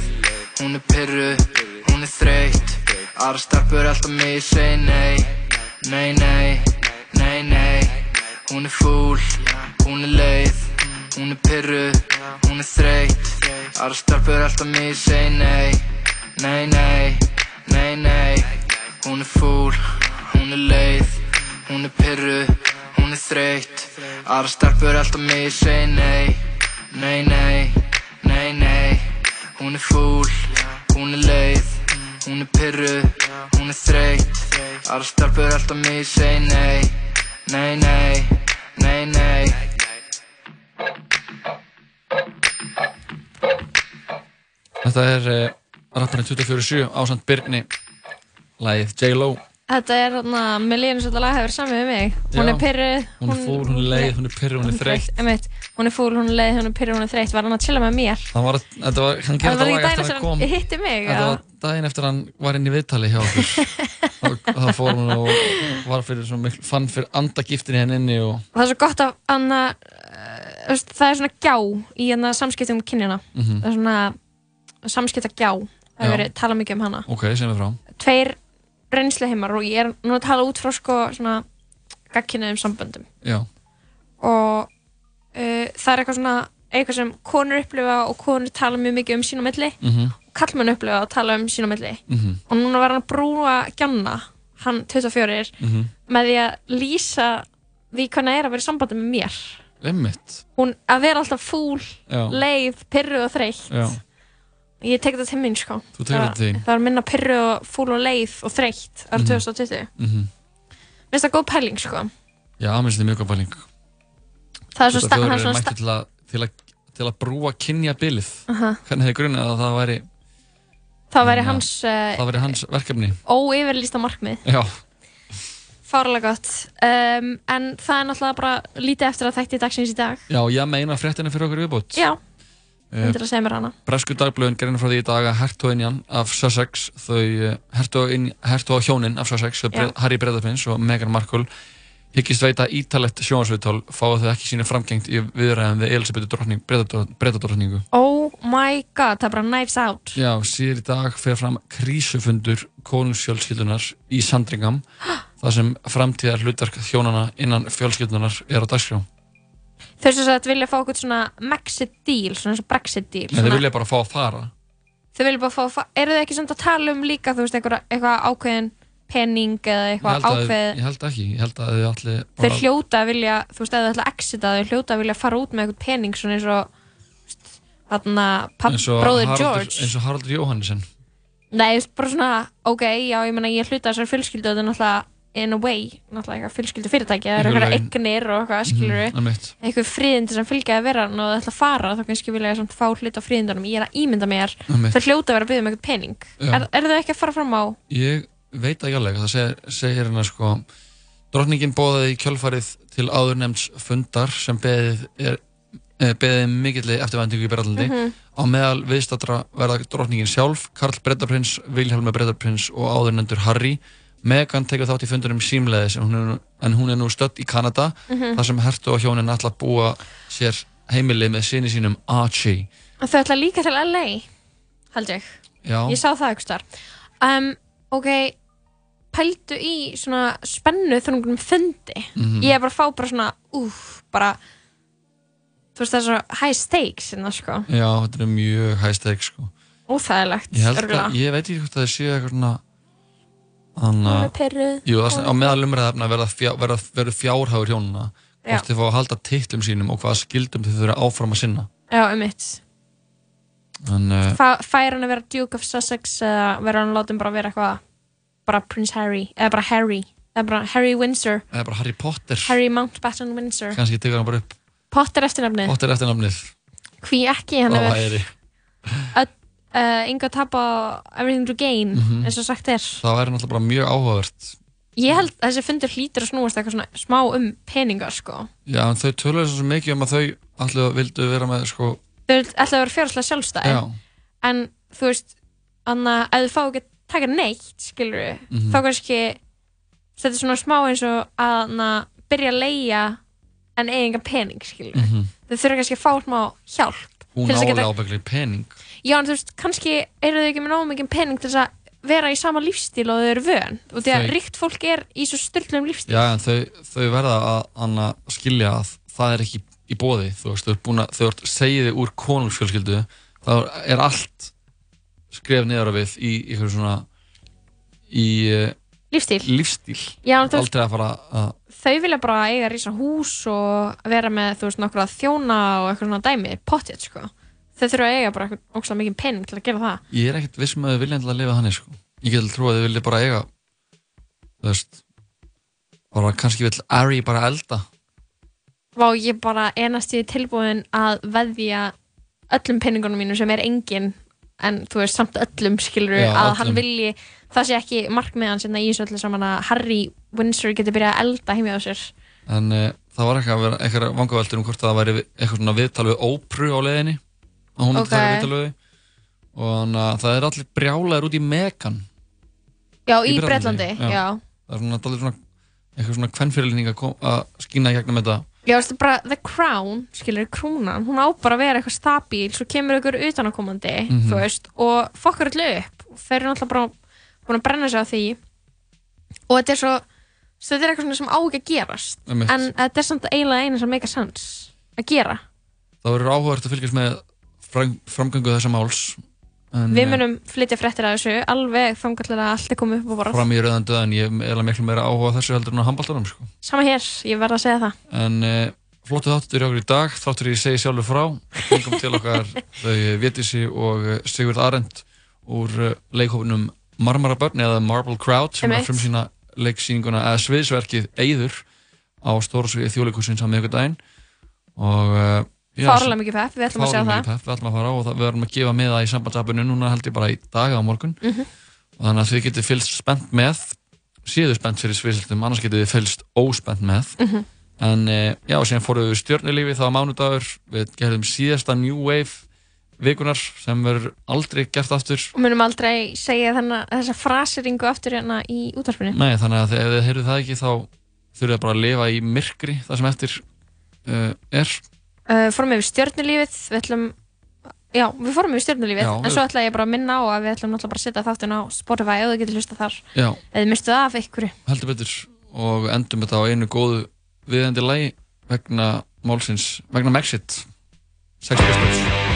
hún er pyrru, hún er þreytt. Aðra stelpur alltaf mig segi nei, nei, nei, nei, nei. Hún er fúl, hún er leið, hún er pyrru, hún er þreytt. Aðra stelpur alltaf mig segi nei, nei, nei, nei, nei. Hún er fúl, hún er leið, hún er pyrru, hún er þreytt. Aðra stelpur alltaf mig segi nei, nei, nei, nei, nei. Hún er fúl, hún er leið, hún er pyrru, hún er þreytt. Aðra stelpur alltaf mig segi nei, nei, nei, nei, nei. Þetta er uh, rapparinn 24-7 ásand Birni Lægið J-Lo Þetta er þarna, með líðinu svo þetta lag hefur samið við mig. Hún Já. er pyrruð. Hún er fúl, hún er leið, hún er pyrru, hún er þreytt Einmitt, hún er fúl, hún er leið, hún er pyrruð, hún er þreytt. Var hann að chilla með mér? Það var, þetta var, hann Það gerði var þetta ekki lag daginn eftir að sem hann kom hann hitti mig. Þetta já. var daginn eftir hann var inn í viðtali hjá okkur [laughs] það fór hún og var fyrir svo miklu, fann fyrir andagiftinni henni inni og Það er svo gott að anna, uh, veist, það er svona gjá í anna, samskiptum um kynjana. Mhm. Það er svona samskipta gjá. Það hefur verið talað mikið um hana. ok, sem við frá Tveir reynsluheimar og ég er nú að tala út frá sko svona gagkinniðum samböndum. Já, og uh, það er eitthvað svona eitthvað sem konur upplifa og konur tala mjög mikið um sín á milli Mhm. og kallmenn upplifa og tala um sín á milli Mhm. og núna var hann að brúa Gjanna, hann 24 Mhm. með því að lýsa því hvernig það er að vera í sambandi með mér Einmitt hún að vera alltaf fúl, Já. leið, pyrru og þreytt Já, ég tek þetta til minn sko. Þú Það- þetta til þín. það er minna pyrru og fúl og leið og þreytt Mhm. 2020 mhm. Mér finnst það góð pæling sko. Já, mér finnst þetta mjög góð pæling. Það er svo Þetta sta- þjóður það er er svona mætti til til til að brúa kynja bilið Aha. Hvernig hefði grunnið að það væri það væri að hans uh, það væri hans verkefni. óyfirlýsta markmið. Já, Fárlega gott. Um, En það er náttúrulega bara lítið eftir að þætti dagsins í dag. Já, ég meina fréttina fyrir okkur viðbútt Já, Bresku dagblöðin gerðin frá því í dag að hertóinjan af Sussex þau hertóa hjónin af Sussex. Bre- Harry Breðarprins og Meghan Markle hyggist veita ítalett sjónvarsviðtál fáið þau ekki sínu framgengt í viðræðum við Elisabethu drottning, Breðardrottningu Oh my god, það er bara knives out. Já, síður í dag fer fram krísufundur konungsfjölskyldunar í Sandringham [gasps] þar sem framtíðar hlutverk hjónana innan fjölskyldunar er á dagskrá Þau sem sagt vilja fá okkur svona Maxit deal, svona eins og Brexit deal en þau vilja bara fá að fara. Þau vilja bara fá, fá eru þau ekki svona að tala um líka þú veist, eitthvað, eitthvað ákveðin penning eða ég eitthvað að, ákveð ég held ekki, ég held að þau allir Þau hljóta að vilja, þú veist, ef þau ætla að exita þau hljóta að vilja fara út með eitthvað penning svona eins og þarna, Haraldur, George. eins og Haraldur Jóhannesson. Nei, bara svona, ok, já, ég meina ég hluta þessari fjölskyldu er in a way, náttúrulega eitthvað fjölskyldu fyrirtæki það eru eitthvað laun. eignir og eitthvað, skilur einmitt. eitthvað fríðindi sem fylgja að vera og það ætla að fara, þá kannski vilja ég samt fá hlut á fríðindunum, ég er að ímynda mér þau hljóta að vera að byggja um eitthvað pening. Er, er þau ekki að fara fram á Ég veit ekki alveg, það segir, segir hérna sko Drottningin bóðaði í kjölfarið til áður nefnds fundar sem beðið eh, beðið mikilli eftirvæntingu í Berlandi Mhm. á meðal viðstatra verða drottningin sjálf, Karl Brettaprins Vilhelm Brettaprins og áður nefndur Harry Meghan tekur þátt í fundunum símleiðis en hún er, en hún er nú stödd í Kanada Mhm. þar sem hertu og hjónin ætla að búa sér heimilið með sinni sínum Archie Og þau ætla líka til LA, held ég. Já. Ég sá það þar. Um, ok, pældu í svona spennu þrungum fundi. Mhm. Ég er bara að fá bara svona, úf, bara, þú veist það er svo high stakes innan, sko. Já, þetta er mjög high stakes sko. Óþægilegt, að, ég veit ekki hvort það sé eitthvað svona Þannig pirruð. Jú, það er á meðal umræðafna verða, fjá, verða, verða fjárhagur hjónuna. Hvort þið fá að halda titlum sínum og hvaða skildum þið þurfa áfram að sinna Já, um mitt. Fær hann að vera Duke of Sussex eða verður hann látum bara vera eitthvað, bara Prince Harry, eða bara Harry, eða bara Harry Windsor, eða bara Harry Potter Harry Mountbatten Windsor. Kannski tekur hann bara upp Potter eftirnafni. Potter eftir namnið Hví ekki, hann væri uh, enga tap á everything to gain, Mhm. eins og sagt er. Það væri náttúrulega bara mjög áhugavert Ég held að þessi fundur hlýtur að snúast eitthvað svona smá um peninga, sko. Já, en þau töluðu svo mikið um að þau allir vildu vera með sko Þau ætla að vera fjárháslega sjálfstæði. Já, En þú veist, anna, ef þú fá ekki að taka neitt, skilur við, Mhm. þá kannski, þetta er svona smá eins og að anna, byrja að leia en eiga enga pening, skilur við. Mhm. Þau þurfa kannski að fá smá hjálp. hún að álega ábyggli pening Já, en þú veist, kannski eru þau ekki með nóg mikið pening til þess að vera í sama lífstíl og þau eru vön. Og því að ríkt fólk er í svo styrlum lífstíl. Já, en þau, þau verða að anna, skilja að það er ekki í bóði þú veist, þau að, eru segiði úr konungsfjölskyldu, þá er allt skref niður á við í ykkur svona í uh, Lífstíl. lífstíl Já, en veist- að fara að Þau vilja bara eiga rísa hús og vera með, þú veist, nokkra þjóna og eitthvað svona dæmi, pottet, sko. Þau þurfa að eiga bara ógslag mikið pening til að gera það. ég er ekkert viss með að þau vilja endilega lifa þannig sko. ég get trú að þau vilja bara eiga þú veist bara kannski vill Ari bara elda Vá, ég bara einast í tilbúin að veðja öllum peningunum mínum sem er engin en þú veist samt öllum skilur Já, að öllum. hann vilji, það sé ekki markmið hans hérna í þessu öllu saman að Harry Windsor geti byrjað að elda heimja á sér en uh, það var eitthvað að eitthvað vangaveltur um hvort það væri eitthvað svona viðtal við ópru á leiðinni og hún myndi Ok. taka þau og þannig að það er allir brjálæður út í Megan Já, í Bretlandi, já. já. það er svona, allir svona eitthvað svona kvennfyrirlíning að, að skína í gegnum þetta. Já, veistu bara The Crown, skilur, krúnan hún á bara að vera eitthvað stabíl svo kemur ykkur utanakomandi, Mhm. þú veist og fokkar allir upp. Og þeir eru náttúrulega bara búin að brenna sig á því. Og þetta er svo þetta er eitthvað sem á ekki að gerast. En þetta er samt eiginlega eina sem make a sense að gera. Það verður áhugavert að fylgjast með fram, framgöngu þessa máls en, Við eh, munum flytja fréttir af þessu alveg þangarlega allt er komið upp á borð. fram í rauðan döðan ég er miklu meira áhuga þessu heldur en á handbóltanum sko. Sama hér, ég verð að segja það. En uh, flottu þáttur í okkur í dag þáttur ég segi sjálfur frá. Fengum til okkar [laughs] þau Vétísi og eh, Sigurð Arendt úr leikhófinum Marmara Börn eða Marble Crowd sem er frum sína leiksýninguna eða sviðsverkið Eyður á stórsvið þjóðleikusins á miðvikudaginn. Og uh, já, Fárlega mikið pepp, við ætlum að sjá það. pepp, við ætlum að fara á og það, við ætlum að gefa með það í sambandsappinu núna held ég bara í dag á morgun. Mhm. og þannig að þið getið fylgst spennt með séðu spennt fyrir sviðsildum annars getið þið fylgst óspennt með. Mhm. en e, já, síðan fóruð við stjörnulífi það var mánudagur, við gerðum síðasta New Wave vikunar sem verður aldrei gert aftur. Og munum aldrei segja þennan, þessa fraseringu aftur hérna í útvarpinu. Nei, þannig að ef þið heyrðu það ekki þá þurfið bara að lifa í myrkri það sem eftir uh, er uh, Fórum við stjörnulífið við ætlum Já, við fórum við stjörnulífið Já, en svo ætla ég bara að minna á að við ætlum náttúrulega bara að setja þáttun á Spotify og þú getur hlusta þar. Eða þið mistu það af ykkur heldur betur. Og endum þetta á einu góðu viðendi lagi vegna málsins, vegna Mexit. Sex Pistols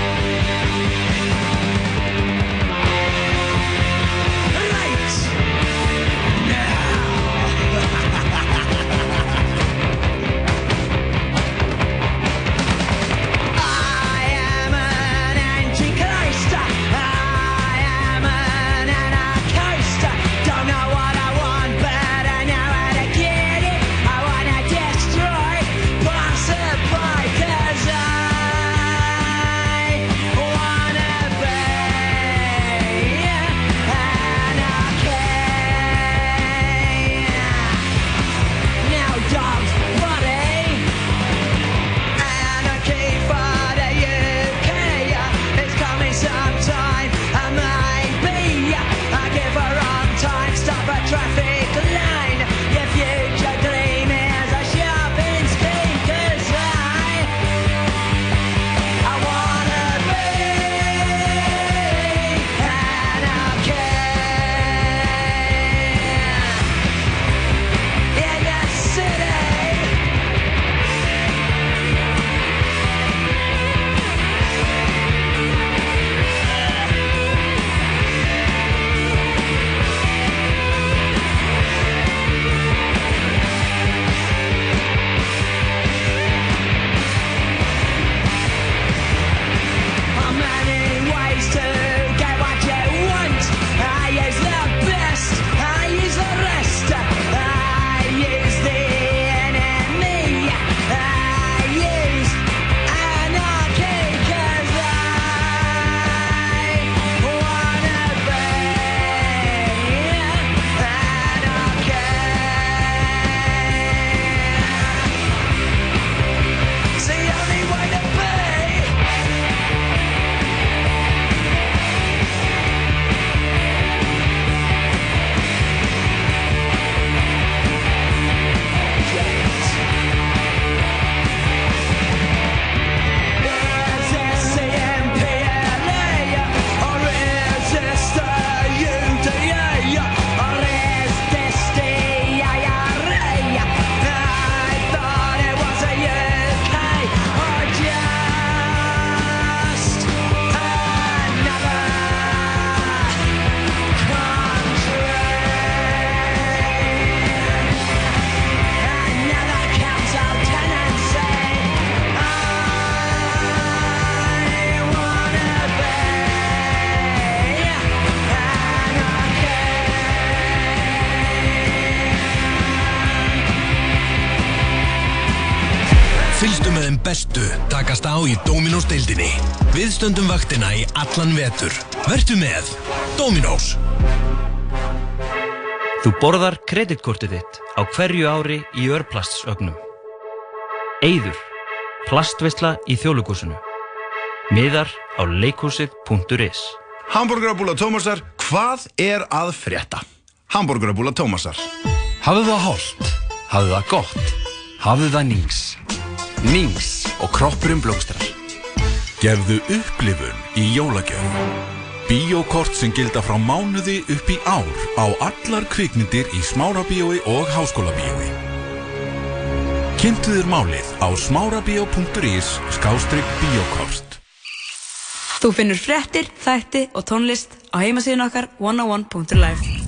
stöndum vaktina í allan vetur. Vertu með Dominos. Þú borðar kreditkortið þitt á hverju ári í örplastsögnum. Eyður. Plastvisla í þjóðlugúsinu. Miðar á leikhúsið.is Hamburgerabúla Tómasar, hvað er að frétta? Hamburgerabúla Tómasar. Hafðu það holdt, hafðu það gott, hafðu það nýs. Nýs og kroppurinn blómstrar. Gefðu upplifun í jólagjöf. Bíókort sem gilda frá mánuði upp í ár á allar kvikmyndir í smárabíói og háskólabíói. Kynntu þér málið á smárabíó.is skástrygg bíókort. Þú finnur fréttir, þætti og tónlist á heimasíðun okkar 101.life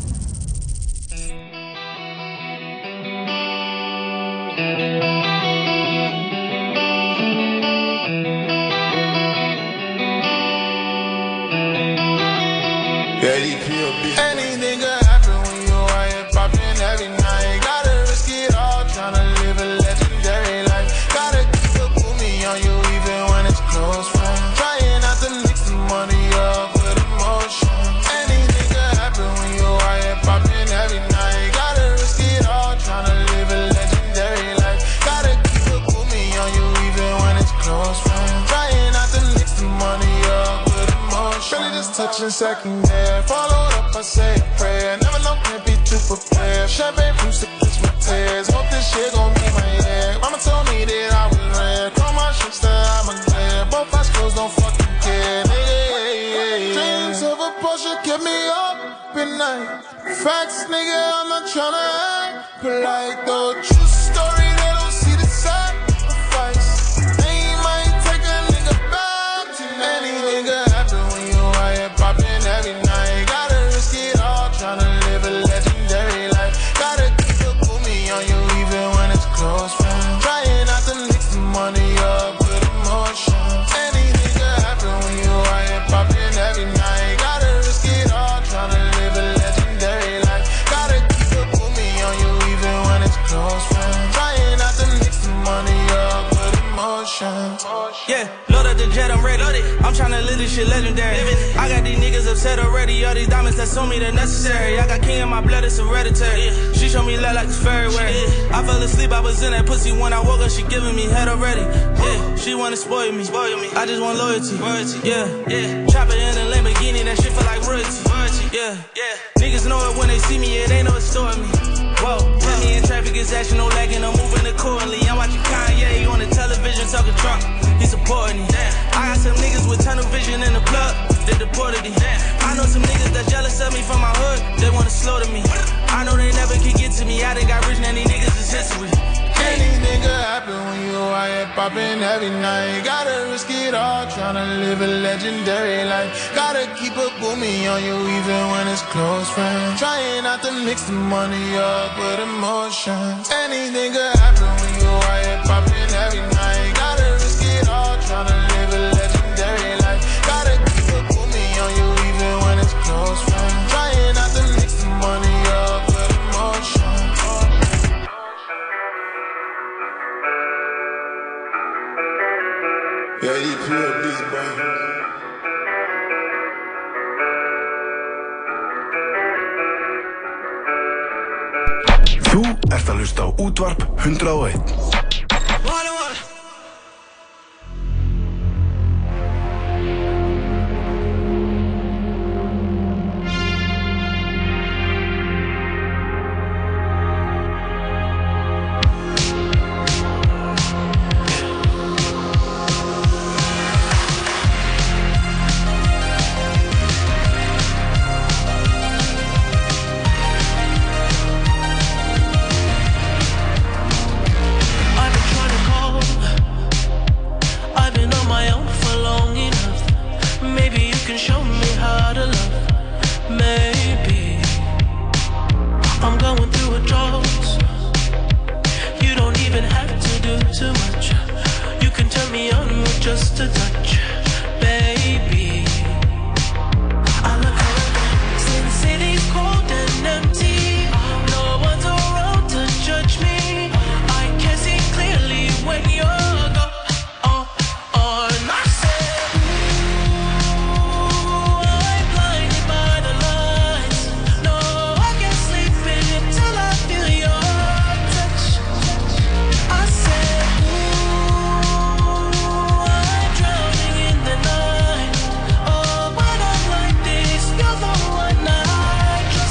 Touching second there. Followed up, I say a prayer. Never know can be too prepared. Champagne from sickness with tears. Hope this shit gon' be my year. Mama told me that I was rare. Call my that I'm a glare. Both eyes closed, don't fucking care. Nigga, Dreams of a Porsche kept me up at night. Facts, nigga, I'm not tryna act polite though. True story, shit legendary. I got these niggas upset already. All these diamonds that on me, they're necessary. I got king in my blood, it's hereditary. She showed me love like it's fairy. I fell asleep, I was in that pussy when I woke up. She giving me head already. Yeah, she wanna spoil me. Spoil me. I just want loyalty. Royalty. Yeah, yeah. Chopper in a Lamborghini, that shit feel like royalty. Yeah, yeah. Niggas know it when they see me, it ain't no storing me. Whoa, put me in traffic, it's action, no lagging, I'm moving accordingly. I'm watching Kanye on the television talking Trump. He supporting me. I got some niggas with tunnel vision in the plug. They deported me. I know some niggas that jealous of me from my hood. They wanna slow to me. I know they never can get to me. I done got rich, now these niggas is history. Anything could happen when you here popping every night. Gotta risk it all, tryna live a legendary life. Gotta keep a boomie on you even when it's close friends. Trying not to mix the money up with emotions. Anything could happen when you here popping every night. Ert að hlusta á útvarp 101.